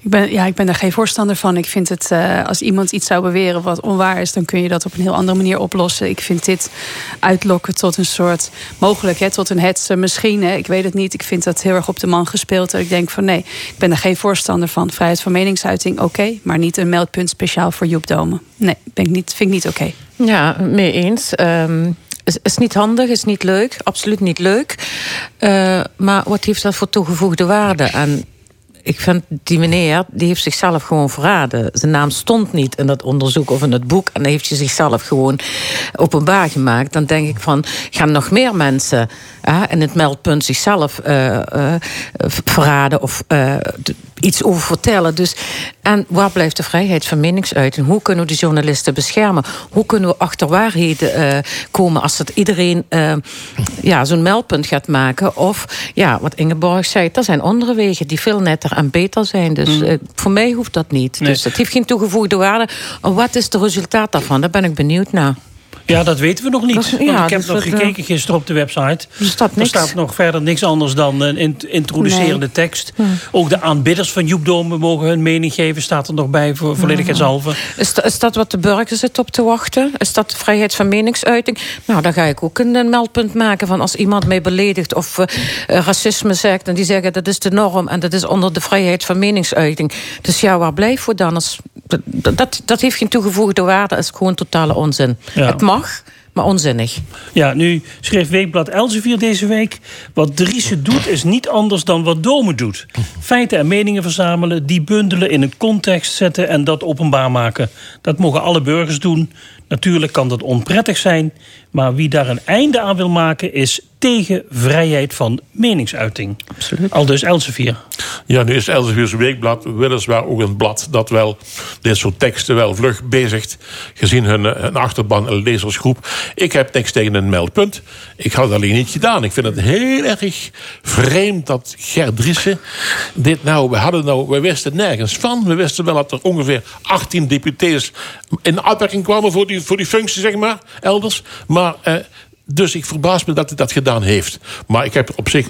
Ik ben, ja, ik ben daar geen voorstander van. Ik vind het, eh, als iemand iets zou beweren wat onwaar is, dan kun je dat op een heel andere manier oplossen. Ik vind dit uitlokken tot een soort, mogelijk, hè, tot een hetze, misschien. Hè, ik weet het niet. Ik vind dat heel erg op de man gespeeld. En ik denk van nee, ik ben daar geen voorstander van. Vrijheid van meningsuiting, oké. maar niet een meldpunt speciaal voor Joep Domen. Nee, ben ik niet, vind ik niet oké. Ja, mee eens. Ehm, is, is niet handig, is niet leuk, absoluut niet leuk. Eh, maar wat heeft dat voor toegevoegde waarde? En ik vind die meneer, die heeft zichzelf gewoon verraden. Zijn naam stond niet in dat onderzoek of in het boek. En heeft hij zichzelf gewoon openbaar gemaakt. Dan denk ik van, gaan nog meer mensen uh, in het meldpunt zichzelf uh, uh, verraden of d- iets over vertellen. Dus, en waar blijft de vrijheid van meningsuiting? Hoe kunnen we de journalisten beschermen? Hoe kunnen we achter waarheden komen als dat iedereen ja, zo'n meldpunt gaat maken? Of, ja, wat Ingeborg zei, er zijn andere wegen die veel netter en beter zijn. Dus mm. voor mij hoeft dat niet. Nee. Dus het heeft geen toegevoegde waarde. Wat is het resultaat daarvan? Daar ben ik benieuwd naar. Ja, dat weten we nog niet. Dat Want ik heb dus nog dat, eh, gekeken gisteren op de website. Er staat Er niks. staat nog verder niks anders dan een int- introducerende Nee. tekst. Ook de aanbidders van Joep Dome mogen hun mening geven. Staat er nog bij voor volledigheidshalve. Is, dat- is dat wat de burger zit op te wachten? Is dat vrijheid van meningsuiting? Nou, dan ga ik ook een, een meldpunt maken van als iemand mij beledigt of eh, racisme zegt en die zeggen dat is de norm en dat is onder de vrijheid van meningsuiting. Dus ja, waar blijf we dan? Als, dat, dat, dat heeft geen toegevoegde waarde, dat is gewoon totale onzin. Ja. Het mag, maar onzinnig. Ja, nu schreef Weekblad Elsevier deze week... wat Driessen doet is niet anders dan wat Dome doet. Feiten en meningen verzamelen, die bundelen in een context zetten... en dat openbaar maken. Dat mogen alle burgers doen. Natuurlijk kan dat onprettig zijn... maar wie daar een einde aan wil maken... is tegen vrijheid van meningsuiting. Absoluut. Al dus Elsevier. Ja, nu is Elsevier's Weekblad weliswaar ook een blad dat wel dit soort teksten wel vlug bezigt, gezien hun, eh, hun achterban en lezersgroep. Ik heb niks tegen een meldpunt. Ik had het alleen niet gedaan. Ik vind het heel erg vreemd dat Gert Driessen dit nou, we hadden nou, we wisten nergens van. We wisten wel dat er ongeveer 18 deputés in aanmerking kwamen voor die, voor die functie, zeg maar, elders. Maar, eh, dus ik verbaas me dat hij dat gedaan heeft. Maar ik heb er op zich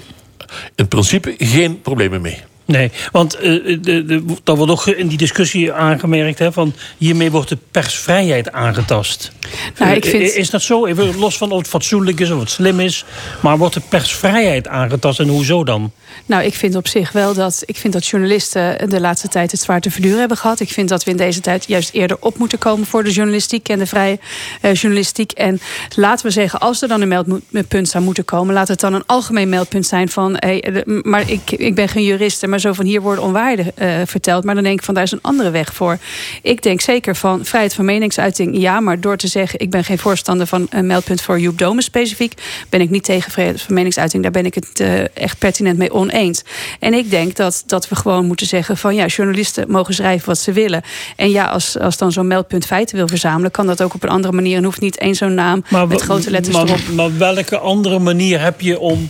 in principe geen problemen mee. Nee, want eh, de, de, dat wordt ook in die discussie aangemerkt... Hè, van hiermee wordt de persvrijheid aangetast. Nou, ik Eh, vind- Is dat zo? Even los van of het fatsoenlijk is of het slim is... maar wordt de persvrijheid aangetast en hoezo dan? Nou, ik vind op zich wel dat, ik vind dat journalisten de laatste tijd het zwaar te verduren hebben gehad. Ik vind dat we in deze tijd juist eerder op moeten komen voor de journalistiek en de vrije eh, journalistiek. En laten we zeggen, als er dan een meldpunt zou moeten komen, laat het dan een algemeen meldpunt zijn van, hey, de- maar ik, ik ben geen jurist, maar zo van hier worden onwaarden eh, verteld. Maar dan denk ik van, daar is een andere weg voor. Ik denk zeker van vrijheid van meningsuiting, ja, maar door te zeggen, ik ben geen voorstander van een meldpunt voor Joep Domen specifiek, ben ik niet tegen vrijheid van meningsuiting. Daar ben ik het eh, echt pertinent mee oneens. En ik denk dat, dat we gewoon moeten zeggen van ja, journalisten mogen schrijven wat ze willen. En ja, als, als dan zo'n meldpunt feiten wil verzamelen, kan dat ook op een andere manier. En hoeft niet één zo'n naam met grote letters maar, erop. maar welke andere manier heb je om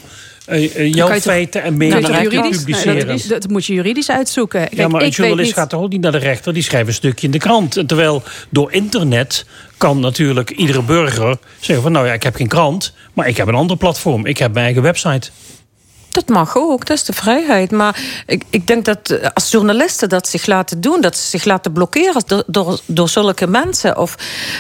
eh, eh, jouw feiten en meningen te publiceren? dat, dat moet je juridisch uitzoeken. Kijk, ja, maar een ik journalist niet, gaat toch ook niet naar de rechter? Die schrijft een stukje in de krant. Terwijl door internet kan natuurlijk iedere burger zeggen van... nou ja, ik heb geen krant, maar ik heb een ander platform. Ik heb mijn eigen website. Dat mag ook, dat is de vrijheid. Maar ik, ik denk dat eh, als journalisten dat zich laten doen, dat ze zich laten blokkeren door, door, door zulke mensen, of,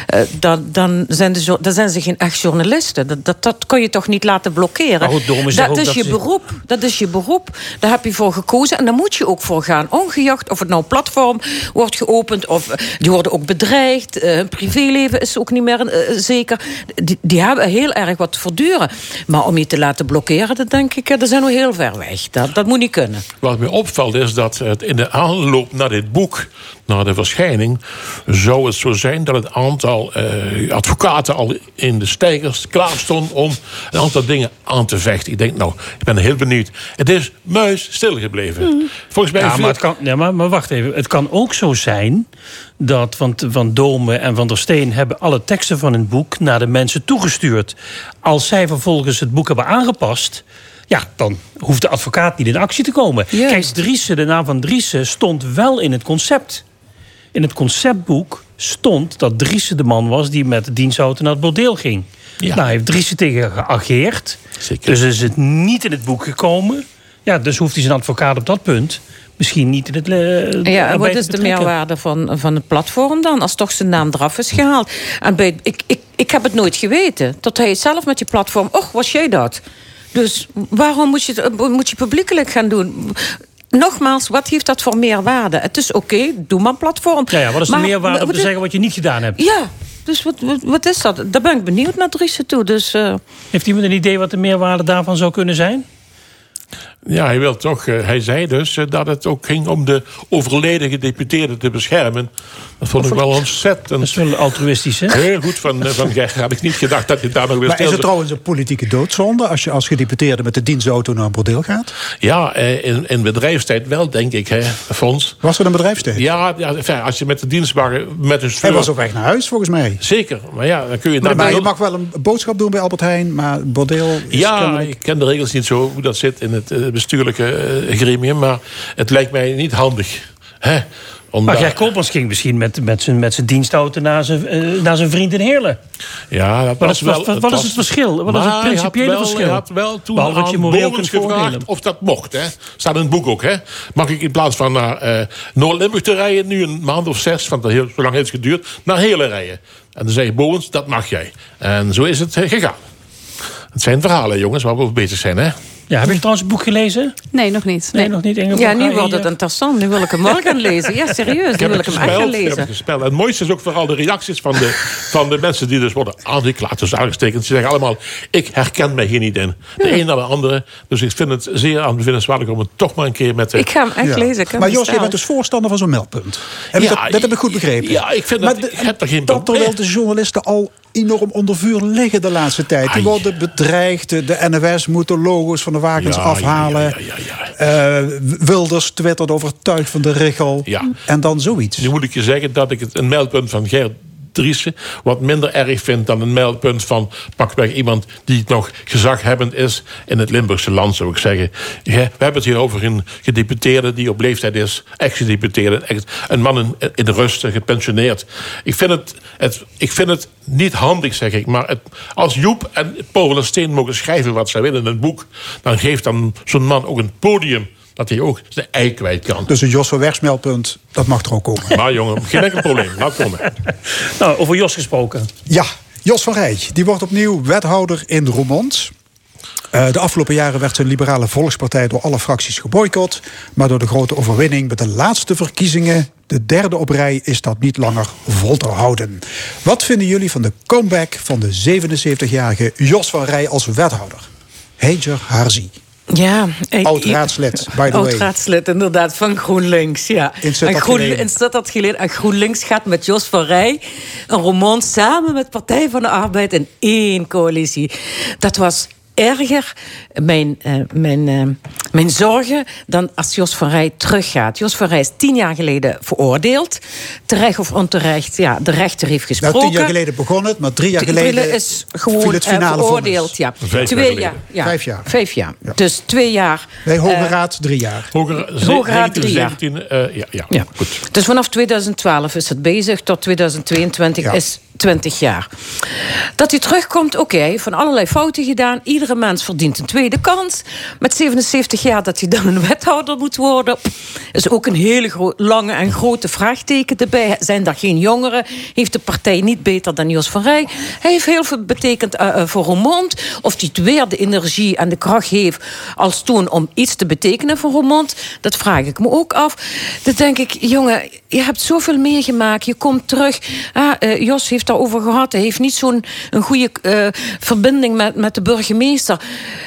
eh, dan, dan, zijn de, dan zijn ze geen echt journalisten. Dat, dat, dat kun je toch niet laten blokkeren. Goed, dat is dat je ze- beroep. Dat is je beroep. Daar heb je voor gekozen en daar moet je ook voor gaan. Ongeacht of het nou platform wordt geopend of eh, die worden ook bedreigd. Hun privéleven is ook niet meer zeker. Die, die hebben heel erg wat te verduren. Maar om je te laten blokkeren, dat denk ik, zijn we heel ver weg. Dat, dat moet niet kunnen. Wat mij opvalt is dat het in de aanloop naar dit boek, naar de verschijning, zou het zo zijn dat het aantal eh, advocaten al in de stijgers klaar stond om een aantal dingen aan te vechten. Ik denk, nou, ik ben heel benieuwd. Het is muis stilgebleven. Volgens mij Ja, veel- maar, het kan, ja, maar, maar wacht even. Het kan ook zo zijn dat van, van Dome en Van der Steen... hebben alle teksten van hun boek naar de mensen toegestuurd. Als zij vervolgens het boek hebben aangepast... ja, dan hoeft de advocaat niet in actie te komen. Kijk, Driessen, de naam van Driessen stond wel in het concept. In het conceptboek stond dat Driessen de man was... die met de dienstauto naar het bordeel ging. Ja. Nou, heeft Driessen tegen geageerd. Zeker. Dus is het niet in het boek gekomen. Ja, dus hoeft hij zijn advocaat op dat punt misschien niet in het. eh, Ja, erbij wat is de meerwaarde van, van het platform dan? Als toch zijn naam eraf is gehaald. En bij, ik, ik, ik heb het nooit geweten. Tot hij zelf met je platform... Och, was jij dat? Dus waarom moet je het eh, moet je publiekelijk gaan doen? Nogmaals, wat heeft dat voor meerwaarde? Het is oké, doe maar een platform. Ja, ja, wat is de meerwaarde om te zeggen wat je niet gedaan hebt? Ja, dus wat, wat, wat is dat? Daar ben ik benieuwd naar Driessen toe. Dus, eh, Heeft iemand een idee wat de meerwaarde daarvan zou kunnen zijn? Ja, hij, wil toch, eh, hij zei dus eh, dat het ook ging om de overleden gedeputeerde te beschermen. Dat vond ik wel ontzettend. Dat is wel altruïstisch, hè? Heel goed van, eh, van Ger. Had ik niet gedacht dat hij daar nog weer Maar is het trouwens een politieke doodzonde als je als gedeputeerde met de dienstauto naar een bordeel gaat? Ja, eh, in, in bedrijfstijd wel, denk ik, hè, Fons. Was er een bedrijfstijd? Ja, ja als je met de dienstwagen met een Hij was op weg naar huis volgens mij. Zeker, maar ja, dan kun je Maar, daarbij... je mag wel een boodschap doen bij Albert Heijn, maar bordeel is Ja, kennelijk- ik ken de regels niet zo hoe dat zit in het bestuurlijke eh, gremium, maar het lijkt mij niet handig. Hè? Maar daar- Ger Koopmans ging misschien met, met, zijn, met zijn dienstauto naar zijn, eh, naar zijn vriend in Heerlen. Ja, dat Wat was is, wat, wel... wat, wat is het verschil? Wat is het principiële wel- verschil? Hij had wel toen Behalve je kunt gevraagd voordelen. of dat mocht. Hè? Staat in het boek ook. Hè? Mag ik in plaats van naar eh Noord-Limburg te rijden... nu een maand of zes, want dat heel, zo lang heeft het geduurd... naar Heerlen rijden. En dan zei Bogens, dat mag jij. En zo is het gegaan. Het zijn verhalen, jongens, waar we over bezig zijn. Hè? Ja, heb je trouwens het boek gelezen? Nee, nog niet. Nee, nog niet. Ingeborg? ja, nu Ah, wordt het interessant. Nu wil ik hem wel gaan (laughs) lezen. Ja, serieus. Ik Nu wil ik hem echt gaan gespeld. Ik heb lezen. het gespeld. En het mooiste is ook vooral de reacties van de, van de mensen die dus worden aangeklaagd. Dus aangestekend. Ze zeggen allemaal, ik herken mij hier niet in. De een naar de andere. Dus ik vind het zeer aanbevinnenswaardig om het toch maar een keer met de... Ik ga hem echt Ja. lezen. Maar Jos, je bent dus voorstander van zo'n meldpunt. Heb je Ja, dat, dat heb ik goed begrepen. ja, ik vind maar dat- de- ik heb er geen dat probleem. terwijl de journalisten al enorm onder vuur liggen de laatste tijd. Die worden bedreigd. De NWS moet de logo's van de wagens Ja, afhalen. ja. Eh, Wilders twittert overtuigd van de richel. En dan zoiets. Nu moet ik je zeggen dat ik het een meldpunt van Gert Wat minder erg vind dan een meldpunt van pakweg iemand die nog gezaghebbend is in het Limburgse land, zou ik zeggen. We hebben het hier over een gedeputeerde die op leeftijd is, ex-gedeputeerde, ex- een man in, de rust, gepensioneerd. Ik vind het, het, ik vind het niet handig, zeg ik, maar als Joep en Paul van Steen mogen schrijven wat zij willen in een boek, dan geeft dan zo'n man ook een podium dat hij ook zijn ei kwijt kan. Dus een Jos van Wegsmeldpunt, dat mag er ook komen. (laughs) Maar jongen, geen enkel probleem. Laat komen. (laughs) Nou, over Jos gesproken. Ja, Jos van Rij, die wordt opnieuw wethouder in Roermond. Eh, de afgelopen jaren werd zijn liberale volkspartij door alle fracties geboycott. Maar door de grote overwinning bij de laatste verkiezingen, de derde op rij, is dat niet langer vol te houden. Wat vinden jullie van de comeback van de 77-jarige Jos van Rij als wethouder? Heijer Harzi. Ja, ik- Oud-raadslid, by the way. Oud-raadslid, inderdaad, van GroenLinks. Ja. In Sittard geleden. En GroenLinks gaat met Jos van Rij een roman samen met Partij van de Arbeid in één coalitie. Dat was erger, mijn, eh, mijn, eh, mijn zorgen, dan als Jos van Rij teruggaat. Jos van Rij is tien jaar geleden veroordeeld. Terecht of onterecht, ja, de rechter heeft Nou, gesproken. tien jaar geleden begon het, maar drie jaar geleden is gewoon viel het eh, finale veroordeeld. Ja. Vijf jaar Twee jaar, ja. Vijf jaar. Vijf jaar. Ja. Dus twee jaar. Nee, Hoge Raad drie jaar. Hoge Raad drie jaar. 17, eh, ja, ja, Ja. goed. Dus vanaf 2012 is het bezig. Tot 2022 Ja. is 20 jaar. Dat hij terugkomt, oké, van allerlei fouten gedaan. Iedere mens verdient een tweede kans. Met 77 jaar dat hij dan een wethouder moet worden... is ook een hele lange en grote vraagteken erbij. Zijn daar geen jongeren? Heeft de partij niet beter dan Jos van Rij? Hij heeft heel veel betekend eh, eh, voor Roermond. Of hij weer de energie en de kracht heeft als toen... om iets te betekenen voor Roermond, dat vraag ik me ook af. Dan denk ik, jongen, je hebt zoveel meegemaakt. Je komt terug. Ah, eh, Jos heeft daarover gehad. Hij heeft niet zo'n een goede eh, verbinding met, met de burgemeester.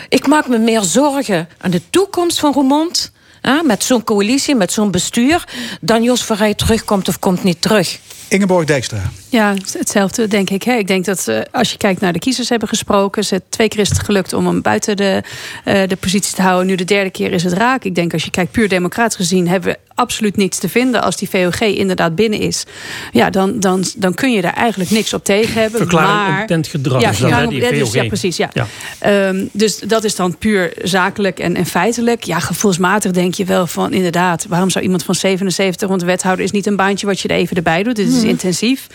Ik maak me meer zorgen aan de toekomst van Roermond... ah, met zo'n coalitie, met zo'n bestuur... dan Jos van Rij terugkomt of komt niet terug. Ingeborg Dijkstra. Ja, hetzelfde denk ik. Hè. Ik denk dat eh, als je kijkt naar de kiezers hebben gesproken... ze twee keer is het gelukt om hem buiten de, eh, de positie te houden. Nu de derde keer is het raak. Ik denk als je kijkt puur democratisch gezien... hebben we absoluut niets te vinden. Als die VOG inderdaad binnen is... ja, dan, dan, dan kun je daar eigenlijk niks op tegen hebben. Verklaring maar, omtrent gedrag Ja, verklaring die op- ja, dus- VOG. ja, precies. Ja. Ja. Ehm, dus dat is dan puur zakelijk en, en feitelijk. Ja, gevoelsmatig denk je wel van inderdaad... waarom zou iemand van 77... want wethouder is niet een baantje wat je er even erbij doet. Dit is Mhm. intensief.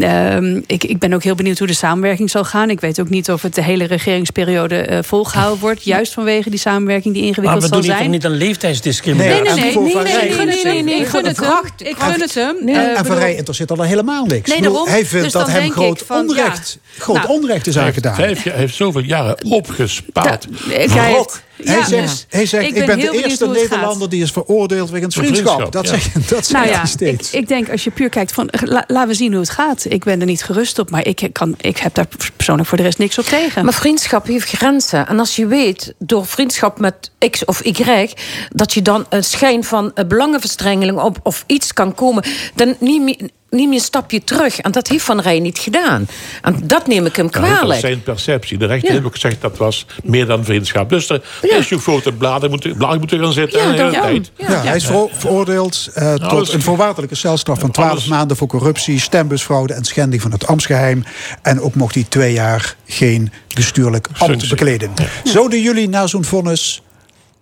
Ehm, ik, ik ben ook heel benieuwd hoe de samenwerking zal gaan. Ik weet ook niet of het de hele regeringsperiode eh, volgehouden wordt. (laughs) Juist vanwege die samenwerking die Maar ingewikkeld we zal doen hier toch zijn. niet een leeftijdsdiscriminatie? Nee, nee, nee. nee, Van nee, gun het hem. Ik gun het hem. Ik gun het hem. En, en Van Rij interesseert al helemaal niks. Nee, Ik daarom. hij vindt Dus dat hem groot ik van, onrecht, ja. groot Nou, onrecht is Hij heeft, aangedaan. vijf jaar, hij heeft zoveel jaren opgespaard. Da- ik- hij heeft- Hij ja. zegt, hij zegt Ik ik ben de eerste. Nederlander die is veroordeeld wegens vriendschap. vriendschap, Dat ja. zeg, dat zeg Nou hij ja, ik, steeds. ik denk als je puur kijkt van la- laten we zien hoe het gaat. Ik ben er niet gerust op, maar ik, kan, ik heb daar persoonlijk voor de rest niks op tegen. Maar vriendschap heeft grenzen. En als je weet, door vriendschap met X of Y... dat je dan een schijn van eh, belangenverstrengeling op, of iets kan komen... dan neem je, neem je een stapje terug. En dat heeft Van Rij niet gedaan. En dat neem ik hem Dat is kwalijk. zijn perceptie. De rechter Ja. heeft ook gezegd dat was meer dan vriendschap. Dus er Ja. is je de bladen moeten, bladen moeten gaan zitten. Ja, de hele dat- tijd. Ja, hij is vero- veroordeeld eh, tot alles- een voorwaardelijke celstraf van 12 Alles- maanden voor corruptie, stembusfraude en schending van het ambtsgeheim. En ook mocht hij twee jaar geen bestuurlijk ambt bekleden. Zouden jullie na zo'n vonnis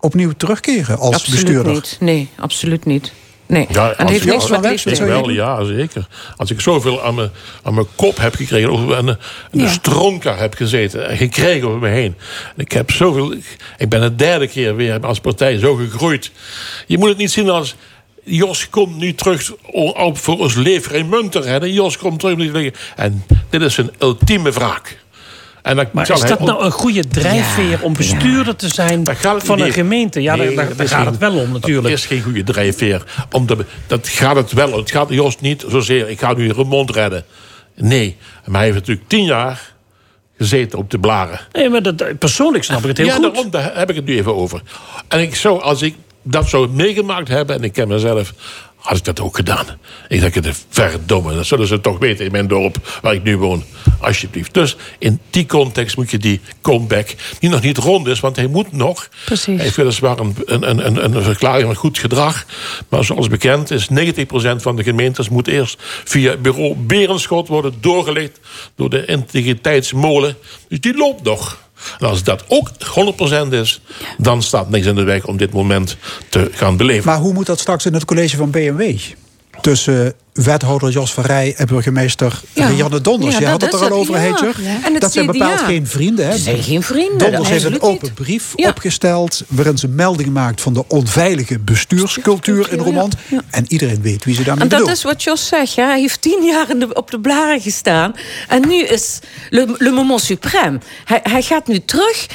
opnieuw terugkeren als absoluut bestuurder? niet. Nee, absoluut niet. Nee. Ja, en heeft niks Van maken. Wel, ja, zeker. Als ik zoveel aan mijn, aan mijn kop heb gekregen... of aan de Ja. stronker heb gezeten en gekregen over me heen. En ik heb zoveel... Ik ben de derde keer weer als partij zo gegroeid. Je moet het niet zien als... Jos komt nu terug om om voor ons leven en munt te redden. Jos komt terug om te liggen. En dit is een ultieme wraak. En dan Maar zal is dat ook- nou een goede drijfveer om bestuurder te zijn van een gemeente? Ja, Nee, daar, dat gaat geen- het wel om natuurlijk. Dat is geen goede drijfveer. Om de, dat gaat het wel. om. Het gaat Jos niet zozeer, ik ga nu Remond redden. Nee, maar hij heeft natuurlijk tien jaar gezeten op de blaren. Nee, maar dat, persoonlijk snap ik het heel ja, goed. daarom daar heb ik het nu even over. En ik zou, als ik dat zou meegemaakt hebben, en ik ken mezelf, had ik dat ook gedaan. Ik denk, het verdomme, dat zullen ze toch weten in mijn dorp waar ik nu woon. Alsjeblieft. Dus in die context moet je die comeback, die nog niet rond is, want hij moet nog. Precies. Hij heeft weliswaar een, een, een, een verklaring van goed gedrag. Maar zoals bekend is 90% van de gemeentes moet eerst via bureau Berenschot worden doorgelegd door de integriteitsmolen. Dus die loopt nog. En als dat ook 100% is, dan staat niks in de weg om dit moment te gaan beleven. Maar hoe moet dat straks in het college van BMW? Tussen wethouder Jos van Rij en burgemeester Ja. Rianne Donders. Ja, Je had het er al over, ja. Ja. Dat zijn bepaald geen vrienden. Hè? Ze zijn geen vrienden. Donders heeft een open niet. brief opgesteld... waarin ze melding maakt van de onveilige bestuurscultuur in. Ja. En iedereen weet wie ze daarmee En dat bedoelt. is wat Jos zegt. Ja. Hij heeft tien jaar de, op de blaren gestaan. En nu is le, le moment suprême. Hij, hij gaat nu terug.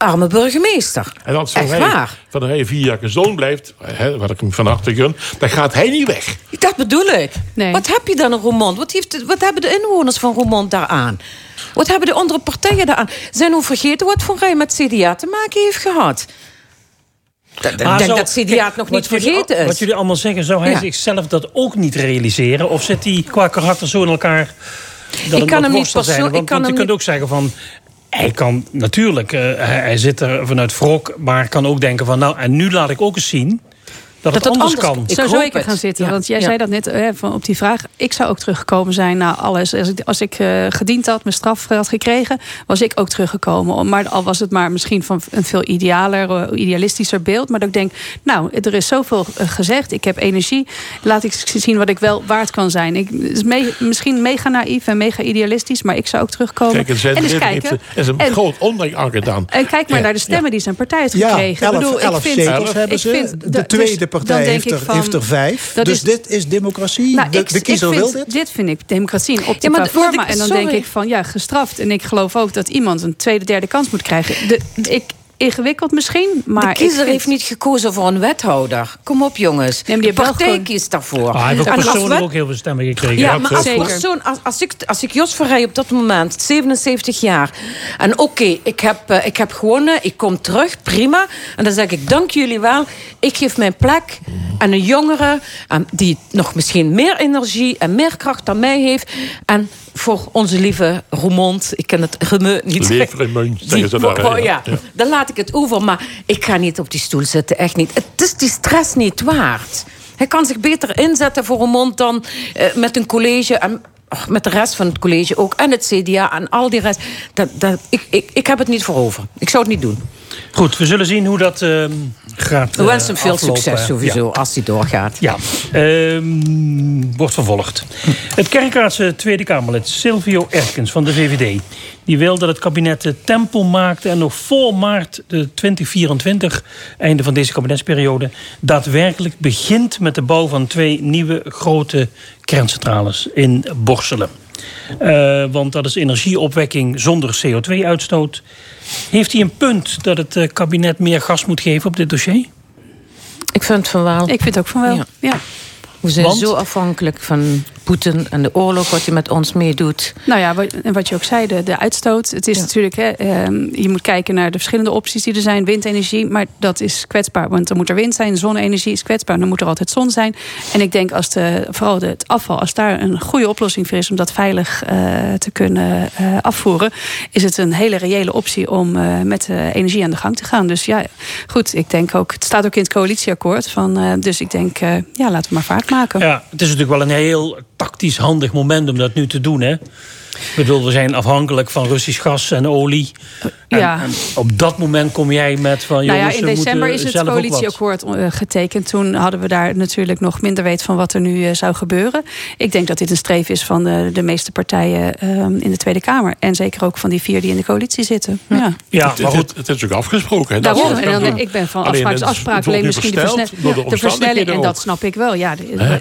Arme burgemeester. En als Echt hij, waar. van hij vier jaar gezond blijft, hè, wat ik hem van harte gun, dan gaat hij niet weg. Dat bedoel ik. Nee. Wat heb je dan in Roermond? Wat, heeft, wat hebben de inwoners van Roermond daaraan? Wat hebben de andere partijen daaraan? Zijn we vergeten wat Van Rij met CDA te maken heeft gehad? Dat- Ik denk zo- dat CDA kijk, het nog niet jullie- vergeten is. Wat jullie allemaal zeggen, zou hij Ja. zichzelf dat ook niet realiseren? Of zit hij qua karakter zo in elkaar dat Ik kan hem niet worstel zijn? persoon- Want, ik kan want je kunt niet- ook zeggen van... Hij kan natuurlijk, eh, hij, hij zit er vanuit wrok... maar kan ook denken van, nou, en nu laat ik ook eens zien... dat het dat anders anders- kan. Ik Zo zou ik er het. gaan zitten. Ja. Want jij Ja. zei dat net eh, van op die vraag. Ik zou ook teruggekomen zijn na alles. Als ik, als ik eh, gediend had, mijn straf had gekregen, was ik ook teruggekomen. Om- Maar al was het maar misschien van een veel idealer, eh, idealistischer beeld. Maar dat ik denk, nou, er is zoveel eh, gezegd. Ik heb energie. Laat ik zien wat ik wel waard kan zijn. Ik, het is me- misschien mega naïef en mega idealistisch, maar ik zou ook terugkomen. Kijk, en zijn en eens leven kijken. er- is een En- groot ondanks aangedaan. En kijk maar naar de stemmen die zijn partij heeft Ja, gekregen. elf, ik bedoel, elf ik vind, zetels hebben ik ze. vind- de dus tweede partij denk heeft ik er, van- heeft er vijf. Dus is- dit is democratie. Nou, de, ik, de kiezer ik vind, wil dit. Dit vind ik democratie in optica Ja, maar- maar forma. ik- en dan denk ik van, ja, gestraft. En ik geloof ook dat iemand een tweede, derde kans moet krijgen. De, ik, ingewikkeld misschien, maar de kiezer vind- heeft niet gekozen voor een wethouder. Kom op, jongens. Nee, maar die de partij gewoon- kiest daarvoor. Ah, hij heeft ook persoonlijk wet- ook heel veel stemmen gekregen. Ja, maar als zeker. persoon, als, als, ik, als ik Jos Verrij op dat moment, 77 jaar... en oké, ik, heb, eh, ik heb gewonnen, ik kom terug, prima. En dan zeg ik, dank jullie wel. Ik geef mijn plek aan een jongere... aan die nog misschien meer energie en meer kracht dan mij heeft. En voor onze lieve Roermond, ik ken het remeu niet... Leef Remeu, (laughs) zeggen ze daar, oh, ja. ja. dan laat ik het over. Maar ik ga niet op die stoel zitten, echt niet. Het is die stress niet waard. Hij kan zich beter inzetten voor een mond dan eh, met een college... En, met de rest van het college ook. En het CDA en al die rest. Dat, dat, ik, ik, ik heb het niet voor over. Ik zou het niet doen. Goed, we zullen zien hoe dat ehm, gaat We wensen hem eh, veel aflopen. succes sowieso, Ja. als hij doorgaat. Ja, ehm, wordt vervolgd. Het Kerkraadse Tweede Kamerlid Silvio Erkens van de VVD... die wil dat het kabinet de tempo maakt... en nog voor maart de 2024, einde van deze kabinetsperiode... daadwerkelijk begint met de bouw van twee nieuwe grote kerncentrales in Borselen. Eh, want dat is energieopwekking zonder CO2-uitstoot. Heeft hij een punt dat het eh, kabinet meer gas moet geven op dit dossier? Ik vind van wel. Ik vind ook van wel. Ja. Ja. We zijn Want? zo afhankelijk van Poetin en de oorlog... wat hij met ons meedoet. Nou ja, wat- en wat je ook zei, de, de uitstoot. Het is Ja. natuurlijk, hè, ehm, je moet kijken naar de verschillende opties die er zijn. Windenergie, maar dat is kwetsbaar. Want dan moet er wind zijn, zonne-energie is kwetsbaar. Dan moet er altijd zon zijn. En ik denk als de, vooral de, het afval, als daar een goede oplossing voor is... om dat veilig eh, te kunnen eh, afvoeren... is het een hele reële optie om eh, met de energie aan de gang te gaan. Dus ja, goed, ik denk ook... Het staat ook in het coalitieakkoord. Van, eh, dus ik denk, eh, ja, laten we maar vaart maken. Ja, het is natuurlijk wel een heel tactisch handig moment om dat nu te doen. Hè? Ik bedoel, we zijn afhankelijk van Russisch gas en olie. En, Ja. en op dat moment kom jij met van... Nou ja, in december moeten is het coalitieakkoord eh, getekend. Toen hadden we daar natuurlijk nog minder weet van wat er nu eh, zou gebeuren. Ik denk dat dit een streef is van de, de meeste partijen ehm, in de Tweede Kamer. En zeker ook van die vier die in de coalitie zitten. Ja. Ja, Het, maar het, goed. het is ook afgesproken. hè, Daarom, en dan, ik ben van Alleen afspraak is afspraak. Alleen misschien de, de de versnelling. En dat snap ik wel. Ja,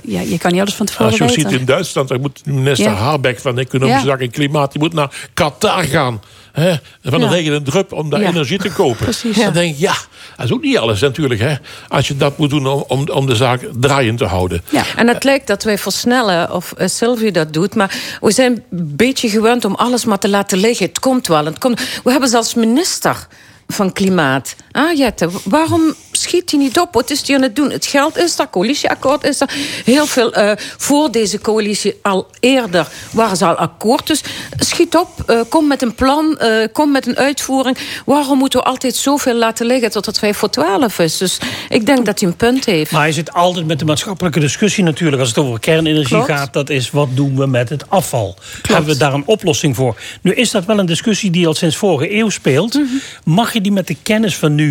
ja, je kan niet alles van tevoren Als je weten. ziet in Duitsland, daar moet minister Ja. Habeck van Economische En Klimaat... die moet naar Qatar gaan. Hè, van de Ja. regen en drup om daar Ja. energie te kopen. Precies. Dan denk ik, ja, dat is ook niet alles natuurlijk. Hè, als je dat moet doen om, om, om de zaak draaiend te houden. Ja. En het lijkt dat wij versnellen, of uh, Sylvie dat doet... maar we zijn een beetje gewend om alles maar te laten liggen. Het komt wel. Het komt. We hebben zelfs minister van Klimaat. Ah, Jette, waarom schiet hij niet op? Wat is hij aan het doen? Het geld is daar, coalitieakkoord is er. Heel veel uh, voor deze coalitie al eerder waren ze al akkoord. Dus schiet op, uh, kom met een plan, uh, kom met een uitvoering. Waarom moeten we altijd zoveel laten liggen tot het 5 voor 12 is? Dus ik denk dat hij een punt heeft. Maar hij zit altijd met de maatschappelijke discussie natuurlijk... als het over kernenergie Klopt. gaat. Dat is, wat doen we met het afval? Hebben we daar een oplossing voor? Nu is dat wel een discussie die al sinds vorige eeuw speelt. Mhm. Mag je die met de kennis van nu...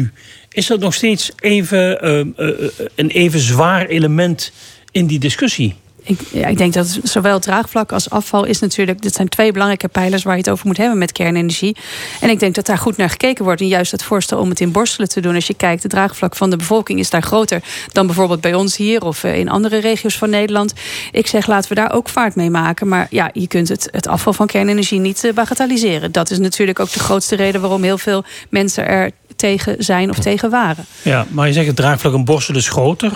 is dat nog steeds even, uh, uh, een even zwaar element in die discussie? Ik, ik denk dat zowel draagvlak als afval is natuurlijk... dit zijn twee belangrijke pijlers waar je het over moet hebben met kernenergie. En ik denk dat daar goed naar gekeken wordt. En juist het voorstel om het in Borselen te doen. Als je kijkt, het draagvlak van de bevolking is daar groter... dan bijvoorbeeld bij ons hier of eh, in andere regio's van Nederland. Ik zeg, laten we daar ook vaart mee maken. Maar ja, je kunt het, het afval van kernenergie niet bagatelliseren. Dat is natuurlijk ook de grootste reden... waarom heel veel mensen er tegen zijn of tegen waren. Ja, maar je zegt het draagvlak in Borselen is groter.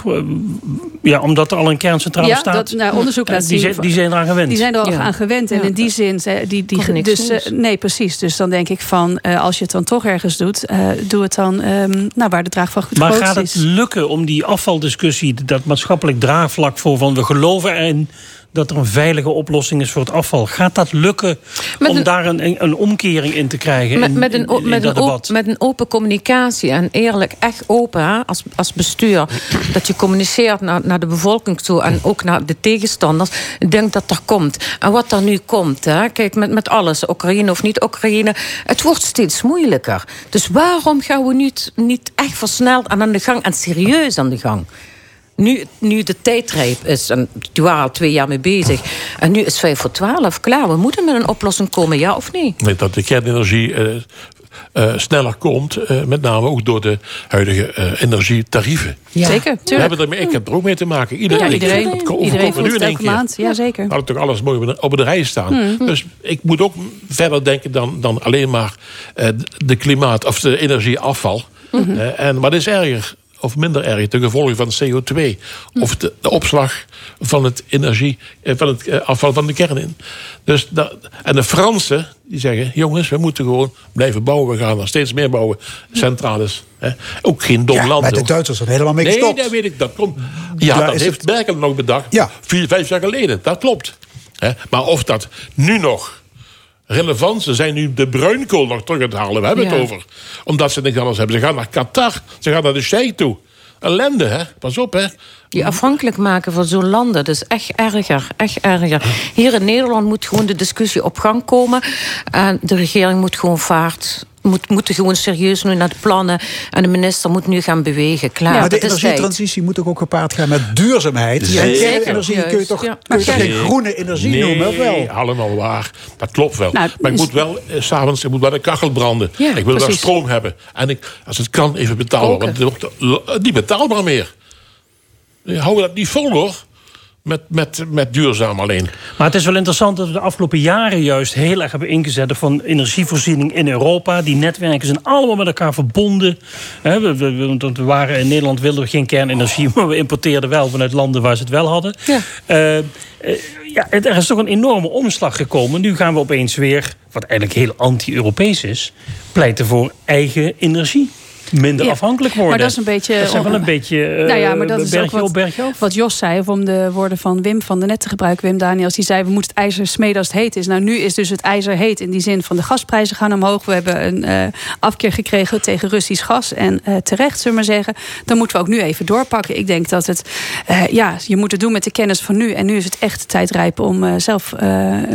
Ja, omdat er al een kerncentrale ja, staat. Dat, nou, onderzoek laat die, zien. zijn, die zijn eraan gewend. Die zijn er al Ja. aan gewend. En Ja. in die zin, die, die, Toch niks dus, uh, nee, precies. Dus dan denk ik van, uh, als je het dan toch ergens doet, uh, doe het dan um, nou, waar de draagvlak goed maar grootst gaat het is. lukken om die afvaldiscussie, dat maatschappelijk draagvlak voor van we geloven erin dat er een veilige oplossing is voor het afval. Gaat dat lukken Met om een- daar een, een, omkering in te krijgen? Met, in- met, een, in- met, een op- debat? met een open communicatie en eerlijk, echt open hè, als, als bestuur. Dat je communiceert naar, naar de bevolking toe en ook naar de tegenstanders. Ik denk dat dat komt. En wat er nu komt, hè, kijk, met, met alles, Oekraïne of niet Oekraïne, het wordt steeds moeilijker. Dus waarom gaan we niet, niet echt versneld aan de gang en serieus aan de gang? Nu, nu de tijd rijp is, en die waren al twee jaar mee bezig. En nu is vijf voor twaalf klaar. We moeten met een oplossing komen, ja of nee? Nee, dat de kernenergie eh, eh, sneller komt. eh, met name ook door de huidige eh, energietarieven. Zeker, We tuurlijk. hebben ermee, ik heb er ook mee te maken. Ja, Iedereen, iedereen, dat iedereen overkomt me voelt nu het in één elke keer. maand. Ja, zeker. We hadden toch alles mooi op de- rij staan. Mhm. Dus ik moet ook verder denken dan, dan alleen maar eh, de klimaat of de energieafval. Mhm. En, maar dat is erger of minder erg ten gevolge van CO2 of de, de opslag van het energie eh, van het eh, afval van de kern in. Dus dat, en de Fransen die zeggen: jongens, we moeten gewoon blijven bouwen. We gaan er steeds meer bouwen. Centrales. Hè. Ook geen dom Ja, land. maar de. Duitsers zijn helemaal mee Nee, gestopt. dat weet ik. Dat komt. Ja, Daar dat heeft Merkel nog bedacht. Ja. Vier, vijf jaar geleden. Dat klopt. Hè? Maar of dat nu nog relevant. Ze zijn nu de bruinkool nog terug aan het halen. We hebben Ja. het over. Omdat ze niks anders hebben. Ze gaan naar Qatar. Ze gaan naar de Sheikh toe. Ellende, hè? Pas op, hè? Je afhankelijk maken van zo'n landen, dat is echt erger, echt erger. Hier in Nederland moet gewoon de discussie op gang komen. En de regering moet gewoon vaart... Moet, moeten gewoon serieus nu naar de plannen. En de minister moet nu gaan bewegen. Klaar, maar de energietransitie moet ook, ook gepaard gaan met duurzaamheid. Zeker. En kernenergie kun je toch, ja. kun je toch geen groene energie nee, noemen? Of wel? allemaal waar. Dat klopt wel. Nou, maar ik is- moet wel, eh, s'avonds, ik moet wel de kachel branden. Ja, ik wil wel stroom hebben. En ik, als het kan, even betalen. Want het wordt l- niet betaalbaar meer. We houden dat niet vol, hoor. Met, met, met duurzaam alleen. Maar het is wel interessant dat we de afgelopen jaren juist heel erg hebben ingezet van energievoorziening in Europa. Die netwerken zijn allemaal met elkaar verbonden. Hè, we, we, we- waren in Nederland wilden we geen kernenergie, (laughs) maar we importeerden wel vanuit landen waar ze het wel hadden. Ja. Eh, eh, ja, het- er is toch een enorme omslag gekomen. Nu gaan we opeens weer, wat eigenlijk heel anti-Europees is, pleiten voor eigen energie. Minder Ja, afhankelijk worden. Maar dat is een beetje... Dat zijn wel een beetje eh, nou ja, maar dat is ook wat, op, bergje af. wat Jos zei, of om de woorden van Wim van de Net te gebruiken. Wim Daniels, die zei, we moeten het ijzer smeden als het heet is. Nou, nu is dus het ijzer heet in die zin van de gasprijzen gaan omhoog. We hebben een eh, afkeer gekregen tegen Russisch gas. En eh, terecht, zullen we maar zeggen. Dan moeten we ook nu even doorpakken. Ik denk dat het, eh, ja, je moet het doen met de kennis van nu. En nu is het echt tijd rijp om eh, zelf eh,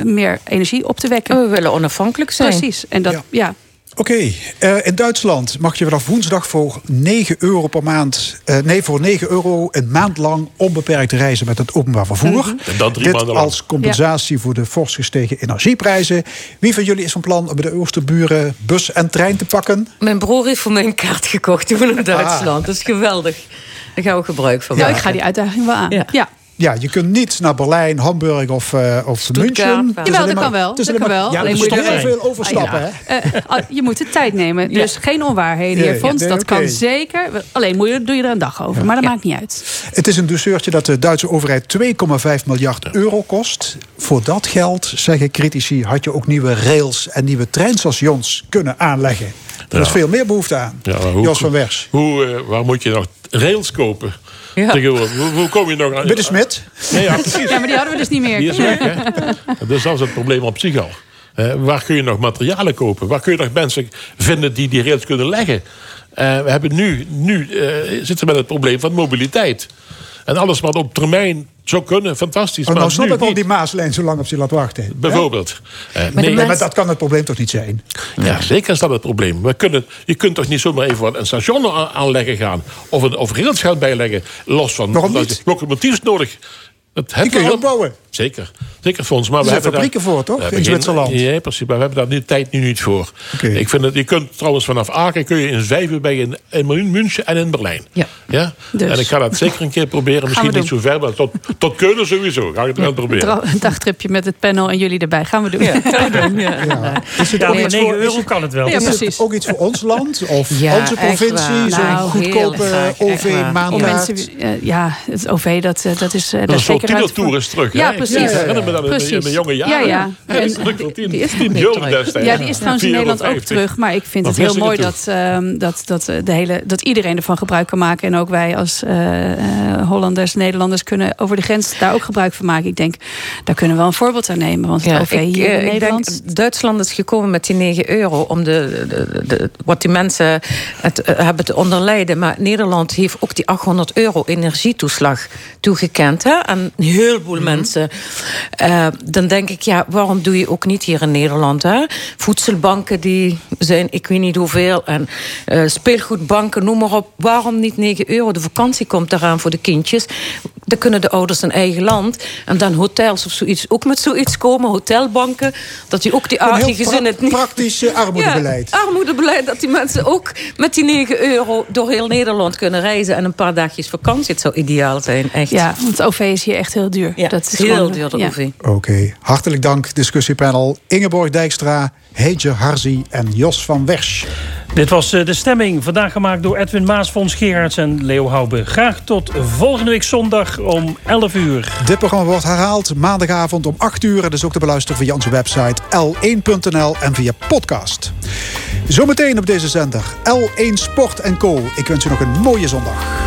meer energie op te wekken. En we willen onafhankelijk zijn. Precies. En dat, Ja. ja. Oké, eh, in Duitsland mag je vanaf woensdag voor 9 euro per maand... eh, nee, voor 9 euro een maand lang onbeperkt reizen met het openbaar vervoer. En dat drie Dit maanden lang. als compensatie voor de fors gestegen energieprijzen. Wie van jullie is van plan om bij de Oosterburen bus en trein te pakken? Mijn broer heeft voor mij een kaart gekocht toen in Duitsland. Dat is geweldig. Daar gaan we gebruik van Nou, maken. ik ga die uitdaging wel aan. Ja. ja. Ja, je kunt niet naar Berlijn, Hamburg of, eh of Stuttgart, München. is Jawel, dat kan wel. Dat kan maar- wel. Ja, Alleen er moet je heel veel overstappen, Ah, hè? Eh, ah, je moet de tijd nemen. (laughs) Dus geen onwaarheden, Ja, heer Fons. nee, dat kan zeker. Alleen moet je, doe je er een dag over. Maar dat maakt niet uit. Het is een douceurtje dat de Duitse overheid 2,5 miljard euro kost. Voor dat geld, zeggen critici, had je ook nieuwe rails en nieuwe treinstations kunnen aanleggen. Er is Ja. veel meer behoefte aan. Ja, Jos van Wers. Hoe, eh, waar moet je nog rails kopen? Ja. Tegenwoordig. Hoe, hoe kom je nog aan? Bij de Smit. Nee, ja, precies. Ja, maar die hadden we dus niet meer. Die is weg, hè? Dus dat is het probleem op zich al. Eh, waar kun je nog materialen kopen? Waar kun je nog mensen vinden die die rails kunnen leggen? Eh, we hebben nu, nu eh, zitten we met het probleem van mobiliteit. En alles wat op termijn zou kunnen, fantastisch. Oh, nou maar snap nu ik wel niet. die Maaslijn zo lang op zich laat wachten. Bijvoorbeeld. Eh, de nee, Ja, mensen- maar dat kan het probleem toch niet zijn? ja, zeker is dat het probleem. We kunnen, je kunt toch niet zomaar even wat een station aanleggen gaan. Of een of rails gaan bijleggen. Los van Waarom niet? locomotiefs nodig. Dat Die kun je opbouwen. Zeker. Zeker voor ons. Maar Er we zijn hebben fabrieken daar, voor, toch? In Zwitserland. Ja, precies. Maar we hebben daar nu de tijd nu niet voor. Ik vind dat je kunt trouwens vanaf Aken kun je in Vijven bij in, in München en in Berlijn. Ja. ja? Dus. En ik ga dat zeker een keer proberen. Misschien niet zo ver, maar tot, tot Keulen sowieso. Ga ik het wel proberen. Een dagtripje met het panel en jullie erbij. Gaan we doen. (laughs) Is het Ja, voor iets 9 voor- euro kan het wel. Ja, Is het ook iets voor ons land? Of Ja, onze provincie? Zo'n Nou, goedkope OV-maandkaart? mensen, eh, ja, het OV, dat, eh, dat is, eh, Dat is zeker Tienertour is terug. Ja, hè? precies. Ik herinner me dat in mijn- Precies. mijn jonge jaren. Ja, ja. En- Die is. Ja, die is trouwens in Nederland ook 450. terug. Maar ik vind het heel mooi Vlissingen dat, ehm, dat, dat, eh, de hele, dat iedereen ervan gebruik kan maken. En ook wij als eh, eh, Hollanders, Nederlanders kunnen over de grens daar ook gebruik van maken. Ik denk, daar kunnen we wel een voorbeeld aan nemen. Want het Ja, OV ik, hier in Nederland... denk, Duitsland is gekomen met die 9 euro om de, de, de- wat die mensen het, hebben te onderlijden. Maar Nederland heeft ook die 800 euro energietoeslag toegekend hè, aan een heleboel mensen. Eh, dan denk ik, ja, waarom doe je ook niet hier in Nederland? Hè? Voedselbanken die zijn, ik weet niet hoeveel, en eh, speelgoedbanken, noem maar op. Waarom niet 9 euro? De vakantie komt eraan voor de kindjes. Dan kunnen de ouders een eigen land. En dan hotels of zoiets ook met zoiets komen, hotelbanken. Dat die ook die Een aardige gezinnen... pra- praktisch eh, (laughs) armoedebeleid. Ja, armoedebeleid. Dat die mensen ook met die 9 euro door heel Nederland kunnen reizen. En een paar dagjes vakantie. Het zou ideaal zijn, echt. Ja, want het OV is hier echt heel duur. Ja, dat is heel gewoon- duur, de ja. OV. Oké, hartelijk dank discussiepanel Ingeborg Dijkstra, Heetje Harzi en Jos van Wersch. Dit was eh, de stemming. Vandaag gemaakt door Edwin Maas, Fons Gerards en Leo Hoube. Graag tot volgende week zondag om 11 uur. Dit programma wordt herhaald maandagavond om 8 uur. En is ook te beluisteren via onze website l1.nl en via podcast. Zometeen op deze zender L1 Sport Co. Ik wens u nog een mooie zondag.